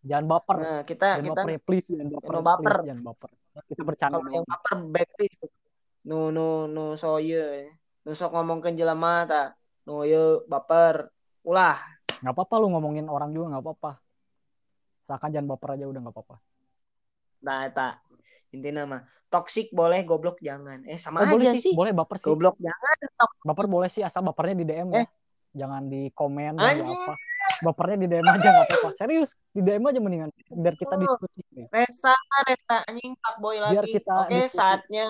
jangan baper Nah, kita jangan kita baper ya please jangan baper, baper. please, jangan baper kita bercanda kalau yang baper backlist. Nu nu nu soye. Nu sok ngomongkeun jelema ta. Nu ye baper. Ulah. nggak apa-apa lu ngomongin orang juga nggak apa-apa seakan jangan baper aja udah nggak apa-apa Nah, eta intinya mah toxic boleh, goblok jangan. Eh sama boleh aja sih, sih. boleh baper sih Goblok jangan. baper boleh sih asal bapernya di DM ya Eh. jangan di komen Anjing. apa bapernya di DM aja nggak apa-apa serius di DM aja mendingan biar kita Oh. diskusi nih. Resa, Resa anjing Pak Boy lagi. Biar kita Oke, diskusi. saatnya.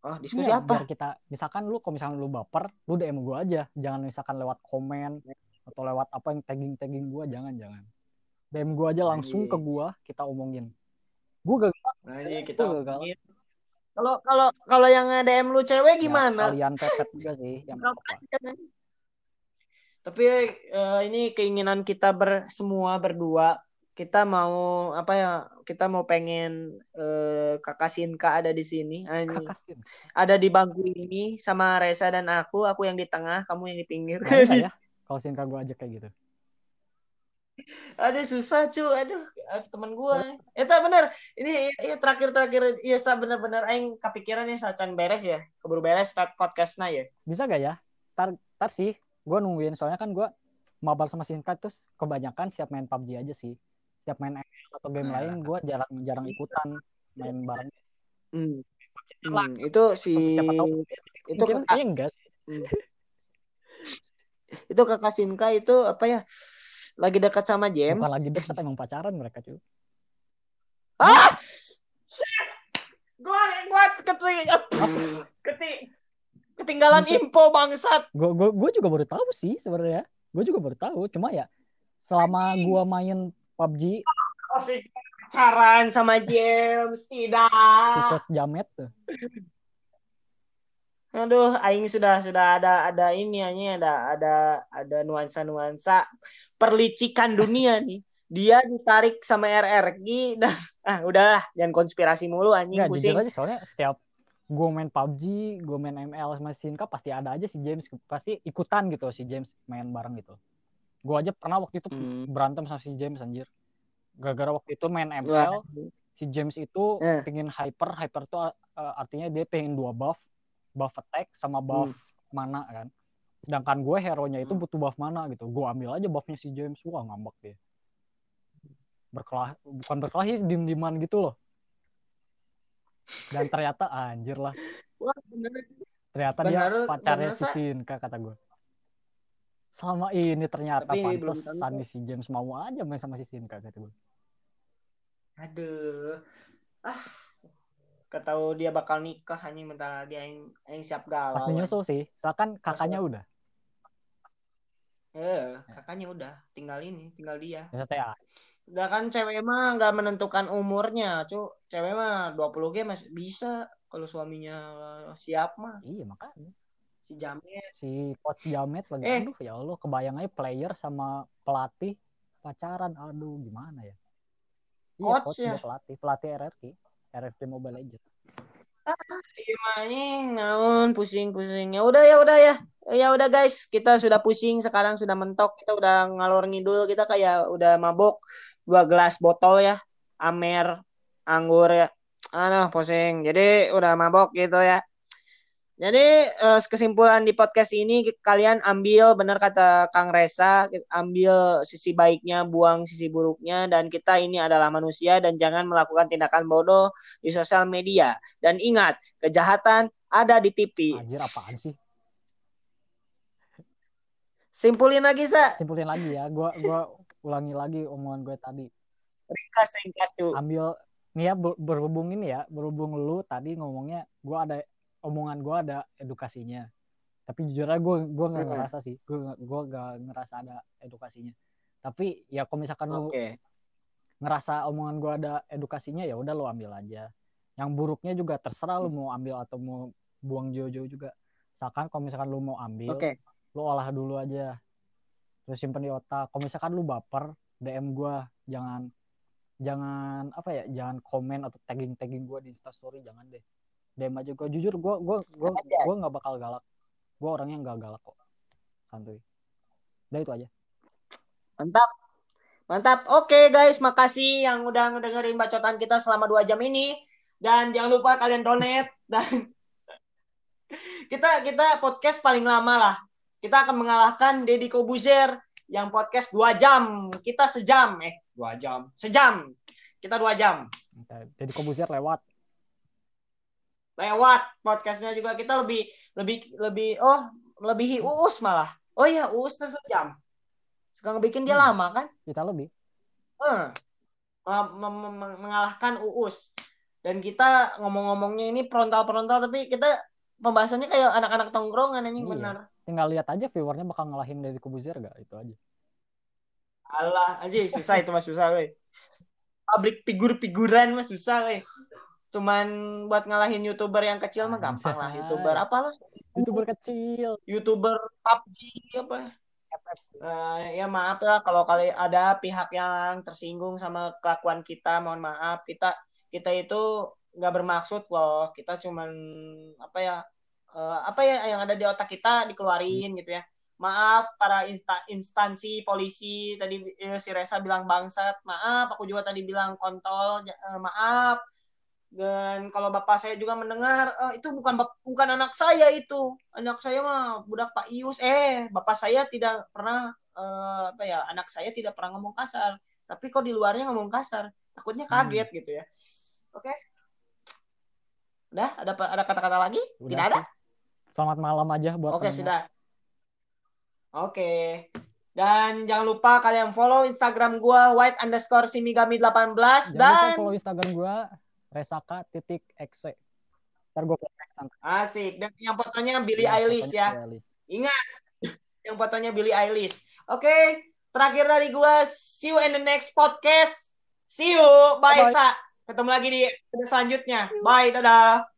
Oh, diskusi Iya, apa? biar kita misalkan lu kalau misalkan lu baper lu DM gua aja jangan misalkan lewat komen atau lewat apa yang tagging tagging gua jangan jangan DM gua aja langsung ke gua kita omongin gua gak Nah, iya kita. Kalau kalau kalau yang DM lu cewek gimana? kalian pepet juga sih (laughs) yang. Tapi eh, ini keinginan kita ber semua berdua kita mau apa ya? Kita mau pengen eh, kakak Sinka ada di sini, kakasin ada di bangku ini sama Reza dan aku, aku yang di tengah, kamu yang di pinggir. Ya (laughs) kalau sinka gua aja kayak gitu Aduh susah cu, aduh teman gua. Eta bener, ini iya terakhir terakhir iya sa bener-bener. Aing kepikiran ya sacan beres ya, keburu beres podcastnya ya. bisa gak ya? Tar tar sih. Gue nungguin. Soalnya kan gue mabar sama Sinka terus kebanyakan siap main PUBG aja sih. Siap main ML atau game Nah. lain gue jarang jarang ikutan main bareng. Hmm. Hmm, itu si siapa tahu itu mungkin kayaknya enggak sih. (laughs) Itu kakak Sinka itu apa ya? Lagi dekat sama James. bukan lagi dekat emang pacaran mereka cuy Ah! Gua gua keting keting ketinggalan info bangsat. gue gue gue juga baru tahu sih sebenarnya gue juga baru tahu cuma ya selama gue main PUBG Oh, si pacaran sama James si tidak. coach Jamet tuh Aduh, aing sudah sudah ada ada ini hanya ada ada ada nuansa-nuansa perlicikan dunia nih. Dia ditarik sama RRG dan (laughs) ah udahlah jangan konspirasi mulu anjing Enggak, pusing. aja soalnya setiap gue main PUBG, gue main ML sama Sinka pasti ada aja si James pasti ikutan gitu si James main bareng gitu. Gue aja pernah waktu itu Hmm. berantem sama si James anjir. Gara-gara waktu itu main Wah. ML, si James itu Eh. pengen hyper, hyper tuh uh, artinya dia pengen dua buff, buff attack sama buff mana kan. Sedangkan gue hero-nya itu Hmm. butuh buff mana gitu. Gue ambil aja buffnya si James, wah ngambek dia. Berkelah, bukan berkelah sih, dim-diman gitu loh. Dan ternyata (laughs) anjir lah, Wah, bener. ternyata dia pacarnya benar, si. Sinka kata gue. Selama ini ternyata Tapi tentu. nih si James mau aja main sama si Sinka kata gue. Aduh. Ah. Ketahu dia bakal nikah anjing bentar lagi aing aing siap galau. Pasti nyusul sih, soalnya kan kakaknya udah. Eh, kakaknya udah, tinggal ini, tinggal dia. Ya. Udah kan cewek mah nggak menentukan umurnya, cu. Cewek mah 20 G masih bisa. kalau suaminya siap mah Iya makanya. si Jamet Si coach Jamet lagi Eh. aduh ya Allah kebayang aja player sama pelatih pacaran. Aduh gimana ya? Iya, Coach coach ya? pelatih, pelatih RRQ, RRQ Mobile Legends. Gimana naon pusing-pusing. Ya udah ya udah ya. Ya udah guys, kita sudah pusing sekarang sudah mentok, kita udah ngalor ngidul, kita kayak udah mabok dua gelas botol ya. Amer, anggur ya. Aduh, pusing. Jadi udah mabok gitu ya. Jadi eh, kesimpulan di podcast ini kalian ambil benar kata Kang Resa, ambil sisi baiknya, buang sisi buruknya dan kita ini adalah manusia dan jangan melakukan tindakan bodoh di sosial media. Dan ingat, kejahatan ada di TV. Anjir apaan sih? Simpulin lagi, Sa. Simpulin lagi ya. Gua gua ulangi lagi omongan gue tadi. Ringkas, ringkas tuh. Ambil nih ya ber- berhubung ini ya, berhubung lu tadi ngomongnya gua ada omongan gua ada edukasinya. Tapi jujur aja gue gue nggak Hmm. ngerasa sih, gue gue nggak ngerasa ada edukasinya. Tapi ya kalau misalkan lu Oke. ngerasa omongan gue ada edukasinya ya udah lo ambil aja yang buruknya juga terserah lu mau ambil atau mau buang jauh-jauh juga misalkan kalau misalkan lu mau ambil Oke. lu olah dulu aja terus simpen di otak kalau misalkan lu baper DM gue jangan jangan apa ya jangan komen atau tagging tagging gue di instastory jangan deh DM aja gue jujur gue gue gue gue nggak bakal galak gue orangnya nggak galak kok santuy udah itu aja Mantap. Mantap. Oke guys, makasih yang udah ngedengerin bacotan kita selama dua jam ini. Dan jangan lupa kalian donate (laughs) dan kita kita podcast paling lama lah. Kita akan mengalahkan Deddy Kobuzer yang podcast dua jam. Kita sejam eh dua jam sejam. Kita dua jam. jadi kobuzer lewat Lewat podcastnya juga kita lebih lebih lebih oh lebih uus malah. Oh iya uus tuh sejam. Sekarang bikin dia Hmm. lama kan? kita lebih meng- mengalahkan Uus. Dan kita ngomong-ngomongnya ini frontal-frontal tapi kita pembahasannya kayak anak-anak tongkrongan anjing Iya. benar. tinggal lihat aja viewernya bakal ngalahin dari Kobuzer gak itu aja Alah, aja susah itu mah susah weh. Public figur-figuran mah susah weh. Cuman buat ngalahin YouTuber yang kecil mah gampang lah. YouTuber apa lah? youtuber kecil YouTuber PUBG apa? Eh, ya maaf lah kalau kali ada pihak yang tersinggung sama kelakuan kita, mohon maaf. Kita kita itu nggak bermaksud loh. Kita cuman apa ya eh, apa ya yang ada di otak kita dikeluarin gitu ya. Maaf para insta- instansi polisi tadi eh, si Reza bilang bangsat. Maaf aku juga tadi bilang kontol. Eh, maaf. Dan kalau bapak saya juga mendengar "Eh, itu bukan bukan anak saya itu. Anak saya mah budak Pak Ius. Eh, bapak saya tidak pernah eh, apa ya? Anak saya tidak pernah ngomong kasar. Tapi kok di luarnya ngomong kasar. Takutnya kaget gitu ya. Oke. Udah, ada ada kata-kata lagi? Udah Tidak ada? sih. selamat malam aja buat Oke, pendengar. sudah. Oke. Dan jangan lupa kalian follow Instagram gua white underscore simigami 18 jangan lupa dan follow instagram gua resaka titik exe ntar gue nanti asik. Dan yang fotonya Billie Ya, Eilish fotonya ya. Billie Eilish. Ingat (laughs) yang fotonya Billie Eilish. Oke, terakhir dari gua see you in the next podcast. See you. Bye, Bye-bye. Sa. Ketemu lagi di episode selanjutnya. Bye, dadah.